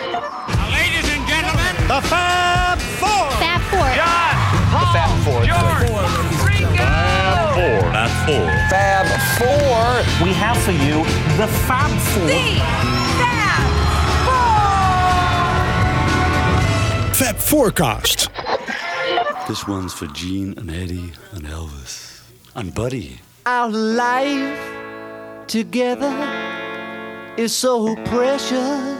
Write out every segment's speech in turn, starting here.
Ladies and gentlemen, The Fab Four. Fab Four. John, Paul, Fab Four. George, Ringo. Fab Four. Fab Four. We have for you the Fab Four. Fab Forecast. This one's for Gene and Eddie and Elvis and Buddy. Our life together is so precious.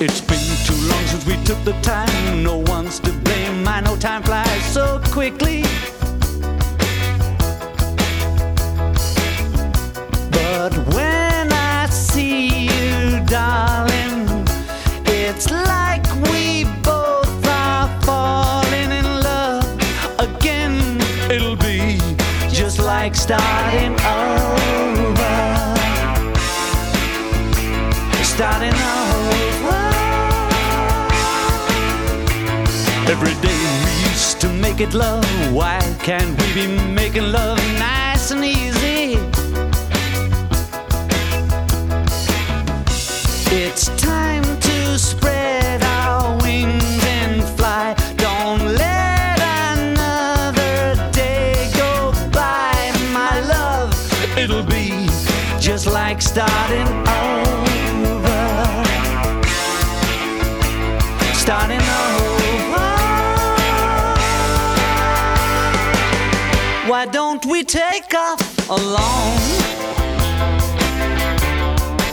It's been too long since we took the time. No one's to blame. I know time flies so quickly. But when I see you, darling, it's like we both are falling in love again. It'll be just like starting over. Starting it love. Why can't we be making love nice and easy? It's time to spread our wings and fly. Don't let another day go by, my love. It'll be just like starting alone?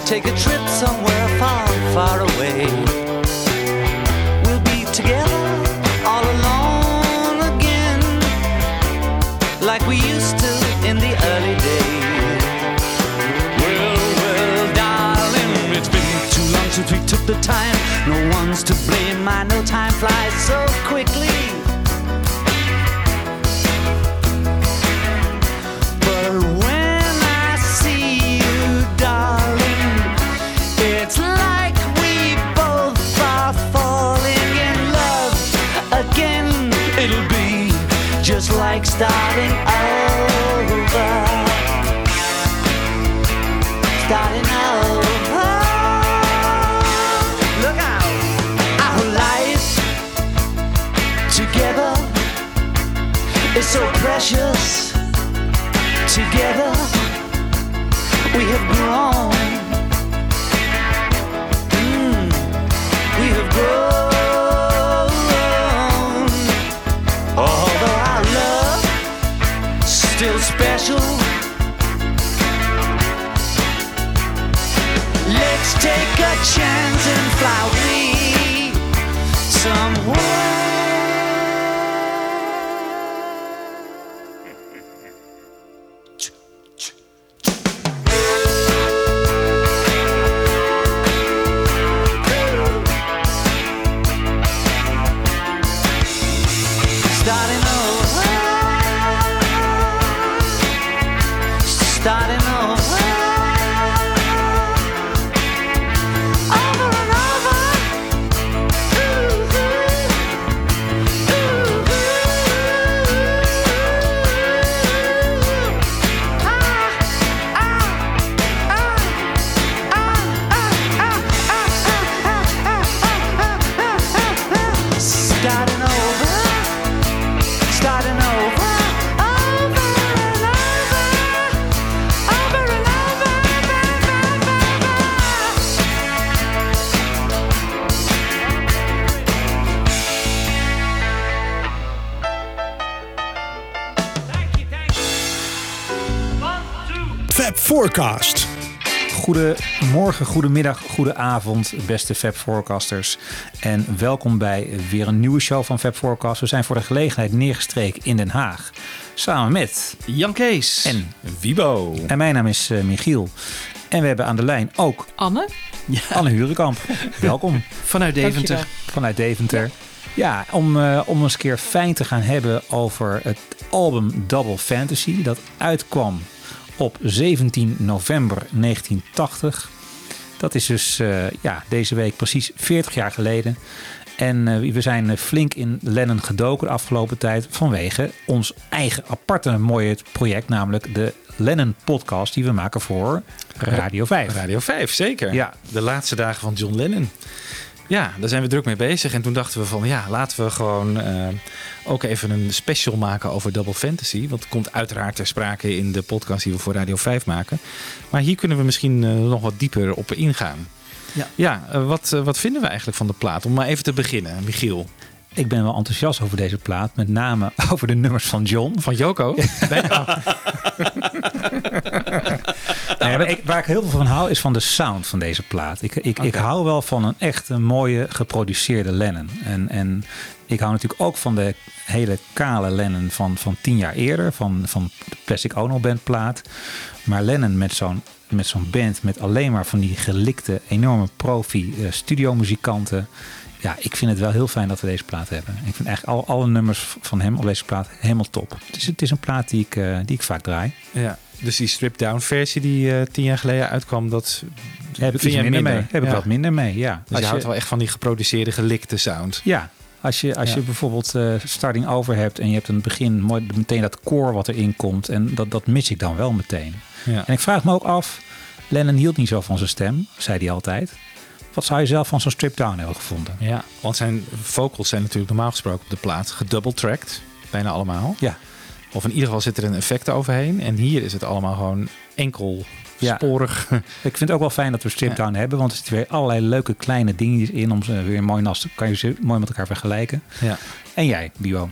Take a trip somewhere far, far away. We'll be together all alone again, like we used to in the early days. Well, well, darling, it's been too long since we took the time. No one's to blame. I know time flies so quickly. Starting over. Starting over. Look out. Our life together is so precious. Together we have grown. Mm, we have grown. Special. Let's take a chance and fly away somewhere. Goedemorgen, goedemiddag, goedenavond, beste Fab Forecasters. En welkom bij weer een nieuwe show van Fab Forecast. We zijn voor de gelegenheid neergestreken in Den Haag. Samen met Jan Kees. en Wibo. En mijn naam is eh, Michiel. En we hebben aan de lijn ook Anne? Anne Hurenkamp, welkom. Vanuit Deventer. Vanuit Deventer. Ja, om, uh, om eens een keer fijn te gaan hebben over het album Double Fantasy. Dat uitkwam op 17 november 1980. Dat is dus uh, ja, deze week precies 40 jaar geleden. En uh, we zijn flink in Lennon gedoken de afgelopen tijd vanwege ons eigen aparte mooie project, namelijk de Lennon podcast die we maken voor Radio 5. Radio 5, zeker. Ja. De laatste dagen van John Lennon. Ja, daar zijn we druk mee bezig. En toen dachten we van ja, laten we gewoon uh, ook even een special maken over Double Fantasy. Want het komt uiteraard ter sprake in de podcast die we voor Radio 5 maken. Maar hier kunnen we misschien uh, nog wat dieper op ingaan. Ja, ja uh, wat, wat vinden we eigenlijk van de plaat? Om maar even te beginnen, Michiel. Ik ben wel enthousiast over deze plaat. Met name over de nummers van John. Van Joko? nee, oh. nee, ik, waar ik heel veel van hou is van de sound van deze plaat. Ik, ik, okay. ik hou wel van een echt een mooie geproduceerde Lennon. En, en ik hou natuurlijk ook van de hele kale Lennon van, van tien jaar eerder. Van, van de Plastic Ono Band plaat. Maar Lennon met zo'n met zo'n band met alleen maar van die gelikte, enorme profi uh, studiomuzikanten ja, ik vind het wel heel fijn dat we deze plaat hebben. Ik vind eigenlijk al, alle nummers van hem op deze plaat helemaal top. Het is, het is een plaat die ik, uh, die ik vaak draai. Ja, dus die stripped-down versie die uh, tien jaar geleden uitkwam, dat heb ik minder, minder, mee. Heb ik ja. wat minder mee, ja. Dus Als je houdt wel echt van die geproduceerde, gelikte sound. Ja, als je, als ja. je bijvoorbeeld uh, starting over hebt en je hebt het begin mooi, meteen dat koor wat erin komt. En dat, dat mis ik dan wel meteen. Ja. En ik vraag me ook af, Lennon hield niet zo van zijn stem, zei hij altijd. Wat zou je zelf van zo'n strip down hebben gevonden? Ja, want zijn vocals zijn natuurlijk normaal gesproken op de plaat gedouble-tracked. Bijna allemaal. Ja. Of in ieder geval zit er een effect overheen. En hier is het allemaal gewoon enkel ja. sporig. Ik vind het ook wel fijn dat we strip down ja. hebben. Want er zitten weer allerlei leuke kleine dingetjes in. Om ze weer mooi nas kan je ze mooi met elkaar vergelijken. Ja. En jij, Bio?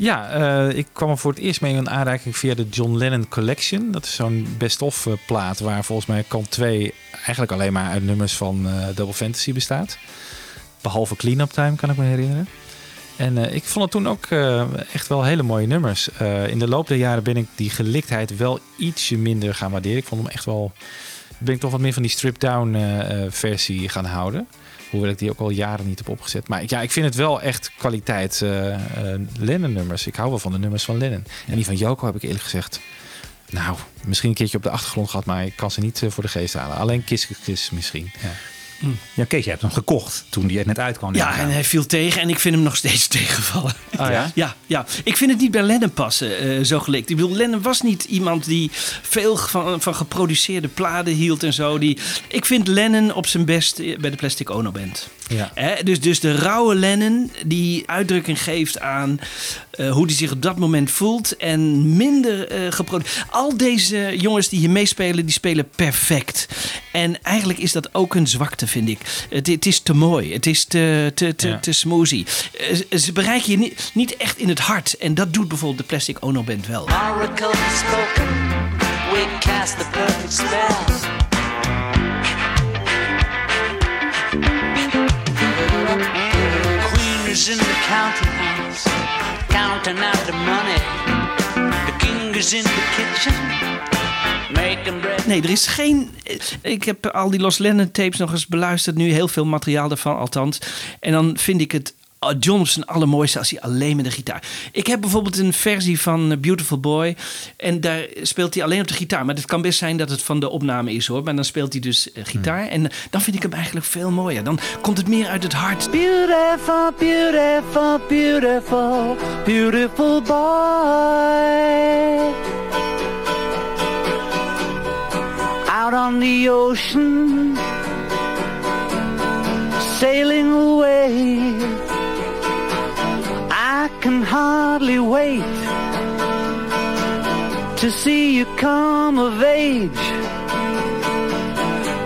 Ja, uh, ik kwam er voor het eerst mee in aanraking via de John Lennon Collection. Dat is zo'n best-of plaat waar volgens mij kant 2 eigenlijk alleen maar uit nummers van uh, Double Fantasy bestaat. Behalve Clean-Up Time kan ik me herinneren. En ik vond het toen ook echt wel hele mooie nummers. in de loop der jaren ben ik die geliktheid wel ietsje minder gaan waarderen. Ik vond hem echt wel... Ben ik toch wat meer van die strip-down versie gaan houden. Hoewel ik die ook al jaren niet heb opgezet. Maar ja, ik vind het wel echt kwaliteit uh, uh, Lennon-nummers. Ik hou wel van de nummers van Lennon. En die van Joko heb ik eerlijk gezegd... Nou, misschien een keertje op de achtergrond gehad, maar ik kan ze niet uh, voor de geest halen. Alleen Kiss Kiss misschien. Ja. Mm. Ja, Kees, je hebt hem gekocht toen die net uitkwam. Ja, en hij viel tegen en ik vind hem nog steeds tegenvallen. Oh, ja? ja? Ja, Ik vind het niet bij Lennon passen, uh, zo gelikt. Ik bedoel, Lennon was niet iemand die veel van, van geproduceerde pladen hield en zo. Die, ik vind Lennon op zijn best bij de Plastic Ono Band. Ja. Dus, dus de rauwe Lennon die uitdrukking geeft aan uh, hoe hij zich op dat moment voelt. En minder uh, geproduceerd. Al deze jongens die hier meespelen, die spelen perfect. En eigenlijk is dat ook een zwakte, vind ik. Het, het is te mooi. Het is te, te, te, ja. te smoothie. Uh, ze bereiken je niet, niet echt in het hart. En dat doet bijvoorbeeld de Plastic Ono Band wel. Oracle spoken. We cast the perfect spell. Is in the counting out the money. The king is in the kitchen. Nee, er is geen. Ik heb al die Los Lennon tapes nog eens beluisterd. Nu heel veel materiaal daarvan, althans. En dan vind ik het John op zijn allermooiste als hij alleen met de gitaar. Ik heb bijvoorbeeld een versie van Beautiful Boy. En daar speelt hij alleen op de gitaar. Maar het kan best zijn dat het van de opname is hoor. Maar dan speelt hij dus uh, gitaar. Hmm. En dan vind ik hem eigenlijk veel mooier. Dan komt het meer uit het hart. Beautiful, beautiful, beautiful, beautiful boy. Out on the ocean. Sailing away. Can hardly wait to see you come of age.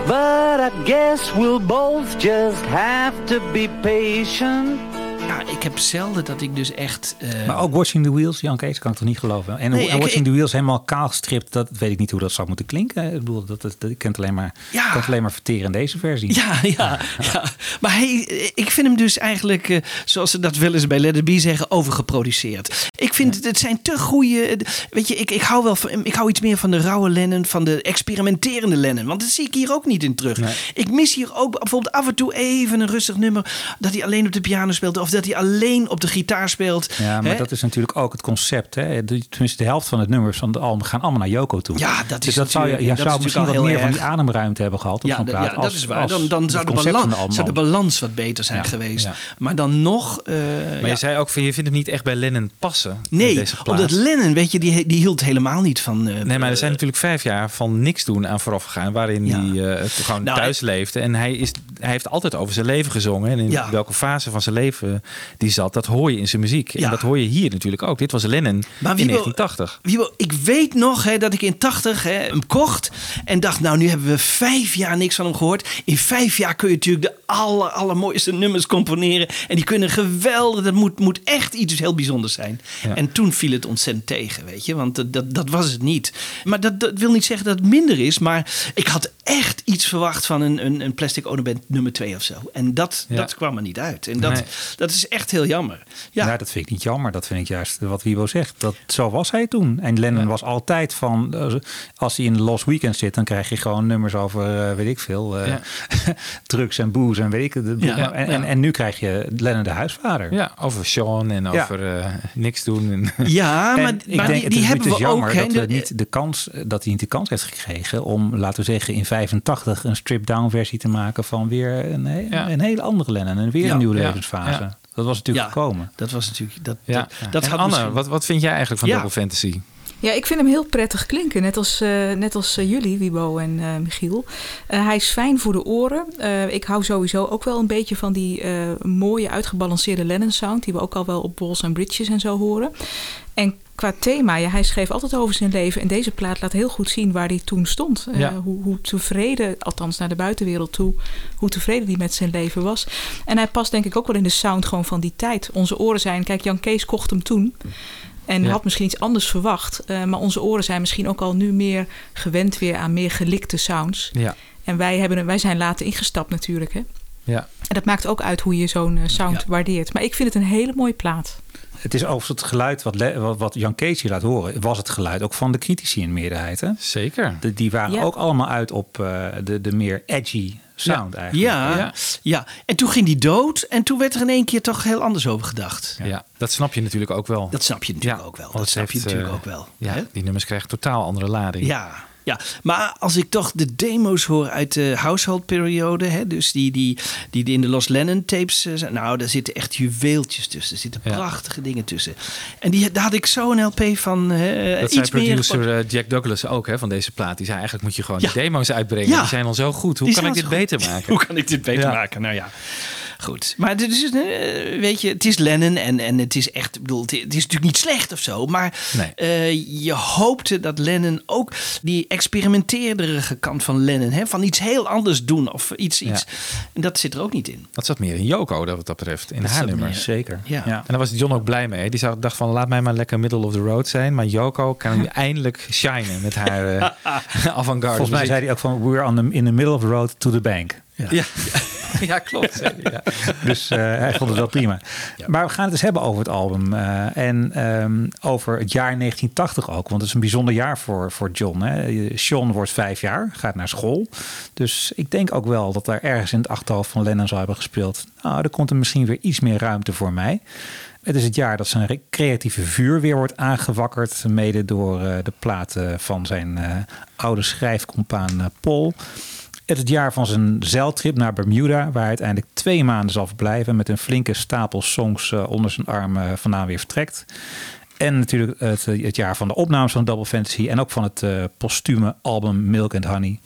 But I guess we'll both just have to be patient. Ja, ik heb zelden dat ik dus echt... eh, Maar ook Watching the Wheels, Jan Kees, kan ik toch niet geloven. En, Nee, en ik- Watching ik- the Wheels helemaal kaal gestript, dat weet ik niet hoe dat zou moeten klinken. Ik bedoel, dat, dat, dat, ik kan het alleen maar, Ja. kan alleen maar verteren in deze versie. Ja, ja, ja. Maar hij, ik vind hem dus eigenlijk, eh, zoals ze dat wel eens bij Let zeggen, overgeproduceerd. Ik vind het, het zijn te goede. Weet je, ik, ik hou wel van, ik hou iets meer van de rauwe Lennon, van de experimenterende Lennon. Want dat zie ik hier ook niet in terug. Ik mis hier ook bijvoorbeeld af en toe even een rustig nummer. Dat hij alleen op de piano speelt of dat hij alleen op de gitaar speelt. Ja, maar Hè? dat is natuurlijk ook het concept. Hè? De- Tenminste, de helft van het nummers van de album gaan allemaal naar Yoko toe. Ja, dat is dus dat zou je, dat is zou misschien wat meer van die ademruimte hebben gehad Ja, zo'n d- plaat. ja, dat als- is waar. Dan, dan zou, de balans, zou de balans wat beter zijn Ja, geweest. ja. Maar dan nog. eh, Maar ja. je zei ook van je vindt hem niet echt bij Lennon passen. Nee, omdat Lennon, weet je, die, die hield helemaal niet van... eh, Nee, maar er eh, zijn natuurlijk vijf jaar van niks doen aan vooraf gegaan. Waarin Ja. hij eh, gewoon Nou, thuis leefde. En hij, is, hij heeft altijd over zijn leven gezongen. En in Ja. welke fase van zijn leven die zat, dat hoor je in zijn muziek. Ja. En dat hoor je hier natuurlijk ook. Dit was Lennon Maar in wie wil- 1980. Wiebo, ik weet nog hè, dat ik in 80 hè, hem kocht en dacht, nou nu hebben we vijf jaar niks van hem gehoord. In vijf jaar kun je natuurlijk de aller, allermooiste nummers componeren. En die kunnen geweldig, dat moet, moet echt iets heel bijzonders zijn. Ja. En toen viel het ontzettend tegen, weet je, want dat, dat, dat was het niet. Maar dat, dat wil niet zeggen dat het minder is, maar ik had echt iets verwacht van een, een, een Plastic Ono Band nummer 2 of zo. En dat, Ja. dat kwam er niet uit. En dat, Nee. dat is echt heel jammer. Ja. Ja, dat vind ik niet jammer. Dat vind ik juist wat Wibo zegt. Dat, zo was hij toen. En Lennon was altijd van... Als hij in de Lost Weekend zit... dan krijg je gewoon nummers over, eh, weet ik veel... eh, Ja. drugs en booze en weet ik... De, en, en, en nu krijg je Lennon de huisvader. Ja, over Sean en over eh, niks doen. En ja maar, ik maar denk, die, het die is, hebben is we jammer ook. dat, de- niet de kans, dat hij niet de kans heeft gekregen om, laten we zeggen, in 85 een strip-down versie te maken van weer een, een hele andere Lennon en weer een nieuwe levensfase. ja. Dat was natuurlijk Ja. gekomen. Dat was natuurlijk. Dat, ja. dat, dat en had Anne, misschien- wat, wat vind jij eigenlijk van Ja. Double Fantasy? Ja, ik vind hem heel prettig klinken. Net als, eh, net als eh, jullie, Wibo en eh, Michiel. Eh, hij is fijn voor de oren. Eh, ik hou sowieso ook wel een beetje van die eh, mooie uitgebalanceerde Lennon sound... die we ook al wel op Balls and Bridges en zo horen. En qua thema, ja, hij schreef altijd over zijn leven... en deze plaat laat heel goed zien waar hij toen stond. Eh, hoe, hoe tevreden, althans naar de buitenwereld toe... hoe tevreden hij met zijn leven was. En hij past denk ik ook wel in de sound gewoon van die tijd. Onze oren zijn... Kijk, Jan Kees kocht hem toen... En Ja. had misschien iets anders verwacht. Eh, maar onze oren zijn misschien ook al nu meer gewend weer aan meer gelikte sounds. Ja, En wij, hebben, wij zijn later ingestapt natuurlijk. Hè? ja. En dat maakt ook uit hoe je zo'n eh, sound Ja. waardeert. Maar ik vind het een hele mooie plaat. Het is overigens het geluid wat, wat, wat Jan Kees hier laat horen, was het geluid ook van de critici in meerderheid. Hè? zeker. De, die waren Ja. ook allemaal uit op eh, de, de meer edgy sound eigenlijk. Ja, Ja. ja. en toen ging die dood en toen werd er in één keer toch heel anders over gedacht. Ja. dat snap je natuurlijk ook wel. Dat snap je natuurlijk Ja, ook wel. Dat snap je natuurlijk eh, ook wel. Ja, hè? die nummers krijgen totaal andere lading. Ja, ja, maar als ik toch de demo's hoor uit de householdperiode, hè, dus die, die, die in de Los Lennon tapes eh, zijn, nou, daar zitten echt juweeltjes tussen. Er zitten Ja. prachtige dingen tussen. En die, daar had ik zo'n LP van eh, Dat zei iets meer. producer eh, Jack Douglas ook hè, van deze plaat. Die zei eigenlijk moet je gewoon Ja. de demo's uitbrengen. Die zijn al zo goed. Hoe Die kan ik dit zo beter maken? Hoe kan ik dit beter maken? Nou ja, goed. Maar dit is, eh, weet je, het is Lennon en, en het is echt, ik bedoel, het is natuurlijk niet slecht of zo. Maar Nee. eh, je hoopte dat Lennon ook die experimenteerderige kant van Lennon, hè, van iets heel anders doen of iets, Ja. iets. En dat zit er ook niet in. Dat zat meer in Yoko dat wat dat betreft. In Dat haar nummers. Zeker. Ja. Ja. En daar was John ook blij mee. Die dacht van laat mij maar lekker middle of the road zijn. Maar Yoko kan nu eindelijk shinen met haar eh avant-garde. Volgens mij zei hij ook van we're on the, in the middle of the road to the bank. Ja, ja klopt. ja. Dus eh, hij vond het wel prima. Maar we gaan het eens hebben over het album. eh, en ehm, over het jaar 1980 ook. Want het is een bijzonder jaar voor, voor John. Hè. Sean wordt vijf jaar, gaat naar school. Dus ik denk ook wel dat daar ergens in het achterhoofd van Lennon zou hebben gespeeld. Nou, er komt er misschien weer iets meer ruimte voor mij. Het is het jaar dat zijn re- creatieve vuur weer wordt aangewakkerd. Mede door eh, de platen van zijn oude schrijfcompaan Paul. Het jaar van zijn zeiltrip naar Bermuda, waar hij uiteindelijk twee maanden zal verblijven met een flinke stapel songs eh, onder zijn arm eh, vandaan weer vertrekt. En natuurlijk het, eh, het jaar van de opnames van Double Fantasy en ook van het eh postume album Milk and Honey.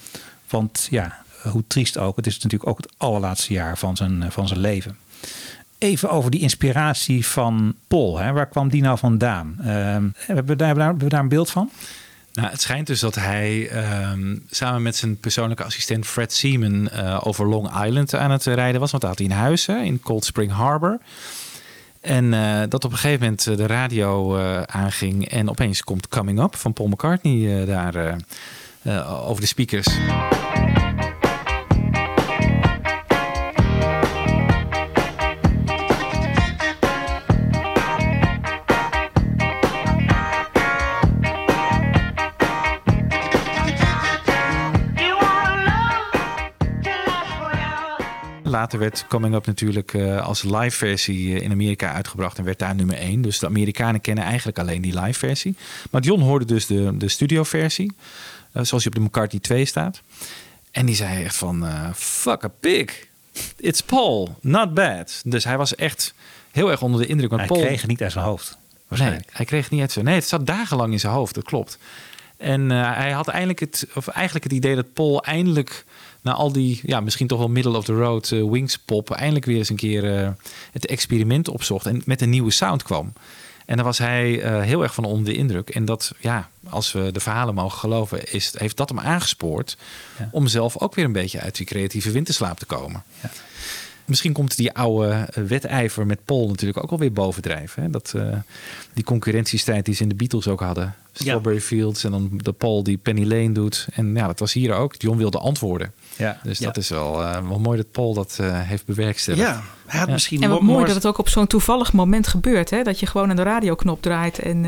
Want ja, hoe triest ook, het is natuurlijk ook het allerlaatste jaar van zijn, van zijn leven. Even over die inspiratie van Paul. Hè? Waar kwam die nou vandaan? Hebben, we hebben we daar een beeld van? Nou, het schijnt dus dat hij ehm, samen met zijn persoonlijke assistent Fred Seaman eh, over Long Island aan het rijden was. Want daar had hij een huis hè, in Cold Spring Harbor. En uh, dat op een gegeven moment de radio aanging en opeens komt Coming Up van Paul McCartney daar over de speakers. Later werd Coming Up natuurlijk uh, als live versie in Amerika uitgebracht en werd daar nummer 1. Dus de Amerikanen kennen eigenlijk alleen die live versie. Maar John hoorde dus de, de studio versie, uh, zoals die op de McCartney 2 staat. En die zei echt van, fuck a pig. It's Paul, not bad. Dus hij was echt heel erg onder de indruk. hij Paul... kreeg het niet uit zijn hoofd. Nee, hij kreeg het niet uit zijn Nee, het zat dagenlang in zijn hoofd, dat klopt. En hij had eindelijk het, of eigenlijk het idee dat Paul eindelijk na al die, ja, misschien toch wel middle of the road uh, wings pop, eindelijk weer eens een keer uh, het experiment opzocht en met een nieuwe sound kwam. En daar was hij uh, heel erg van onder de indruk. En dat, ja, als we de verhalen mogen geloven, is, heeft dat hem aangespoord ja. om zelf ook weer een beetje uit die creatieve winterslaap te komen. Ja. Misschien komt die oude wedijver met Paul natuurlijk ook alweer bovendrijven. Hè? Dat, uh, die concurrentiestrijd die ze in de Beatles ook hadden. Strawberry ja. Fields en dan de Paul die Penny Lane doet. En ja, dat was hier ook. John wilde antwoorden. Ja. Dus dat is wel, uh, wel mooi dat Paul dat uh, heeft bewerkstelligd. Ja, hij had misschien En wat mooi dat het ook op zo'n toevallig moment gebeurt. Hè? Dat je gewoon aan de radioknop draait en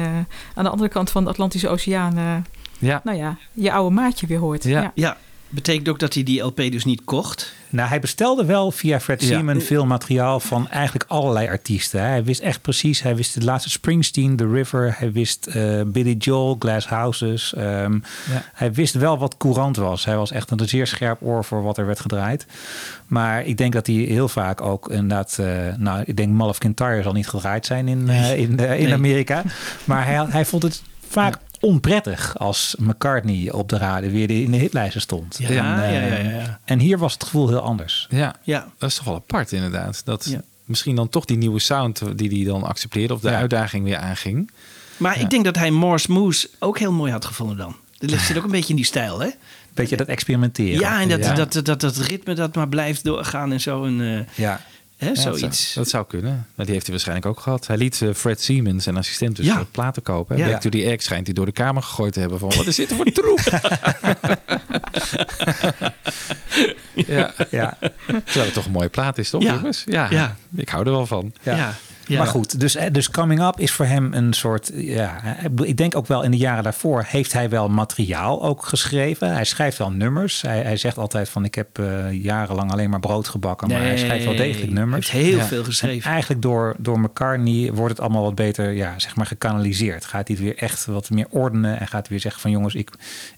aan de andere kant van de Atlantische Oceaan... ja. Nou ja, je oude maatje weer hoort. ja. ja. Betekent ook dat hij die LP dus niet kocht? Nou, hij bestelde wel via Fred Seaman ja. veel materiaal van eigenlijk allerlei artiesten. Hij wist echt precies, hij wist de laatste Springsteen, The River. Hij wist uh, Billy Joel, Glass Houses. Um, ja. Hij wist wel wat courant was. Hij was echt een zeer scherp oor voor wat er werd gedraaid. Maar ik denk dat hij heel vaak ook inderdaad... Uh, nou, ik denk Malf Kintyre zal niet gedraaid zijn in, uh, in, in nee. Amerika. Maar hij, hij vond het vaak onprettig als McCartney op de radio weer in de hitlijsten stond. Ja, en, ja, ja, ja, en hier was het gevoel heel anders. Ja, ja. dat is toch wel apart inderdaad. Dat ja. misschien dan toch die nieuwe sound die hij dan accepteerde of de uitdaging weer aanging. Maar ik denk dat hij Morse Moose ook heel mooi had gevonden dan. Dat zit ook een beetje in die stijl, hè? Beetje dat experimenteren. Ja, en dat, dat, dat, dat, dat ritme dat maar blijft doorgaan en zo. En, uh, ja. Hè, ja, zoiets. Dat zou, dat zou kunnen. Maar die heeft hij waarschijnlijk ook gehad. Hij liet uh, Fred Siemens, zijn assistent, dus ja. platen kopen. Ja. Back to the Egg schijnt hij door de kamer gegooid te hebben van... wat is dit voor troep? ja. ja. Terwijl het toch een mooie plaat is, toch ja. jongens? Ja. ja. Ik hou er wel van. Ja. Ja. Maar goed, dus, dus Coming Up is voor hem een soort. Ja, ik denk ook wel in de jaren daarvoor heeft hij wel materiaal ook geschreven. Hij schrijft wel nummers. Hij, hij zegt altijd van ik heb uh, jarenlang alleen maar brood gebakken. Maar hij schrijft wel degelijk nummers. Hij heeft heel ja. veel geschreven. En eigenlijk door, door McCartney wordt het allemaal wat beter, ja, zeg maar, gekanaliseerd. Gaat hij het weer echt wat meer ordenen en gaat hij weer zeggen van jongens, ik,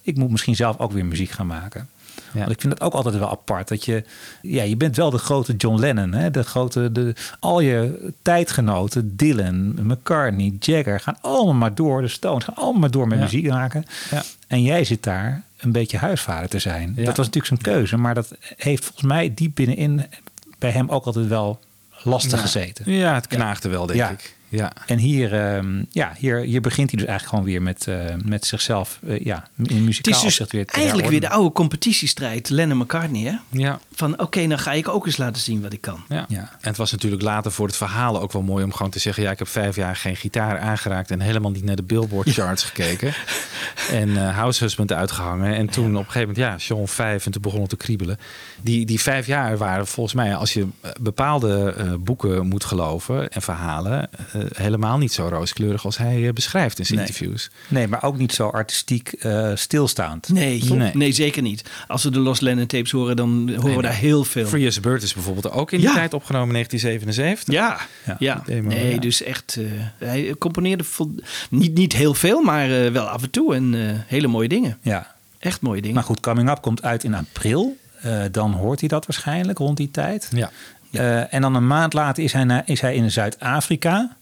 ik moet misschien zelf ook weer muziek gaan maken. Ja. Want ik vind het ook altijd wel apart dat je, ja, je bent wel de grote John Lennon, hè? de grote, de, al je tijdgenoten, Dylan, McCartney, Jagger, gaan allemaal maar door, de Stones gaan allemaal maar door met ja. muziek maken. Ja. En jij zit daar een beetje huisvader te zijn. Dat was natuurlijk zijn keuze, maar dat heeft volgens mij diep binnenin bij hem ook altijd wel lastig gezeten. Ja, het knaagde wel, denk ik. Ja. En hier, um, ja, hier, hier begint hij dus eigenlijk gewoon weer met, uh, met zichzelf uh, ja, in muzikaal Het is dus weer eigenlijk weer de oude competitiestrijd Lennon McCartney, hè? Ja. Van oké, okay, dan ga ik ook eens laten zien wat ik kan. Ja. ja. En het was natuurlijk later voor het verhaal ook wel mooi om gewoon te zeggen... ja, ik heb vijf jaar geen gitaar aangeraakt... en helemaal niet naar de Billboard charts ja. gekeken. En uh, House Husband uitgehangen. En toen op een gegeven moment, ja, Sean 5 en toen begon het te kriebelen. Die, die vijf jaar waren volgens mij, als je bepaalde boeken moet geloven... en verhalen helemaal niet zo rooskleurig als hij uh, beschrijft in zijn nee. interviews. Nee, maar ook niet zo artistiek uh, stilstaand. Nee, nee, nee. zeker niet. Als we de Lost Lennon tapes horen, dan horen nee, we daar heel veel. Free as a Bird is bijvoorbeeld ook in die ja. tijd opgenomen, 1977. Ja, ja. ja. Demo, nee, dus echt, uh, hij componeerde niet, niet heel veel, maar wel af en toe en hele mooie dingen. Ja. Echt mooie dingen. Maar goed, Coming Up komt uit in april. dan hoort hij dat waarschijnlijk rond die tijd. Ja. en dan een maand later is hij, naar, is hij in Zuid-Afrika.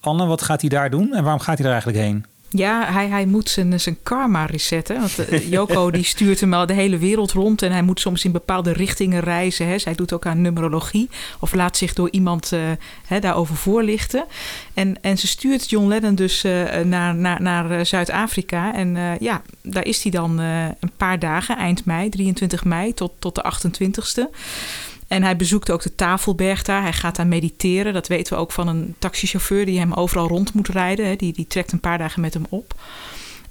Anne, wat gaat hij daar doen en waarom gaat hij er eigenlijk heen? Ja, hij, hij moet zijn, zijn karma resetten. Want uh, Joko die stuurt hem al de hele wereld rond. En hij moet soms in bepaalde richtingen reizen. Hè. Zij doet ook aan numerologie. Of laat zich door iemand uh, hè, daarover voorlichten. En, en ze stuurt John Lennon dus uh, naar, naar, naar Zuid-Afrika. En ja, daar is hij dan een paar dagen, eind mei, 23 mei tot, tot de 28ste. En hij bezoekt ook de Tafelberg daar. Hij gaat daar mediteren. Dat weten we ook van een taxichauffeur die hem overal rond moet rijden. Hè. Die, die trekt een paar dagen met hem op.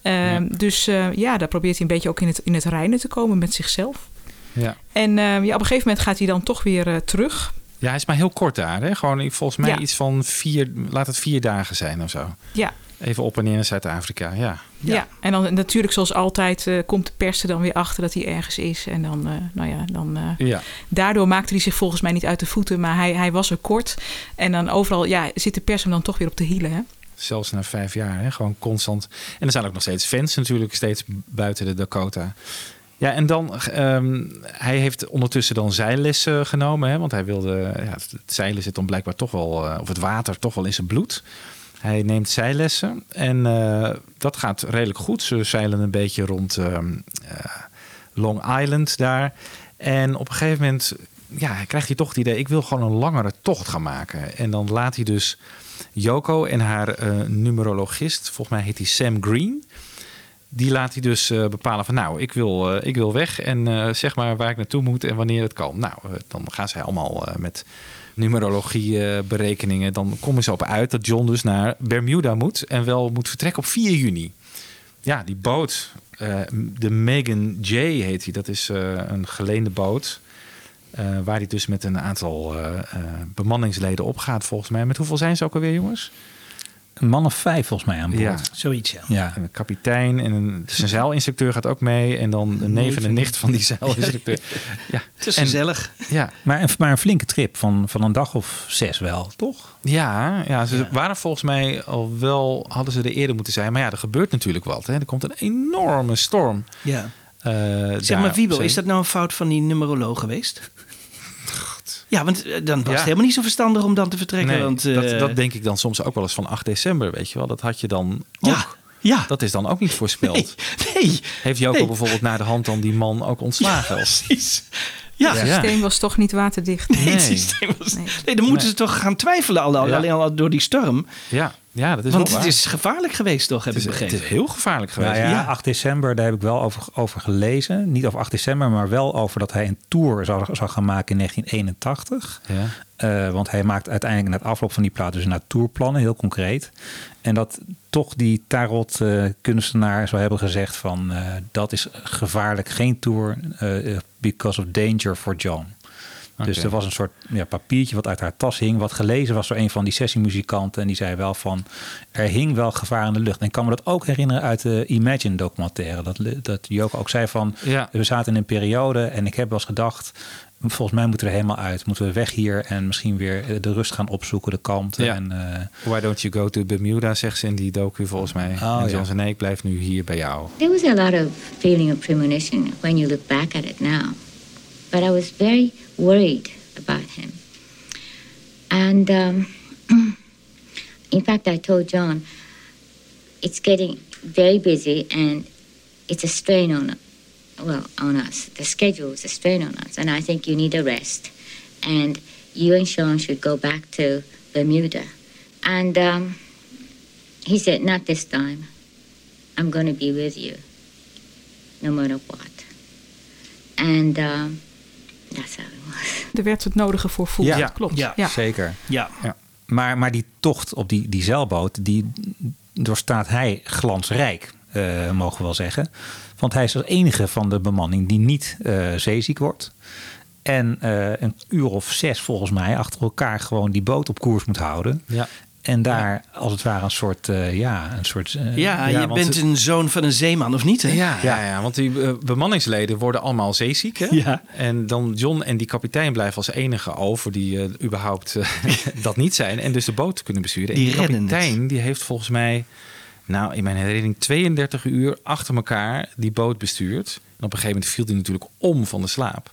Ehm, Dus eh, ja, daar probeert hij een beetje ook in het, in het reinen te komen met zichzelf. Ja. En eh, ja, op een gegeven moment gaat hij dan toch weer eh, terug. Ja, hij is maar heel kort daar. Hè? Gewoon volgens mij Ja. iets van vier, laat het vier dagen zijn of zo. Ja, Even op en neer naar Zuid-Afrika, ja. ja. en dan natuurlijk zoals altijd eh, komt de pers er dan weer achter dat hij ergens is. En dan, eh, nou ja, dan... eh, Ja, Daardoor maakte hij zich volgens mij niet uit de voeten, maar hij, hij was er kort. En dan overal ja, zit de pers hem dan toch weer op de hielen. Hè? zelfs na vijf jaar. Hè? Gewoon constant. En er zijn ook nog steeds fans natuurlijk, steeds buiten de Dakota. Ja, en dan, ehm, hij heeft ondertussen dan zeillessen genomen. Hè? Want hij wilde, ja, het zeilen zit dan blijkbaar toch wel, of het water toch wel in zijn bloed. Hij neemt zeillessen en eh, dat gaat redelijk goed. Ze zeilen een beetje rond ehm, eh, Long Island daar. En op een gegeven moment ja, krijgt hij toch het idee... ik wil gewoon een langere tocht gaan maken. En dan laat hij dus Yoko en haar eh, numerologist... volgens mij heet hij Sam Green... die laat hij dus bepalen van... nou, ik wil, ik wil weg en zeg maar waar ik naartoe moet... en wanneer het kan. Nou, dan gaan zij allemaal met numerologie eh, berekeningen. Dan komen ze op uit dat John dus naar Bermuda moet... en wel moet vertrekken op 4 juni. Ja, die boot, eh, de Megan J heet die. Dat is eh, een geleende boot. waar hij dus met een aantal bemanningsleden opgaat, volgens mij. Met hoeveel zijn ze ook alweer, jongens? Een man of vijf volgens mij aan boord. Ja. Zoiets, ja. Ja. Een kapitein en een, zijn zeilinstructeur gaat ook mee. En dan de neef en de nicht van die zeilinstructeur. Ja, Het is En- gezellig. ja, Maar, een, maar een flinke trip van, van een dag of zes wel, toch? ja, ja, ze waren volgens mij al wel, hadden ze er eerder moeten zijn. Maar ja, er gebeurt natuurlijk wat. Hè. Er komt een enorme storm. Ja. eh, Zeg maar, zee. is dat nou een fout van die numeroloog geweest? Ja, want eh, dan was Ja. het helemaal niet zo verstandig om dan te vertrekken. Nee, want, eh, dat, dat denk ik dan soms ook wel eens van 8 december, weet je wel. Dat had je dan Ja, ook. ja. Dat is dan ook niet voorspeld. Nee, nee. Heeft Joko Nee. bijvoorbeeld naar de hand dan die man ook ontslagen? Of- Precies. Ja, Het Ja. systeem was toch niet waterdicht. Nee, het systeem was- Nee. nee, dan moeten ze toch gaan twijfelen al, al- Ja. alleen al door die storm. Ja, ja, dat is Want wel het waar. is gevaarlijk geweest, toch, heb het, ik is, het begrepen. is heel gevaarlijk geweest. Nou ja, Ja. 8 december, daar heb ik wel over, over gelezen. Niet over 8 december, maar wel over dat hij een tour zou, zou gaan maken in 1981. Ja. Eh, want hij maakt uiteindelijk na het afloop van die plaat dus naar tourplannen, heel concreet. En dat toch die tarot-kunstenaar zou hebben gezegd van... eh, dat is gevaarlijk, geen tour, eh, because of danger for John. Dus er was een soort ja, papiertje wat uit haar tas hing... wat gelezen was door een van die sessiemuzikanten. En die zei wel van, er hing wel gevaar in de lucht. En ik kan me dat ook herinneren uit de Imagine documentaire. Dat, dat Joko ook zei van, Ja. we zaten in een periode... en ik heb wel eens gedacht, volgens mij moeten we er helemaal uit. Moeten we weg hier en misschien weer de rust gaan opzoeken, de kalmte. Ja. En, eh, Why don't you go to Bermuda, zegt ze in die docu volgens mij. Oh, en John ja. zei, nee, ik blijf nu hier bij jou. There was a lot of feeling of premonition when you look back at it now. But I was very worried about him. And um, in fact, I told John, it's getting very busy and it's a strain on, well, on us. The schedule is a strain on us. And I think you need a rest. And you and Sean should go back to Bermuda. And um, he said, not this time. I'm going to be with you, no matter what. And um, that's how. Er werd het nodige voor voeld. Ja. klopt. Ja. Ja. Zeker. Ja. Maar, maar die tocht op die, die zeilboot, die doorstaat hij glansrijk, eh, mogen we wel zeggen. Want hij is de enige van de bemanning die niet eh, zeeziek wordt. En eh, een uur of zes volgens mij achter elkaar gewoon die boot op koers moet houden. Ja. En daar als het ware een soort, eh, ja, een soort... eh, Ja, je bent het- een zoon van een zeeman, of niet? Hè? Ja, ja, ja, want die eh, bemanningsleden worden allemaal zeeziek. Hè? Ja. En dan John en die kapitein blijven als enige over die überhaupt dat niet zijn. En dus de boot kunnen besturen. Die en die het. kapitein die heeft volgens mij, nou in mijn herinnering, 32 uur achter elkaar die boot bestuurd. En op een gegeven moment viel hij natuurlijk om van de slaap.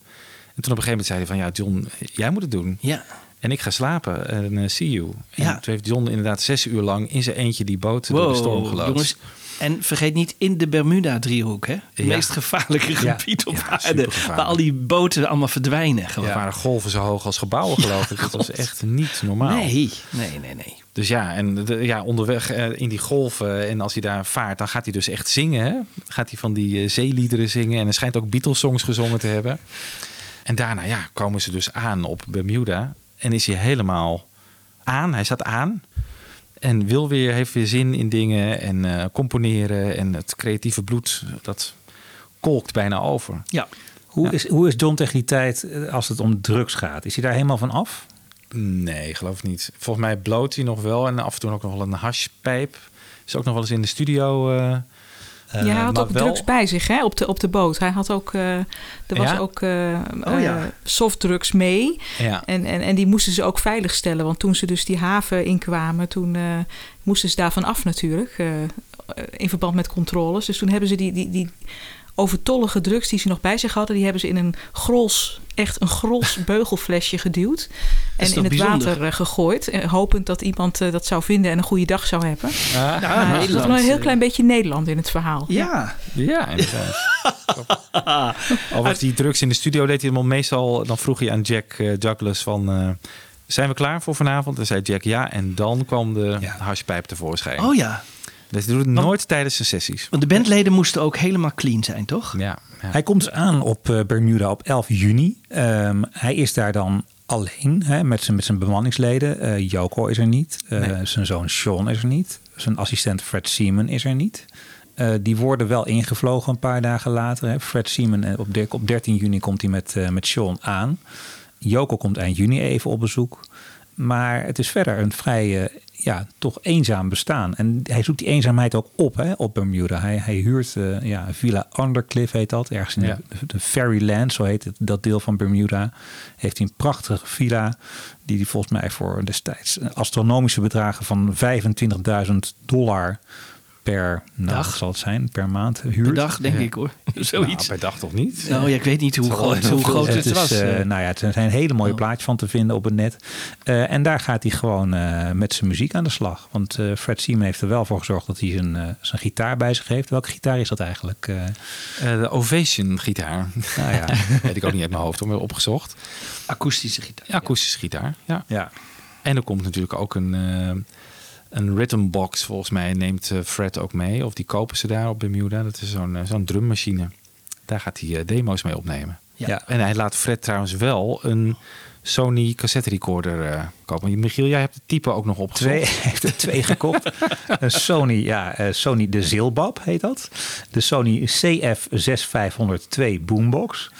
En toen op een gegeven moment zei hij van ja John, jij moet het doen. Ja. En ik ga slapen en eh, see you. En Ja. toen heeft John inderdaad zes uur lang in zijn eentje die boot door de storm geloodst. jongens. En vergeet niet in de Bermuda-driehoek, hè? Het Ja. meest gevaarlijke Ja. gebied op aarde. Waar al die boten allemaal verdwijnen. Gewoon. Er waren golven zo hoog als gebouwen, geloof ik. Dat was echt niet normaal. Nee, nee, nee, nee. Dus ja, en de, ja, onderweg eh, in die golven en als hij daar vaart, dan gaat hij dus echt zingen. Hè? Gaat hij van die eh, zeeliederen zingen en er schijnt ook Beatles-songs gezongen te hebben. En daarna ja, komen ze dus aan op Bermuda. En is hij helemaal aan. Hij staat aan. En wil weer, heeft weer zin in dingen en eh, componeren. En het creatieve bloed, dat kolkt bijna over. Ja. Hoe, is, hoe is John tegen die tijd eh, als het om drugs gaat? Is hij daar helemaal van af? Nee, geloof ik niet. Volgens mij bloot hij nog wel. En af en toe ook nog wel een hashpijp. Is ook nog wel eens in de studio... eh, Ja, hij had ook wel- drugs bij zich hè, op, de, op de boot. Hij had ook, eh, er was Ja? ook eh Oh, ja. eh, softdrugs mee. Ja. En, en, en die moesten ze ook veiligstellen. Want toen ze dus die haven inkwamen, toen eh, moesten ze daarvan af natuurlijk. eh, in verband met controles. Dus toen hebben ze die, die, die overtollige drugs die ze nog bij zich hadden... die hebben ze in een grols, echt een grols beugelflesje geduwd. En in het bijzonder? water eh, gegooid. eh, hopend dat iemand eh, dat zou vinden en een goede dag zou hebben. Ah, Nou, Maar er zat Nederland, wel een heel klein beetje Nederland in het verhaal. Ja. Ja, inderdaad. Al was die drugs in de studio, deed hij hem meestal. Dan vroeg hij aan Jack Douglas van... eh, zijn we klaar voor vanavond? En zei Jack ja. En dan kwam de Ja. hashpijp tevoorschijn. Oh ja. Dus hij doet het nooit tijdens zijn sessies. Want de bandleden moesten ook helemaal clean zijn, toch? Ja, ja. Hij komt dus aan op eh, Bermuda op 11 juni. Ehm, hij is daar dan alleen hè, met, zijn, met zijn bemanningsleden. Eh Joko is er niet. Eh, Nee. Zijn zoon Sean is er niet. Zijn assistent Fred Seaman is er niet. Eh, die worden wel ingevlogen een paar dagen later. Hè. Fred Seaman eh, op, de- op 13 juni komt hij met, eh, met Sean aan. Joko komt eind juni even op bezoek. Maar het is verder een vrij, eh, ja, toch eenzaam bestaan. En hij zoekt die eenzaamheid ook op hè, op Bermuda. Hij, hij huurt eh, ja, Villa Undercliff heet dat. Ergens in Ja. de, de Fairyland, zo heet het, dat deel van Bermuda. Heeft hij een prachtige villa. Die hij volgens mij voor destijds astronomische bedragen van 25.000 dollar per nou, Dag. zal het zijn, per maand huurt. Per dag, denk Ja. ik hoor. Nou, Zoiets. per dag toch niet? Nou ja, ik weet niet hoe Het groot, hoe groot het, is, was. eh, eh. nou ja, er zijn hele mooie Oh. plaatjes van te vinden op het net. Eh, en daar gaat hij gewoon eh, met zijn muziek aan de slag. Want eh, Fred Seaman heeft er wel voor gezorgd dat hij zijn, eh, zijn gitaar bij zich heeft. Welke gitaar is dat eigenlijk? De Ovation gitaar. nou ja, Weet ik ook niet uit mijn hoofd, maar opgezocht. akoestische gitaar. Ja, akoestische gitaar. Ja. ja. En er komt natuurlijk ook een, een rhythm box, volgens mij, neemt eh, Fred ook mee. Of die kopen ze daar op Bermuda. Dat is zo'n eh, zo'n drummachine. Daar gaat hij eh, demo's mee opnemen. Ja. En hij laat Fred trouwens wel een Sony cassette recorder eh, kopen. Michiel, jij hebt het type ook nog opgezocht. Twee, hij heeft er twee gekocht. Een Sony, ja, eh, Sony de Zilbab heet dat. De Sony CF6502 Boombox.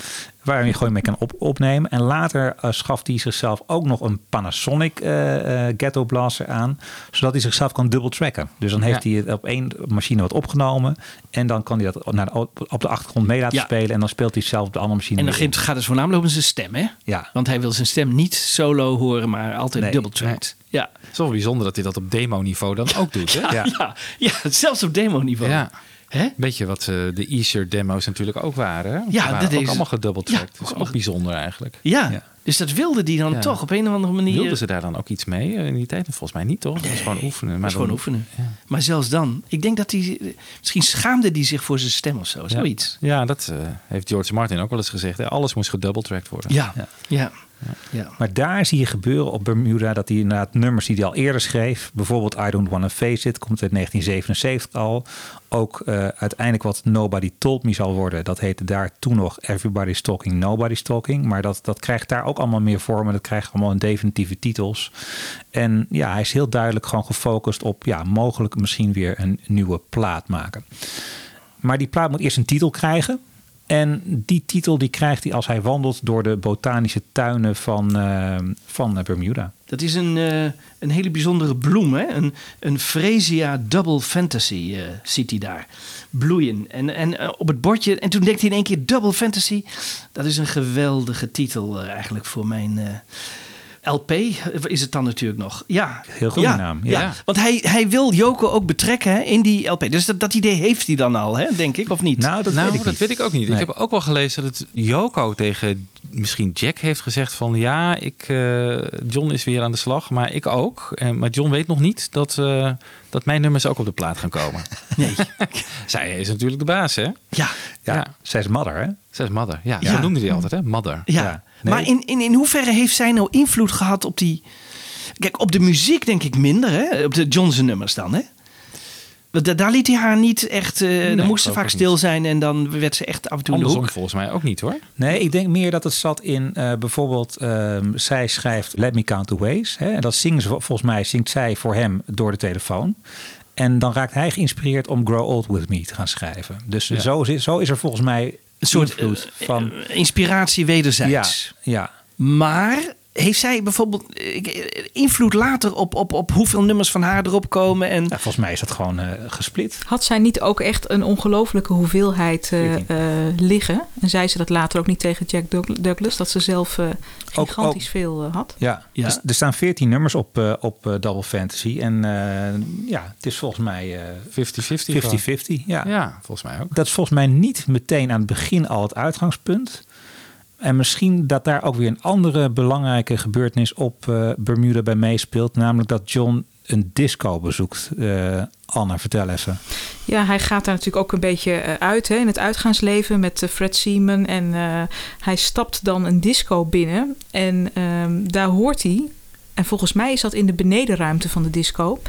Waar je gewoon mee kan op, opnemen. En later eh, schaft hij zichzelf ook nog een Panasonic eh, eh, Ghetto Blaster aan. Zodat hij zichzelf kan dubbel tracken. Dus dan heeft Ja. hij het op één machine wat opgenomen. En dan kan hij dat naar de, op de achtergrond mee laten Ja. spelen. En dan speelt hij zelf op de andere machine. En dan gaat het voornamelijk om zijn stem, hè? Ja. Want hij wil zijn stem niet solo horen, maar altijd Nee, dubbel tracked. Ja. Het is wel bijzonder dat hij dat op demo-niveau dan ook doet. Hè? Ja, Ja. ja. Ja, zelfs op demo-niveau. Ja. Hè? Beetje wat eh, de e-shirt demo's natuurlijk ook waren. Ja, die waren dat ook is- allemaal gedouble-tracked. Ja, dat is ook bijzonder eigenlijk. Ja. Ja. dus dat wilde die dan Ja. toch op een of andere manier. Wilden ze daar dan ook iets mee eh, in die tijd? Volgens mij niet, toch? Dat was gewoon oefenen. Dat Maar is gewoon dan- oefenen. Maar zelfs dan, ik denk dat hij, misschien schaamde hij zich voor zijn stem of zo, zoiets. Ja, dat eh, heeft George Martin ook wel eens gezegd. Hè? Alles moest gedouble-tracked worden. Ja, ja, ja. Maar daar zie je gebeuren op Bermuda dat hij inderdaad nummers die hij al eerder schreef, bijvoorbeeld I Don't Wanna Face It, komt uit 1977 al. Ook eh, uiteindelijk wat Nobody Told Me zal worden, dat heette daar toen nog Everybody's Talking, Nobody's Talking. Maar dat, dat krijgt daar ook allemaal meer vormen, dat krijgt allemaal een definitieve titels. En ja, hij is heel duidelijk gewoon gefocust op ja, mogelijk misschien weer een nieuwe plaat maken. Maar die plaat moet eerst een titel krijgen. En die titel die krijgt hij als hij wandelt door de botanische tuinen van, eh, van eh, Bermuda. Dat is een, eh, een hele bijzondere bloem, hè? Een, een Fresia Double Fantasy ziet hij daar bloeien. En, en op het bordje, en toen denkt hij in één keer Double Fantasy. Dat is een geweldige titel eigenlijk voor mijn LP, is het dan natuurlijk nog. Ja, Heel goede ja, naam, Ja. ja. want hij, hij wil Joko ook betrekken hè, in die LP. Dus dat, dat idee heeft hij dan al, hè, denk ik, of niet? Nou, dat nou, weet ik dat niet. weet ik ook niet. Nee. Ik heb ook wel gelezen dat het Joko tegen misschien Jack heeft gezegd van ja, ik, eh, John is weer aan de slag, maar ik ook. En, maar John weet nog niet dat, eh, dat mijn nummers ook op de plaat gaan komen. Nee. Zij is natuurlijk de baas, hè? Ja, Ja, Ja. zij is mother, hè? Zij is mother. Ja, Ja. zo noemde hij altijd, hè? Mother. Ja, Ja, nee. maar in, in, in hoeverre heeft zij nou invloed gehad op die... Kijk, op de muziek denk ik minder, hè? Op de Johnson nummers dan, hè? Want da- daar liet hij haar niet echt... eh dan moest ze vaak stil niet. zijn en dan werd ze echt af en toe in de Andersom hoek. volgens mij ook niet hoor. Nee, ik denk meer dat het zat in eh, bijvoorbeeld, ehm, zij schrijft Let Me Count the Ways. Hè, en dat zingen ze, volgens mij zingt zij voor hem door de telefoon. En dan raakt hij geïnspireerd om Grow Old With Me te gaan schrijven. Dus Ja. zo, is, zo is er volgens mij soort eh, van... eh, inspiratie wederzijds. Ja, ja. Maar heeft zij bijvoorbeeld eh, eh, invloed later op, op, op hoeveel nummers van haar erop komen? En Ja, volgens mij is dat gewoon eh, gesplit. Had zij niet ook echt een ongelofelijke hoeveelheid eh, Veertien. eh, liggen? En zei ze dat later ook niet tegen Jack Doug- Douglas? Dat ze zelf eh, Ook- gigantisch ook- veel had? Ja, Ja. Dus er staan 14 nummers op, eh, op Double Fantasy. En eh, ja, het is volgens mij eh, 50-50. 50-50. ja. Ja, volgens mij ook. Dat is volgens mij niet meteen aan het begin al het uitgangspunt. En misschien dat daar ook weer een andere belangrijke gebeurtenis op eh, Bermuda bij meespeelt. Namelijk dat John een disco bezoekt. Eh, Anna, vertel even. Ja, hij gaat daar natuurlijk ook een beetje eh, uit hè, in het uitgaansleven met Fred Seaman. En hij stapt dan een disco binnen. En ehm, daar hoort hij, en volgens mij is dat in de benedenruimte van de disco,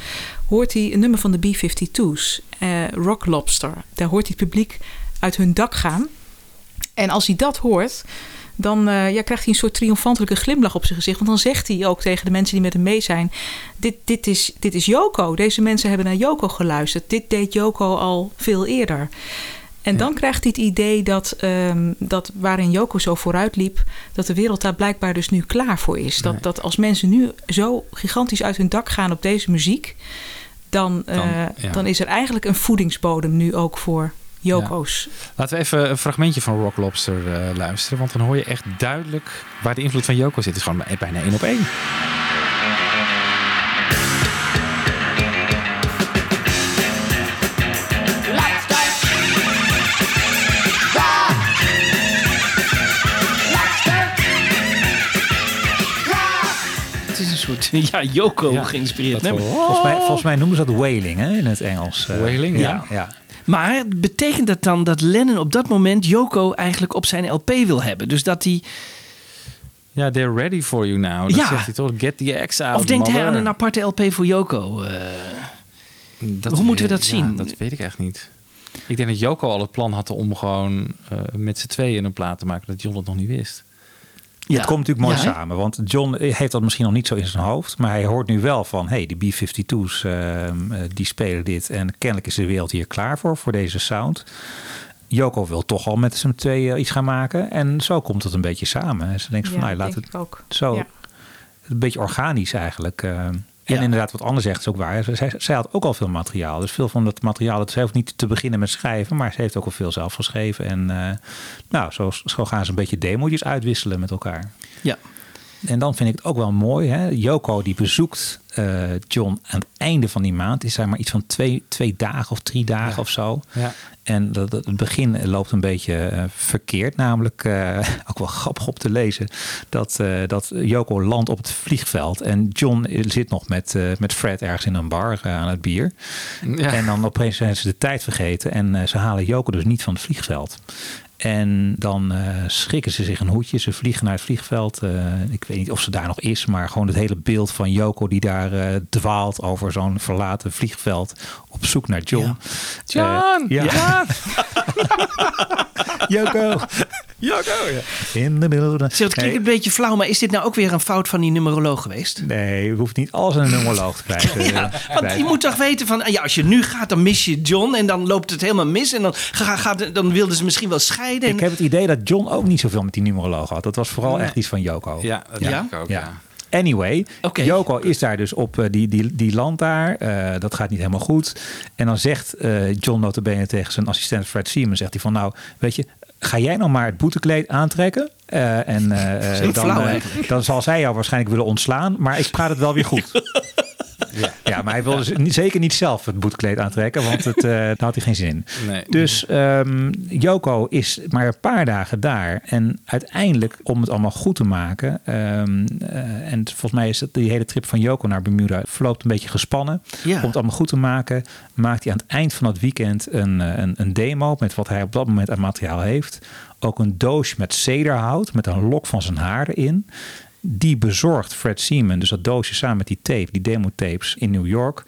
hoort hij een nummer van de B-52's, eh, Rock Lobster. Daar hoort hij het publiek uit hun dak gaan. En als hij dat hoort, dan eh, ja, krijgt hij een soort triomfantelijke glimlach op zijn gezicht. Want dan zegt hij ook tegen de mensen die met hem mee zijn: dit, dit, is, dit is Joko. Deze mensen hebben naar Joko geluisterd. Dit deed Joko al veel eerder. En dan krijgt hij het idee dat, ehm, dat waarin Joko zo vooruit liep, dat de wereld daar blijkbaar dus nu klaar voor is. Dat, dat als mensen nu zo gigantisch uit hun dak gaan op deze muziek, dan, eh, ja. dan is er eigenlijk een voedingsbodem nu ook voor Joko's. Laten we even een fragmentje van Rock Lobster eh, luisteren. Want dan hoor je echt duidelijk waar de invloed van Joko zit. Het is gewoon bijna één op één. het is een soort ja, Joko Ja, geïnspireerd. Volgens mij, volgens mij noemen ze dat wailing hè, in het Engels. Eh, Wailing, ja. ja. Maar betekent dat dan dat Lennon op dat moment Joko eigenlijk op zijn LP wil hebben? Dus dat hij... Ja, they're ready for you now. Dat Ja. zegt hij toch. Get the X out, Of denkt hij aan een aparte LP voor Joko? eh? Dat Hoe moeten we dat ja, zien? dat weet ik echt niet. Ik denk dat Joko al het plan had om gewoon eh, met z'n tweeën een plaat te maken. Dat John dat nog niet wist. Ja. Het komt natuurlijk mooi Ja, samen. Want John heeft dat misschien nog niet zo in zijn hoofd. Maar hij hoort nu wel van... hey, die B-52's ehm, eh, die spelen dit. En kennelijk is de wereld hier klaar voor. Voor deze sound. Joko wil toch al met z'n tweeën iets gaan maken. En zo komt het een beetje samen. En ze denkt van, Ja, nou, laat denk het ook. zo... Een beetje organisch eigenlijk. eh. En Ja. inderdaad, wat Anne zegt is ook waar. Zij, zij had ook al veel materiaal. Dus veel van dat materiaal, dat ze hoeft niet te beginnen met schrijven. Maar ze heeft ook al veel zelf geschreven. En eh, nou, zo, zo gaan ze een beetje demo's uitwisselen met elkaar. Ja. En dan vind ik het ook wel mooi. Hè? Joko die bezoekt eh, John aan het einde van die maand. Is daar maar iets van twee, twee dagen of drie dagen of zo. Ja. En dat, dat- het begin loopt een beetje eh, verkeerd. Namelijk, eh, ook wel grappig op te lezen, dat, eh, dat Joko landt op het vliegveld. En John zit nog met, met Fred ergens in een bar aan het bier. Ja. En dan opeens zijn ze de tijd vergeten. En ze halen Joko dus niet van het vliegveld. En dan eh, schrikken ze zich een hoedje. Ze vliegen naar het vliegveld. Eh, ik weet niet of ze daar nog is. Maar gewoon het hele beeld van Joko die daar eh, dwaalt over zo'n verlaten vliegveld. Op zoek naar John. John! Eh, ja. Joko! Joko, ja. In the middle of the... Zeg, Het klinkt een beetje flauw, maar is dit nou ook weer een fout van die numeroloog geweest? Nee, je hoeft niet alles aan een numeroloog te krijgen. Ja, want je moet toch weten van, ja, als je nu gaat, dan mis je John en dan loopt het helemaal mis en dan, ga, gaat, dan wilden ze misschien wel scheiden. Ik heb het idee dat John ook niet zoveel met die numeroloog had. Dat was vooral echt iets van Joko. Ja, dat Ja? denk ik ook. Ja. Ja. Anyway. Joko is daar dus op, eh, die, die, die land daar. Eh, dat gaat niet helemaal goed. En dan zegt eh, John notabene tegen zijn assistent Fred Seaman... zegt hij van nou, weet je, ga jij nou maar het boetekleed aantrekken... Eh, en eh, dan, flauw, dan zal zij jou waarschijnlijk willen ontslaan. Maar ik praat het wel weer goed. Ja. maar hij wilde niet- zeker niet zelf het boetekleed aantrekken, want het, eh, daar had hij geen zin in. Nee. Dus ehm, Joko is maar een paar dagen daar. En uiteindelijk, om het allemaal goed te maken. ehm, eh, en volgens mij is het, die hele trip van Joko naar Bermuda verloopt een beetje gespannen. Ja. Om het allemaal goed te maken, maakt hij aan het eind van het weekend een, eh, een, een demo met wat hij op dat moment aan materiaal heeft. Ook een doosje met cederhout met een lok van zijn haar erin. Die bezorgt Fred Seaman, dus dat doosje samen met die tape, die demo-tapes in New York.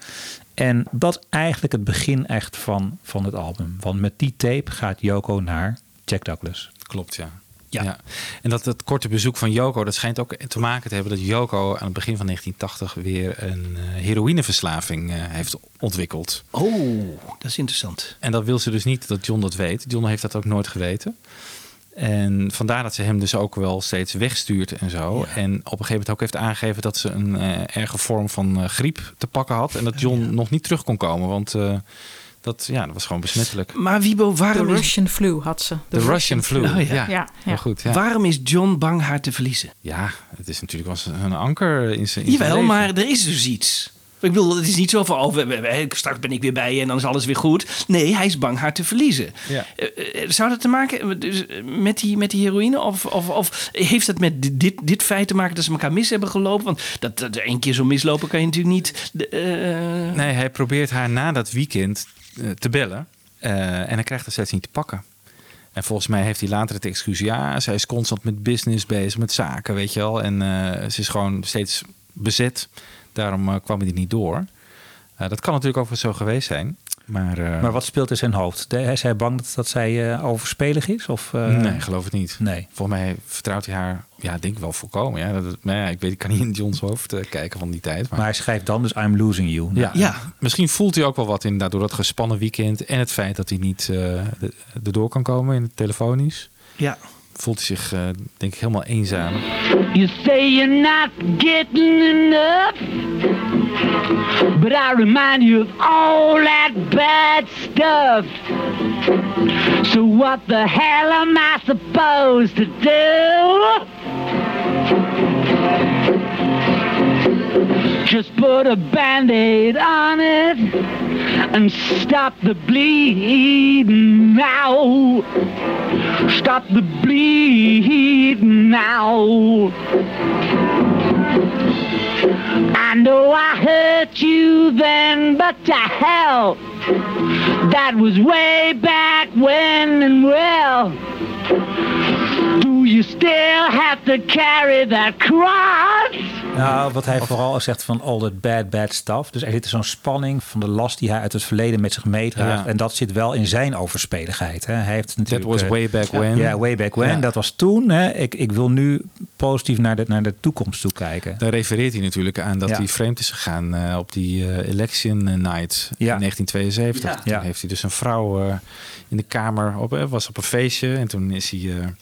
En dat is eigenlijk het begin echt van, van het album. Want met die tape gaat Yoko naar Jack Douglas. Klopt, ja. Ja. En dat het korte bezoek van Yoko, dat schijnt ook te maken te hebben dat Yoko aan het begin van 1980 weer een uh, heroïneverslaving uh, heeft ontwikkeld. Oh, dat is interessant. En dat wil ze dus niet dat John dat weet. John heeft dat ook nooit geweten. En vandaar dat ze hem dus ook wel steeds wegstuurt en zo. Ja. En op een gegeven moment ook heeft aangegeven dat ze een uh, erge vorm van griep te pakken had. En dat John ja. nog niet terug kon komen. Want dat, ja, dat was gewoon besmettelijk. Maar Wiebo, waarom... De Russian flu had ze. De, Russian, flu, oh, ja. ja. ja. goed, ja. Waarom is John bang haar te verliezen? Ja, het is natuurlijk als een anker in zijn Jawel, leven. maar er is dus iets. Ik bedoel, het is niet zo van, oh, straks ben ik weer bij je en dan is alles weer goed. Nee, hij is bang haar te verliezen. Ja. Zou dat te maken met die, met die heroïne? Of, of, of heeft dat met dit, dit feit te maken dat ze elkaar mis hebben gelopen? Want dat, dat één keer zo mislopen kan je natuurlijk niet... Uh... Nee, hij probeert haar na dat weekend te bellen. Uh, en hij krijgt het steeds niet te pakken. En volgens mij heeft hij later het excuus. Ja, zij is constant met business bezig, met zaken, weet je wel. En ze is gewoon steeds bezet. Daarom uh, kwam hij er niet door. dat kan natuurlijk ook wel zo geweest zijn. Maar, maar wat speelt in zijn hoofd? Is hij bang dat, dat zij overspelig is? Of, nee, geloof het niet. Nee. Volgens mij vertrouwt hij haar, ja, denk ik wel volkomen. Ja, dat, maar ja, ik weet, ik kan niet in Johns hoofd kijken van die tijd. Maar, maar hij schrijft dan dus I'm losing you. Ja, ja. misschien voelt hij ook wel wat inderdaad door dat gespannen weekend en het feit dat hij niet uh, erdoor kan komen in het telefonisch. Ja. Voelt hij zich, uh, denk ik, helemaal eenzaam. You say you're not getting enough. But I remind you of all that bad stuff. So what the hell am I supposed to do? Just put a band-aid on it and stop the bleeding now. Stop the bleeding now. I know I hurt you then, but to hell, that was way back when and well. You still have to carry that cross? Nou, wat hij vooral zegt van all that bad, bad stuff. Dus er zit zo'n spanning van de last die hij uit het verleden met zich meedraagt. Ja. En dat zit wel in zijn overspeligheid. Hè. Hij heeft natuurlijk, That was way back when. Ja, way back when. Ja. Dat was toen. Hè. Ik, ik wil nu positief naar de, naar de toekomst toe kijken. Daar refereert hij natuurlijk aan dat hij vreemd is gegaan uh, op die uh, election night in 1972. Toen heeft hij dus een vrouw uh, in de kamer, op, was op een feestje. En toen is hij...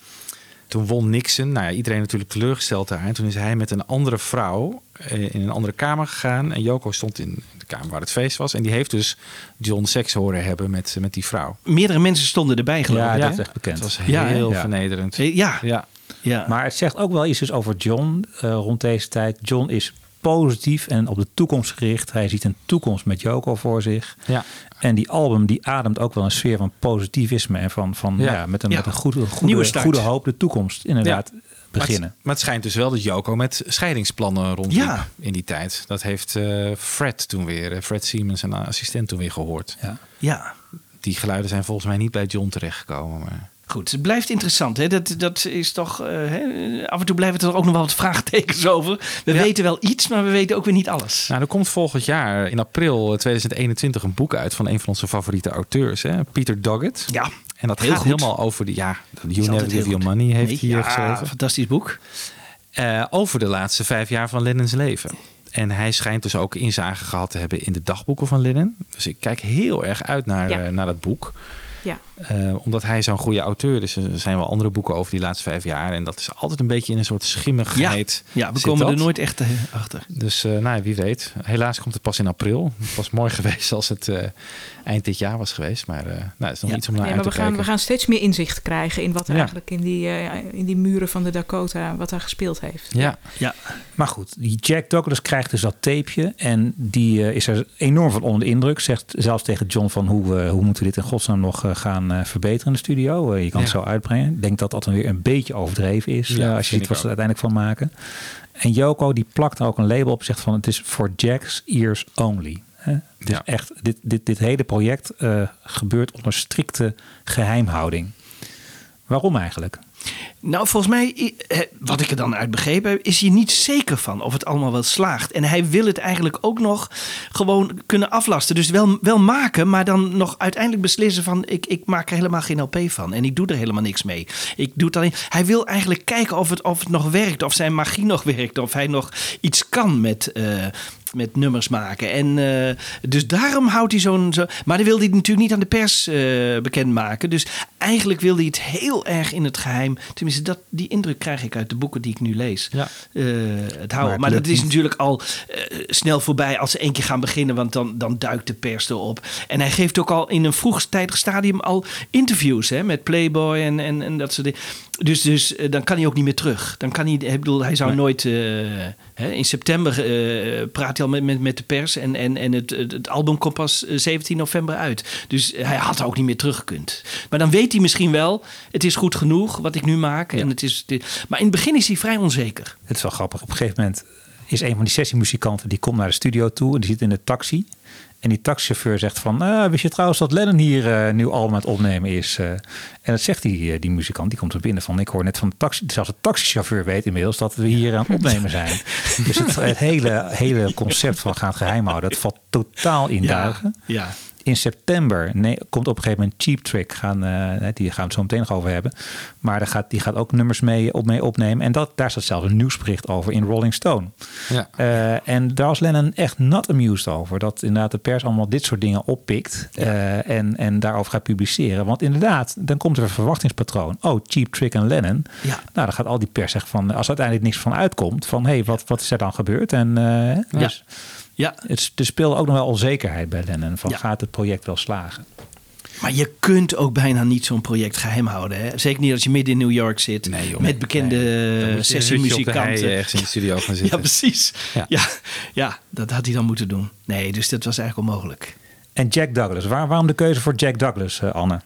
Toen won Nixon. Nou ja, iedereen natuurlijk teleurgesteld daar. En toen is hij met een andere vrouw in een andere kamer gegaan. En Joko stond in de kamer waar het feest was. En die heeft dus John seks horen hebben met, met die vrouw. Meerdere mensen stonden erbij geloof ik. Ja, dat is echt bekend. Het was heel ja. vernederend. Ja. ja. ja. Maar het zegt ook wel iets dus over John uh, rond deze tijd. John is positief en op de toekomst gericht. Hij ziet een toekomst met Joko voor zich. Ja. En die album die ademt ook wel een sfeer van positivisme en van, van ja. ja met een, ja. met een goede, goede, goede hoop de toekomst inderdaad ja. beginnen. Maar het, maar het, schijnt dus wel dat Joko met scheidingsplannen rondliep ja. in die tijd. Dat heeft uh, Fred toen weer, Fred Siemens, zijn assistent toen weer gehoord. Ja. ja. Die geluiden zijn volgens mij niet bij John terechtgekomen. Maar... Goed, het blijft interessant. Hè? Dat, dat is toch. Uh, hè? Af en toe blijven er ook nog wel wat vraagtekens over. We ja. weten wel iets, maar we weten ook weer niet alles. Nou, er komt volgend jaar in april 2021 een boek uit van een van onze favoriete auteurs, hè? Peter Doggett. Ja. En dat heel gaat goed. helemaal over de. Ja, You Never Give Your Money heeft nee, hij ja, geschreven. Fantastisch boek. Uh, over de laatste vijf jaar van Lennon's leven. En hij schijnt dus ook inzage gehad te hebben in de dagboeken van Lennon. Dus ik kijk heel erg uit naar, Ja. uh, naar dat boek. Ja. Uh, omdat hij zo'n goede auteur is. Er zijn wel andere boeken over die laatste vijf jaar. En dat is altijd een beetje in een soort schimmigheid. Ja, ja we komen dat. er nooit echt eh, achter. Dus uh, nou, wie weet. Helaas komt het pas in april. Het was mooi geweest als het uh, eind dit jaar was geweest. Maar uh, nou, het is nog Ja. iets om naar Nee, uit maar te we gaan, kijken. we gaan steeds meer inzicht krijgen in wat er Ja. eigenlijk in die, eh, in die muren van de Dakota, wat daar gespeeld heeft. Ja. Ja. Maar goed, die Jack Douglas krijgt dus dat tapeje. En die eh, is er enorm van onder de indruk. Zegt zelfs tegen John van hoe, eh, hoe moeten we dit in godsnaam nog eh, gaan eh, verbeteren in de studio. Eh, je kan het zo uitbrengen. Ik denk dat dat dan weer een beetje overdreven is. Ja, eh, als je ziet wat ze er uiteindelijk van maken. En Joko die plakt ook een label op. Zegt van het is for Jack's ears only. Het is Ja. echt, dit, dit, dit hele project gebeurt onder strikte geheimhouding. Waarom eigenlijk? Nou, volgens mij, wat ik er dan uit begrepen heb, is hij niet zeker van of het allemaal wel slaagt. En hij wil het eigenlijk ook nog gewoon kunnen aflasten. Dus wel, wel maken, maar dan nog uiteindelijk beslissen van ik, ik maak er helemaal geen LP van. En ik doe er helemaal niks mee. Ik doe het alleen. Hij wil eigenlijk kijken of het, of het nog werkt, of zijn magie nog werkt, of hij nog iets kan met. eh, met nummers maken. En eh, dus daarom houdt hij zo'n. Zo, maar dan wil hij het natuurlijk niet aan de pers eh bekendmaken. Dus eigenlijk wil hij het heel erg in het geheim. Tenminste, dat, die indruk krijg ik uit de boeken die ik nu lees. Ja. Eh, het houden. Maar dat is natuurlijk al snel voorbij als ze één keer gaan beginnen. Want dan, dan duikt de pers erop. En hij geeft ook al in een vroegtijdig stadium al interviews hè, met Playboy en, en, en dat soort dingen. Dus, dus dan kan hij ook niet meer terug. Dan kan hij, ik bedoel, hij zou nooit. hè, in september praat hij al met, met, met de pers. En, en, en het, het, album komt pas eh, 17 november uit. Dus hij had ook niet meer teruggekund. Maar dan weet hij misschien wel. Het is goed genoeg wat ik nu maak. En het is, dit- maar in het begin is hij vrij onzeker. Het is wel grappig. Op een gegeven moment is een van die sessiemuzikanten... die komt naar de studio toe en die zit in de taxi. En die taxichauffeur zegt van... "Ah, wist je trouwens dat Lennon hier eh nieuw album aan het opnemen is? eh?" en dat zegt die, eh, die muzikant. Die komt er binnen van... ik hoor net van de taxi... zelfs de taxichauffeur weet inmiddels... dat we hier aan het opnemen zijn. dus het, het hele, hele concept van gaan geheim houden... dat valt totaal in duigen. Ja. In september nee, komt op een gegeven moment Cheap Trick. Gaan, eh, die gaan we het zo meteen nog over hebben. Maar daar gaat, die gaat ook nummers mee, op, mee opnemen. En dat, daar staat zelfs een nieuwsbericht over in Rolling Stone. Ja. Eh, en daar was Lennon echt not amused over. Dat inderdaad de pers allemaal dit soort dingen oppikt. eh, en, en daarover gaat publiceren. Want inderdaad, dan komt er een verwachtingspatroon. Oh, Cheap Trick en Lennon. Ja. Nou, dan gaat al die pers zeggen van... als er uiteindelijk niks van uitkomt... van hé, hey, wat, wat is er dan gebeurd? En eh, dus Ja. het, er speelde ook nog wel onzekerheid bij Lennon. Van Ja. gaat het project wel slagen? Maar je kunt ook bijna niet zo'n project geheim houden. Hè? Zeker niet als je midden in New York zit. Nee, joh. met bekende hei, sessiemuzikanten. ergens in de studio gaan Ja, precies. Ja. Ja. Ja. dat had hij dan moeten doen. Nee, dus dat was eigenlijk onmogelijk. En Jack Douglas. Waar, waarom de keuze voor Jack Douglas, eh, Anne?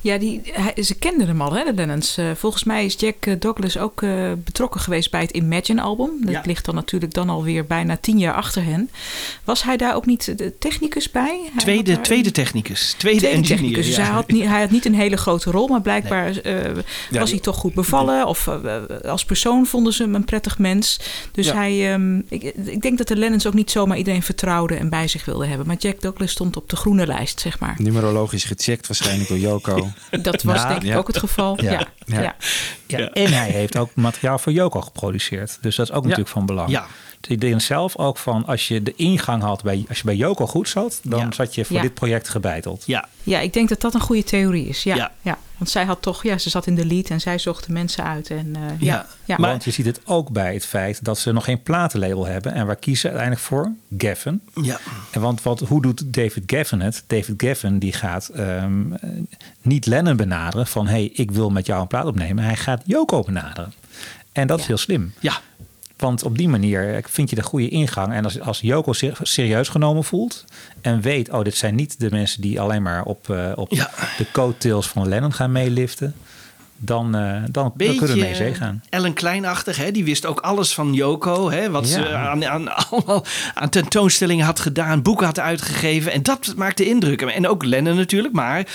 Ja, die, hij- ze kenden hem al, hè, de Lennons. Eh, volgens mij is Jack eh, Douglas ook eh, betrokken geweest bij het Imagine-album. Dat Ja. ligt dan natuurlijk dan alweer bijna tien jaar achter hen. Was hij daar ook niet de technicus bij? Hij Tweede, daar- tweede technicus. Tweede, Tweede engineer. technicus. Dus ja. hij, had niet, hij had niet een hele grote rol, maar blijkbaar eh, was hij toch goed bevallen. Of als persoon vonden ze hem een prettig mens. Dus Ja. hij, ehm, ik, ik denk dat de Lennons ook niet zomaar iedereen vertrouwde en bij zich wilden hebben. Maar Jack Douglas stond op de groene lijst, zeg maar. Numerologisch gecheckt waarschijnlijk door Joko. Dat was Ja, denk ik ja. ook het geval. Ja. Ja. Ja. Ja. Ja, En hij heeft ook materiaal voor Joko geproduceerd. Dus dat is ook natuurlijk van belang. Ja. Dus ik denk zelf ook van als je de ingang had bij als je bij Joko goed zat, dan Ja. zat je voor Ja. dit project gebeiteld. Ja, Ja, ik denk dat dat een goede theorie is. Ja, Ja. ja. Want zij had toch, ja, ze zat in de lead en zij zocht de mensen uit. En, eh, Ja. ja. Ja. Maar- Want je ziet het ook bij het feit dat ze nog geen platenlabel hebben. En waar kiezen ze uiteindelijk voor? Geffen. ja. En want wat, hoe doet David Geffen het? David Geffen die gaat ehm, eh, niet Lennon benaderen van... hé, hey, ik wil met jou een plaat opnemen. Hij gaat Joko benaderen. En dat is heel slim. ja. Want op die manier vind je de goede ingang. En als, als Joko zich serieus genomen voelt en weet... oh, dit zijn niet de mensen die alleen maar op, eh, op Ja. de coattails van Lennon gaan meeliften... dan, eh, dan, dan kunnen we mee zee gaan. Ellen Kleinachtig, hè? die wist ook alles van Joko. Hè? Wat Ja. ze aan, aan, allemaal aan tentoonstellingen had gedaan, boeken had uitgegeven. En dat maakte indruk. En ook Lennon natuurlijk. Maar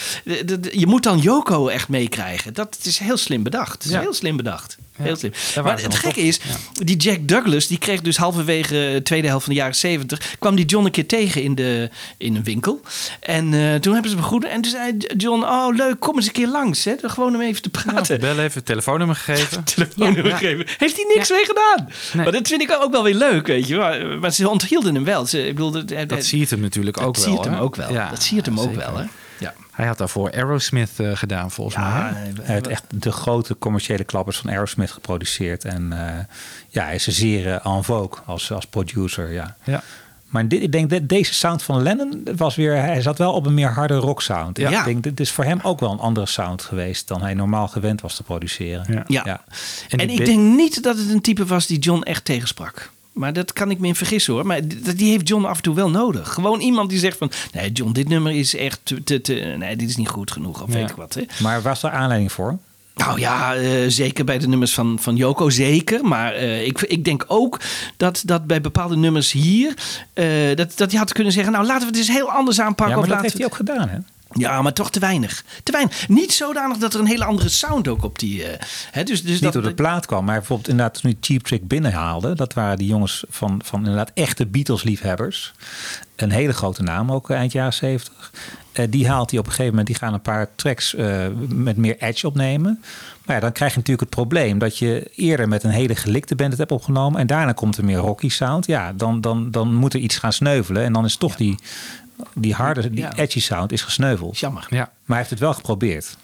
je moet dan Joko echt meekrijgen. Dat is heel slim bedacht. Is heel slim bedacht. Heel slim. Maar het gekke op. is, die Jack Douglas, die kreeg dus halverwege de tweede helft van de jaren zeventig, kwam die John een keer tegen in, de, in een winkel. En eh, toen hebben ze hem goed. En toen zei John, oh leuk, kom eens een keer langs. Hè? Gewoon om even te praten. Bel even het telefoonnummer gegeven. telefoonnummer Ja. gegeven. Heeft hij niks mee gedaan. Maar dat vind ik ook wel weer leuk, weet je. Maar, maar ze onthielden hem wel. Ze, ik bedoel, dat, Dat zie je hem natuurlijk ook dat wel. ziet hem hè? ook wel. Ja, dat ziet hem ook zeker. wel, hè. Ja. Hij had daarvoor Aerosmith eh, gedaan, volgens mij. Ja, Hij heeft echt de grote commerciële klappers van Aerosmith geproduceerd. En eh, ja, hij is zeer eh, en vogue als, als producer. Ja. Ja. Maar dit, ik denk dat deze sound van Lennon was weer... Hij zat wel op een meer harde rock sound. Ja. Ik denk, dit is voor hem ook wel een andere sound geweest... dan hij normaal gewend was te produceren. Ja. Ja. Ja. En, ik bit- denk niet dat het een type was die John echt tegensprak. Maar dat kan ik me in vergissen hoor. Maar die heeft John af en toe wel nodig. Gewoon iemand die zegt van... Nee, John, dit nummer is echt te... te, te- nee, dit is niet goed genoeg. Of Ja. weet ik wat. Hè. Maar was er aanleiding voor? Nou ja, eh, zeker bij de nummers van, van Joko, zeker. Maar eh, ik, ik denk ook dat, dat bij bepaalde nummers hier... eh, dat, dat hij had kunnen zeggen... Nou, laten we het eens heel anders aanpakken. Ja, maar of dat heeft hij ook gedaan, hè? Ja, maar toch te weinig. Te weinig. Niet zodanig dat er een hele andere sound ook op die... eh, hè, dus, dus niet dat, door de plaat kwam, maar bijvoorbeeld inderdaad toen die Cheap Trick binnenhaalde, dat waren die jongens van, van inderdaad echte Beatles-liefhebbers. Een hele grote naam, ook eind jaren 70. Eh, die haalt hij op een gegeven moment, die gaan een paar tracks eh, met meer edge opnemen. Maar ja, dan krijg je natuurlijk het probleem dat je eerder met een hele gelikte band het hebt opgenomen en daarna komt er meer rocky sound. Ja, dan, dan, dan moet er iets gaan sneuvelen en dan is toch die, die harde, die Ja. edgy sound is gesneuveld. Jammer. Ja. Maar hij heeft het wel geprobeerd.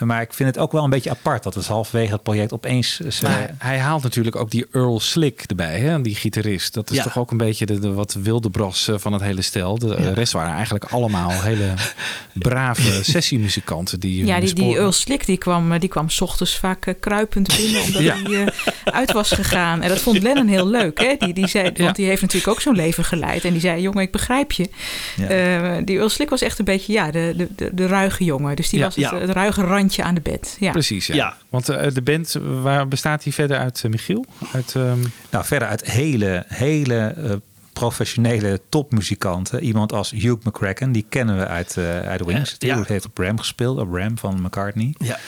Maar ik vind het ook wel een beetje apart dat het halverwege het project opeens... eh, Maar hij haalt natuurlijk ook die Earl Slick erbij, hè? die gitarist. Dat is Ja. toch ook een beetje de, de wat wilde bros eh, van het hele stel. De eh, rest waren eigenlijk allemaal hele brave sessiemuzikanten. Die, Ja, hun die, Earl Slick die kwam, eh, die kwam 's ochtends vaak eh, kruipend binnen omdat Ja. hij eh, uit was gegaan. En dat vond Lennon heel leuk. Hè? Die, die zei, Ja. Want die heeft natuurlijk ook zo'n leven geleid. En die zei, jongen, ik begrijp je. Ja. Eh, die Earl Slick was echt een beetje ja, de, de, de, de ruige jongen. Dus die Ja. was het, Ja. het ruige randje aan de bed. Ja. Precies, ja. Ja. Want eh, de band, waar bestaat die verder uit, eh, Michiel? Uit, ehm, Nou, verder uit hele, hele eh, professionele topmuzikanten. Iemand als Hugh McCracken, die kennen we uit, eh uit Wings. Die ja. heeft op Ram gespeeld, op Ram van McCartney. Ja.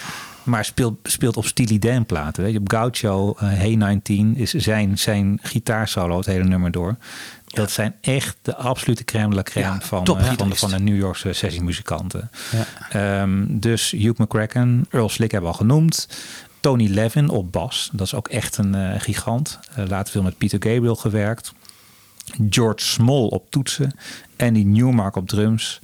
Maar speelt, speelt op Steely Dan platen. Weet je. Op Gaucho, eh, Hey 19 is zijn, zijn gitaarsolo het hele nummer door. Dat zijn echt de absolute crème de la crème Ja, van, eh, van, van de New Yorkse sessiemuzikanten. ja. Ehm, dus Hugh McCracken, Earl Slick hebben we al genoemd. Tony Levin op bas. Dat is ook echt een eh, gigant. Eh, later veel met Peter Gabriel gewerkt. George Small op toetsen. Andy Newmark op drums.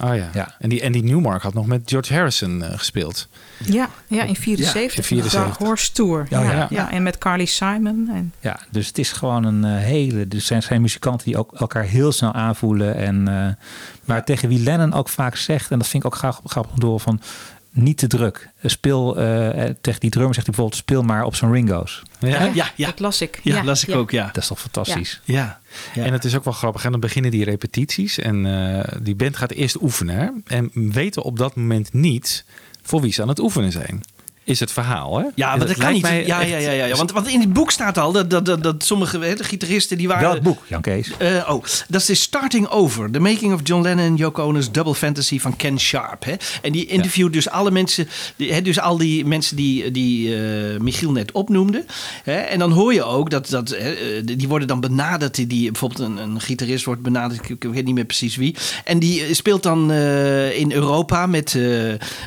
Oh ja. Ja. En, die, en die Newmark had nog met George Harrison eh, gespeeld. Ja, ja, in 74. in 74. Dark Horse Tour. Ja, ja, ja. ja. en met Carly Simon. En, Ja, dus het is gewoon een eh, hele... Dus zijn, zijn muzikanten die ook elkaar heel snel aanvoelen. En, eh, maar tegen wie Lennon ook vaak zegt... En dat vind ik ook graag grappig om te horen van... Niet te druk. Speel eh, eh, tegen die drummer zegt hij bijvoorbeeld... Speel maar op zo'n Ringo's. Ja. Ja, ja. Dat las ik. Ja, las ik ja. ook, ja. Dat is toch fantastisch. Ja. ja. En het is ook wel grappig. En dan beginnen die repetities. En eh, die band gaat eerst oefenen. hè. En weten op dat moment niet voor wie ze aan het oefenen zijn. Is het verhaal, hè? Ja, En maar dat kan niet. mij Ja, echt- ja, ja, ja, ja. Want, want in het boek staat al dat, dat, dat, dat sommige hè, de gitaristen die waren. Welk boek, Jan Kees? Eh, oh, dat is de Starting Over. The Making of John Lennon and Yoko Ono's Double Fantasy van Ken Sharp. Hè? En die interviewt dus alle mensen, die, hè, dus al die mensen die, die eh, Michiel net opnoemde. Hè? En dan hoor je ook dat, dat hè, eh, die worden dan benaderd. Die, die, bijvoorbeeld een, een gitarist wordt benaderd, ik, weet niet meer precies wie. En die speelt dan eh, in Europa met eh,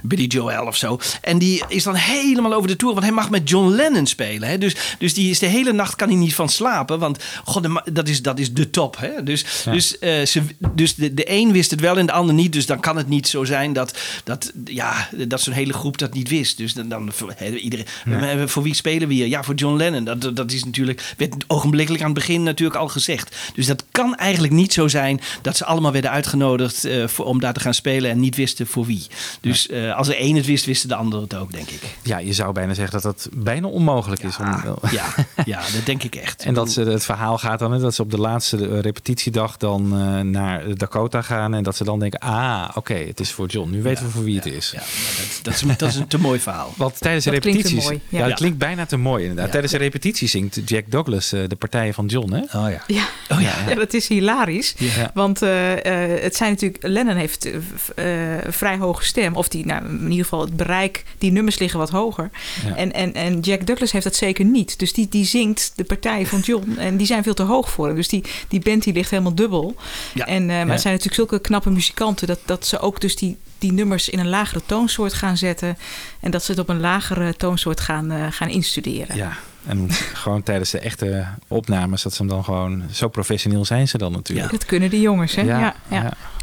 Billy Joel of zo. En die is dan helemaal over de tour, want hij mag met John Lennon spelen. Hè? Dus, dus die is de hele nacht kan hij niet van slapen, want god, de dat, is, dat is de top. Hè? Dus, dus, eh, ze, dus de, de een wist het wel en de ander niet. Dus dan kan het niet zo zijn dat, dat, ja, dat zo'n hele groep dat niet wist. Dus dan, dan iedereen, maar voor wie spelen we hier? Ja, voor John Lennon. Dat, dat is natuurlijk, werd ogenblikkelijk aan het begin natuurlijk al gezegd. Dus dat kan eigenlijk niet zo zijn dat ze allemaal werden uitgenodigd eh, voor, om daar te gaan spelen en niet wisten voor wie. Dus eh, als er één het wist, wisten de anderen het ook, denk ik. Ja, je zou bijna zeggen dat dat bijna onmogelijk is. Om, Ja, ja, dat denk ik echt. En dat ze, het verhaal gaat dan, dat ze op de laatste eh, repetitiedag dan eh, naar Dakota gaan. En dat ze dan denken, ah, oké, het is voor John. Nu weten we voor wie het is. Ja, dat, dat, is, dat is een te mooi verhaal. Want tijdens de Dat repetities... mooi, ja. ja. dat klinkt bijna te mooi inderdaad. Ja. Tijdens de repetitie zingt Jack Douglas eh, de partijen van John, hè? Oh ja. Ja. Oh ja. Ja, dat is hilarisch. Ja. Want eh, eh, het zijn natuurlijk. Lennon heeft eh, vrij hoge stem. Of die, nou, in ieder geval het bereik. Die nummers liggen wat hoger. Ja. En, en, en Jack Douglas heeft dat zeker niet. Dus die, die zingt de partijen van John. En die zijn veel te hoog voor hem. Dus die, die band die ligt helemaal dubbel. Ja. En, eh, maar het zijn natuurlijk zulke knappe muzikanten. Dat, dat ze ook dus die, die nummers in een lagere toonsoort gaan zetten. En dat ze het op een lagere toonsoort gaan, eh, gaan instuderen. Ja. En gewoon tijdens de echte opnames, dat ze hem dan gewoon... Zo professioneel zijn ze dan natuurlijk. Dat kunnen die jongens, hè? Ja, ja,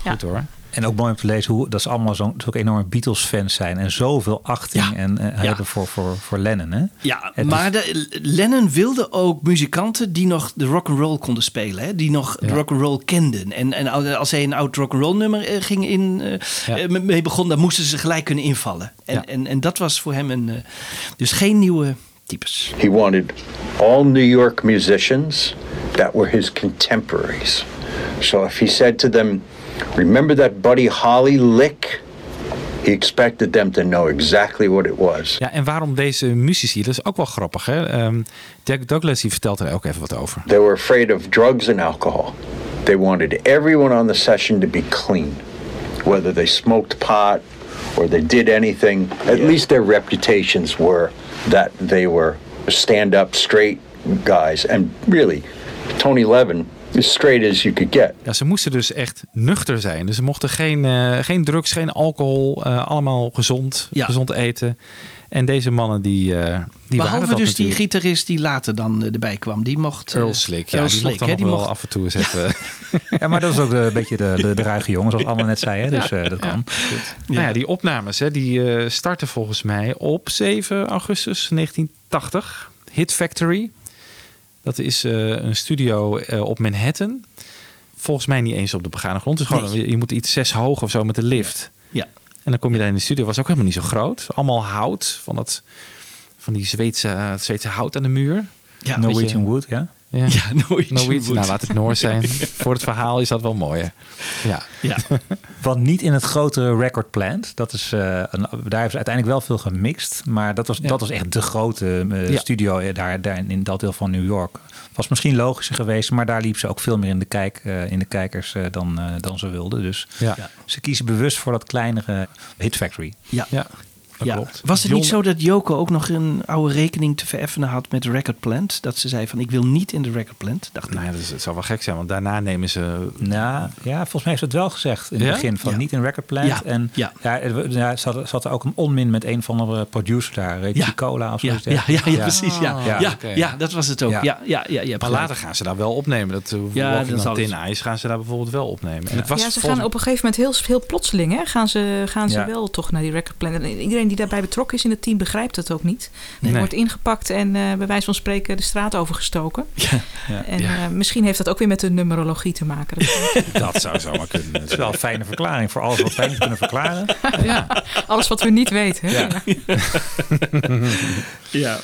ja. Goed hoor. En ook mooi om te lezen hoe dat ze allemaal zo'n zulke enorme Beatles-fans zijn. En zoveel achting Ja. en, eh, hebben voor, voor, voor Lennon. Hè? Ja, Het maar is- de, Lennon wilde ook muzikanten die nog de rock and roll konden spelen, hè? die nog rock and roll kenden. En, en als hij een oud rock and roll nummer eh, ging in, eh, Ja. mee begon, dan moesten ze gelijk kunnen invallen. En, Ja. en, en dat was voor hem een, dus geen nieuwe types. He wanted all New York musicians that were his contemporaries. So if he said to them, Remember that Buddy Holly lick? He expected them to know exactly what it was. Ja, en waarom deze muzici? Dat is ook wel grappig, hè? Ehm, Jack Douglas die vertelt er ook even wat over. They were afraid of drugs and alcohol. They wanted everyone on the session to be clean. whether they smoked pot or they did anything. At least their reputations were that they were stand up, straight guys. And really, Tony Levin as straight as you could get. Ja, ze moesten dus echt nuchter zijn. Dus ze mochten geen, uh, geen drugs, geen alcohol. Uh, allemaal gezond, ja. gezond eten. En deze mannen die, uh, die Behalve dus die gitarist die later dan erbij kwam. Die mocht... Earl Slick, ja, Earl die mocht dan hè, nog die wel mocht- af en toe zetten. Ja, maar dat is ook een beetje de, de, de ruige jongen, zoals Anne net zei. Hè? Dus eh, dat kan. Nou ja, die opnames hè, die eh, starten volgens mij op 7 augustus 1980. Hit Factory. Dat is eh, een studio eh, op Manhattan. Volgens mij niet eens op de begane grond. Dus gewoon, Nee. je moet iets zes hoog of zo met de lift. Ja. En dan kom je daar in de studio. Was ook helemaal niet zo groot. Allemaal hout. Van, dat, van die Zweedse, Zweedse hout aan de muur. Ja, Norwegian Wood, ja. Ja, Ja, Norwegian Norwegian. Wood. Nou, laat het Noors zijn. Voor het verhaal is dat wel mooi. hè. Ja. Ja. Wat niet in het grotere record plant. Dat is, eh, een, daar hebben ze uiteindelijk wel veel gemixt. Maar dat was, Ja. dat was echt de grote eh, Ja. studio eh, daar, daar in dat deel van New York. Was misschien logischer geweest, maar daar liep ze ook veel meer in de, kijk, eh, in de kijkers eh, dan, eh, dan ze wilden. Dus Ja. ze kiezen bewust voor dat kleinere Hit Factory. Ja. Ja. Dat Ja. klopt. Was het John- niet zo dat Joko ook nog een oude rekening te vereffenen had met Record Plant? Dat ze zei van ik wil niet in de Record Plant. Dacht ik. Nou ja, dat is- zou wel gek zijn, want daarna nemen ze... Nou, ja, volgens mij heeft ze het wel gezegd in het Ja? begin van Ja. niet in record plant. Ja. En Ja. ja. er- ja, had, ze had ook een onmin met een van de producer daar, Richie Ja. Cola of Ja, zoiets. ja, ja, ja, precies. Ja, ja, ja, oké. dat was het ook. Ja, Ja. ja, ja, ja, je hebt Maar later gaan ze daar wel opnemen. Dat uh, Ja, Thin het. Ice gaan ze daar bijvoorbeeld wel opnemen. En het was ja, ze volgens- gaan op een gegeven moment heel, heel plotseling. Hè, gaan ze, gaan ze Ja. wel toch naar die record plan. En iedereen die daarbij betrokken is in het team begrijpt het ook niet. Er Nee. wordt ingepakt en eh, bij wijze van spreken de straat overgestoken. Ja. Ja. En Ja. eh, misschien heeft dat ook weer met de numerologie te maken. Dat- Dat zou zomaar kunnen. Dat is wel een fijne verklaring voor alles wat wij niet kunnen verklaren. ja. Alles wat we niet weten. Hè? Ja. Ja.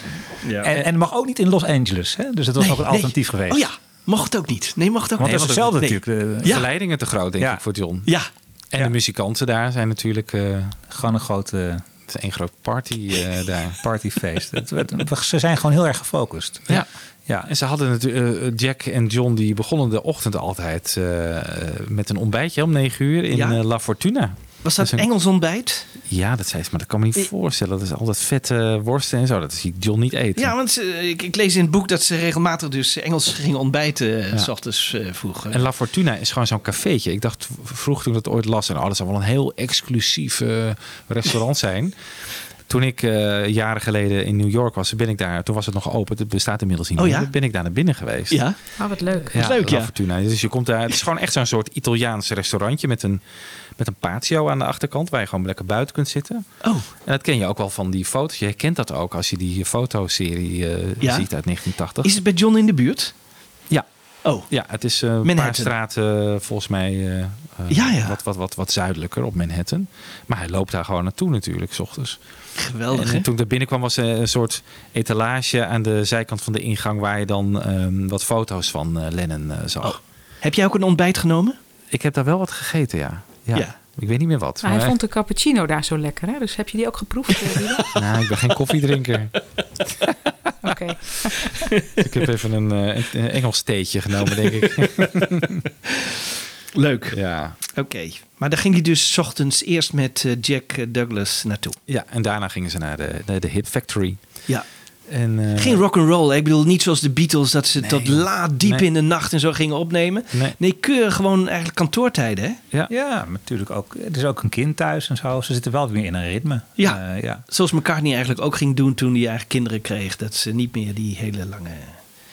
ja. En, en het mag ook niet in Los Angeles. Hè? Dus het was Nee, ook een nee. alternatief geweest. Oh ja, mocht het ook niet. Nee, mocht het ook Want niet. dat is hetzelfde Nee. natuurlijk. De, Ja. Verleidingen te groot, denk Ja. ik, voor John. Ja, En Ja. de muzikanten daar zijn natuurlijk... eh, Gewoon een grote één groot party eh, daar. partyfeest. Het werd- ze zijn gewoon heel erg gefocust. Ja. Ja. En ze hadden natuurlijk... eh, Jack en John die begonnen de ochtend altijd eh, met een ontbijtje om negen uur in Ja. La Fortuna. Was dat een- Engels ontbijt? Ja, dat zei ze, maar dat kan me niet voorstellen. Dat is altijd vette worsten en zo. Dat zie ik John niet eten. Ja, want ik, ik lees in het boek dat ze regelmatig dus Engels gingen ontbijten eh, Ja. s ochtends eh, vroeg. En La Fortuna is gewoon zo'n cafeetje. Ik dacht vroeg toen ik dat ooit las. En, oh, dat zou wel een heel exclusief eh, restaurant zijn. Toen ik eh, jaren geleden in New York was, ben ik daar. Toen was het nog open. Het bestaat inmiddels niet Oh meer. ja? Ben ik daar naar binnen geweest. Ja? Oh, wat leuk. Ja, leuk, La ja. Fortuna. Dus je komt daar. Het is gewoon echt zo'n soort Italiaans restaurantje met een, met een patio aan de achterkant. Waar je gewoon lekker buiten kunt zitten. Oh, En dat ken je ook wel van die foto's. Je herkent dat ook als je die fotoserie Ja? ziet uit 1980. is het bij John in de buurt? Ja. Oh, Ja, het is eh, een paar straten eh, volgens mij eh, Ja, ja. Wat, wat, wat, wat zuidelijker op Manhattan. Maar hij loopt daar gewoon naartoe natuurlijk, s ochtends. geweldig En toen ik daar binnenkwam was er een soort etalage aan de zijkant van de ingang... waar je dan ehm, wat foto's van Lennon zag. Oh. Heb jij ook een ontbijt genomen? Ik heb daar wel wat gegeten, ja. Ja. Ja. Ik weet niet meer wat. Maar hij vond de cappuccino daar zo lekker. Hè? Dus heb je die ook geproefd? eh? Nou, ik ben geen koffiedrinker. Oké. ik heb even een, eh, een Engels theetje genomen, denk ik. Leuk. ja. Oké. Maar daar ging hij dus 's ochtends eerst met eh, Jack Douglas naartoe. ja, en daarna gingen ze naar de, naar de Hit Factory. Ja. En, eh, Geen rock and roll. Ik bedoel, niet zoals de Beatles dat ze tot laat diep Nee. in de nacht en zo gingen opnemen. Nee. Nee, keurig gewoon eigenlijk kantoortijden. Hè? Ja. Ja, maar natuurlijk ook. Er is ook een kind thuis en zo. Ze zitten wel weer in een ritme. Ja. Eh, ja. Zoals McCartney eigenlijk ook ging doen toen hij eigenlijk kinderen kreeg. Dat ze niet meer die hele lange...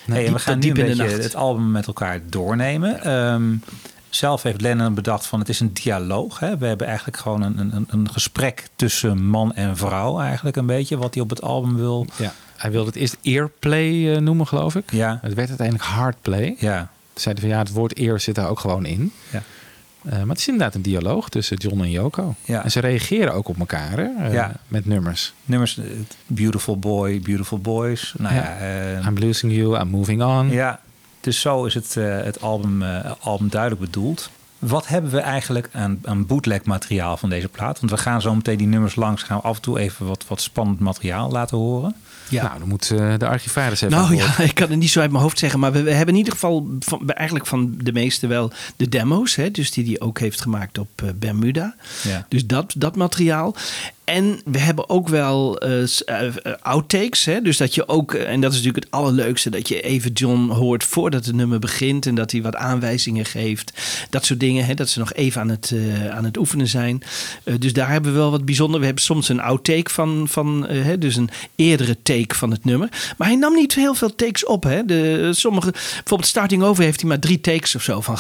Diep- we gaan nu diep een in de beetje nacht. het album met elkaar doornemen. Ehm, zelf heeft Lennon bedacht van het is een dialoog. Hè? We hebben eigenlijk gewoon een, een, een gesprek tussen man en vrouw eigenlijk een beetje. Wat hij op het album wil. Ja, hij wilde het eerst earplay eh, noemen, geloof ik. Ja, Het werd uiteindelijk hardplay. ja, Ze zeiden van ja, het woord eer zit daar ook gewoon in. ja. Eh, maar het is inderdaad een dialoog tussen John en Yoko. Ja. En ze reageren ook op elkaar hè, eh, Ja. met nummers. Nummers, Beautiful Boy, Beautiful Boys. Nou ja, I'm losing you, I'm moving on. ja. Dus zo is het, het album, album duidelijk bedoeld. Wat hebben we eigenlijk aan, aan bootleg materiaal van deze plaat? Want we gaan zo meteen die nummers langs. Gaan we af en toe even wat, wat spannend materiaal laten horen. Ja. Nou, dan moet eh, de archivaris even Nou ja, ik kan het niet zo uit mijn hoofd zeggen. Maar we, we hebben in ieder geval van, eigenlijk van de meeste wel de demo's. Hè, dus die hij ook heeft gemaakt op eh, Bermuda. Ja. Dus dat, dat materiaal. En we hebben ook wel eh, eh, eh, outtakes. Hè? Dus dat je ook, en dat is natuurlijk het allerleukste, dat je even John hoort voordat het nummer begint. En dat hij wat aanwijzingen geeft. Dat soort dingen. Hè? Dat ze nog even aan het, aan het oefenen zijn. Dus daar hebben we wel wat bijzonder. We hebben soms een outtake van, van hè? dus een eerdere take van het nummer. Maar hij nam niet heel veel takes op. Hè? De, sommige, bijvoorbeeld Starting Over heeft hij maar drie takes of zo van,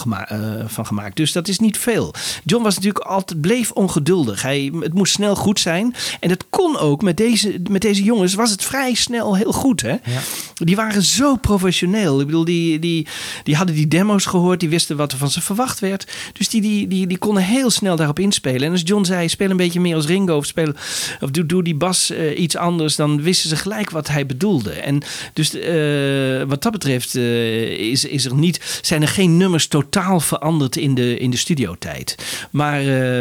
van gemaakt. Dus dat is niet veel. John was natuurlijk altijd, bleef ongeduldig. Hij, het moest snel goed zijn. En dat kon ook met deze, met deze jongens, was het vrij snel heel goed. Hè? Die waren zo professioneel. Ik bedoel, die, die, die hadden die demo's gehoord, die wisten wat er van ze verwacht werd. Dus die, die, die, die konden heel snel daarop inspelen. En als John zei, speel een beetje meer als Ringo of, speel, of doe, doe die bas eh, iets anders, dan wisten ze gelijk wat hij bedoelde. En dus eh, wat dat betreft eh, is, is er niet, zijn er geen nummers totaal veranderd in de, in de studiotijd. Maar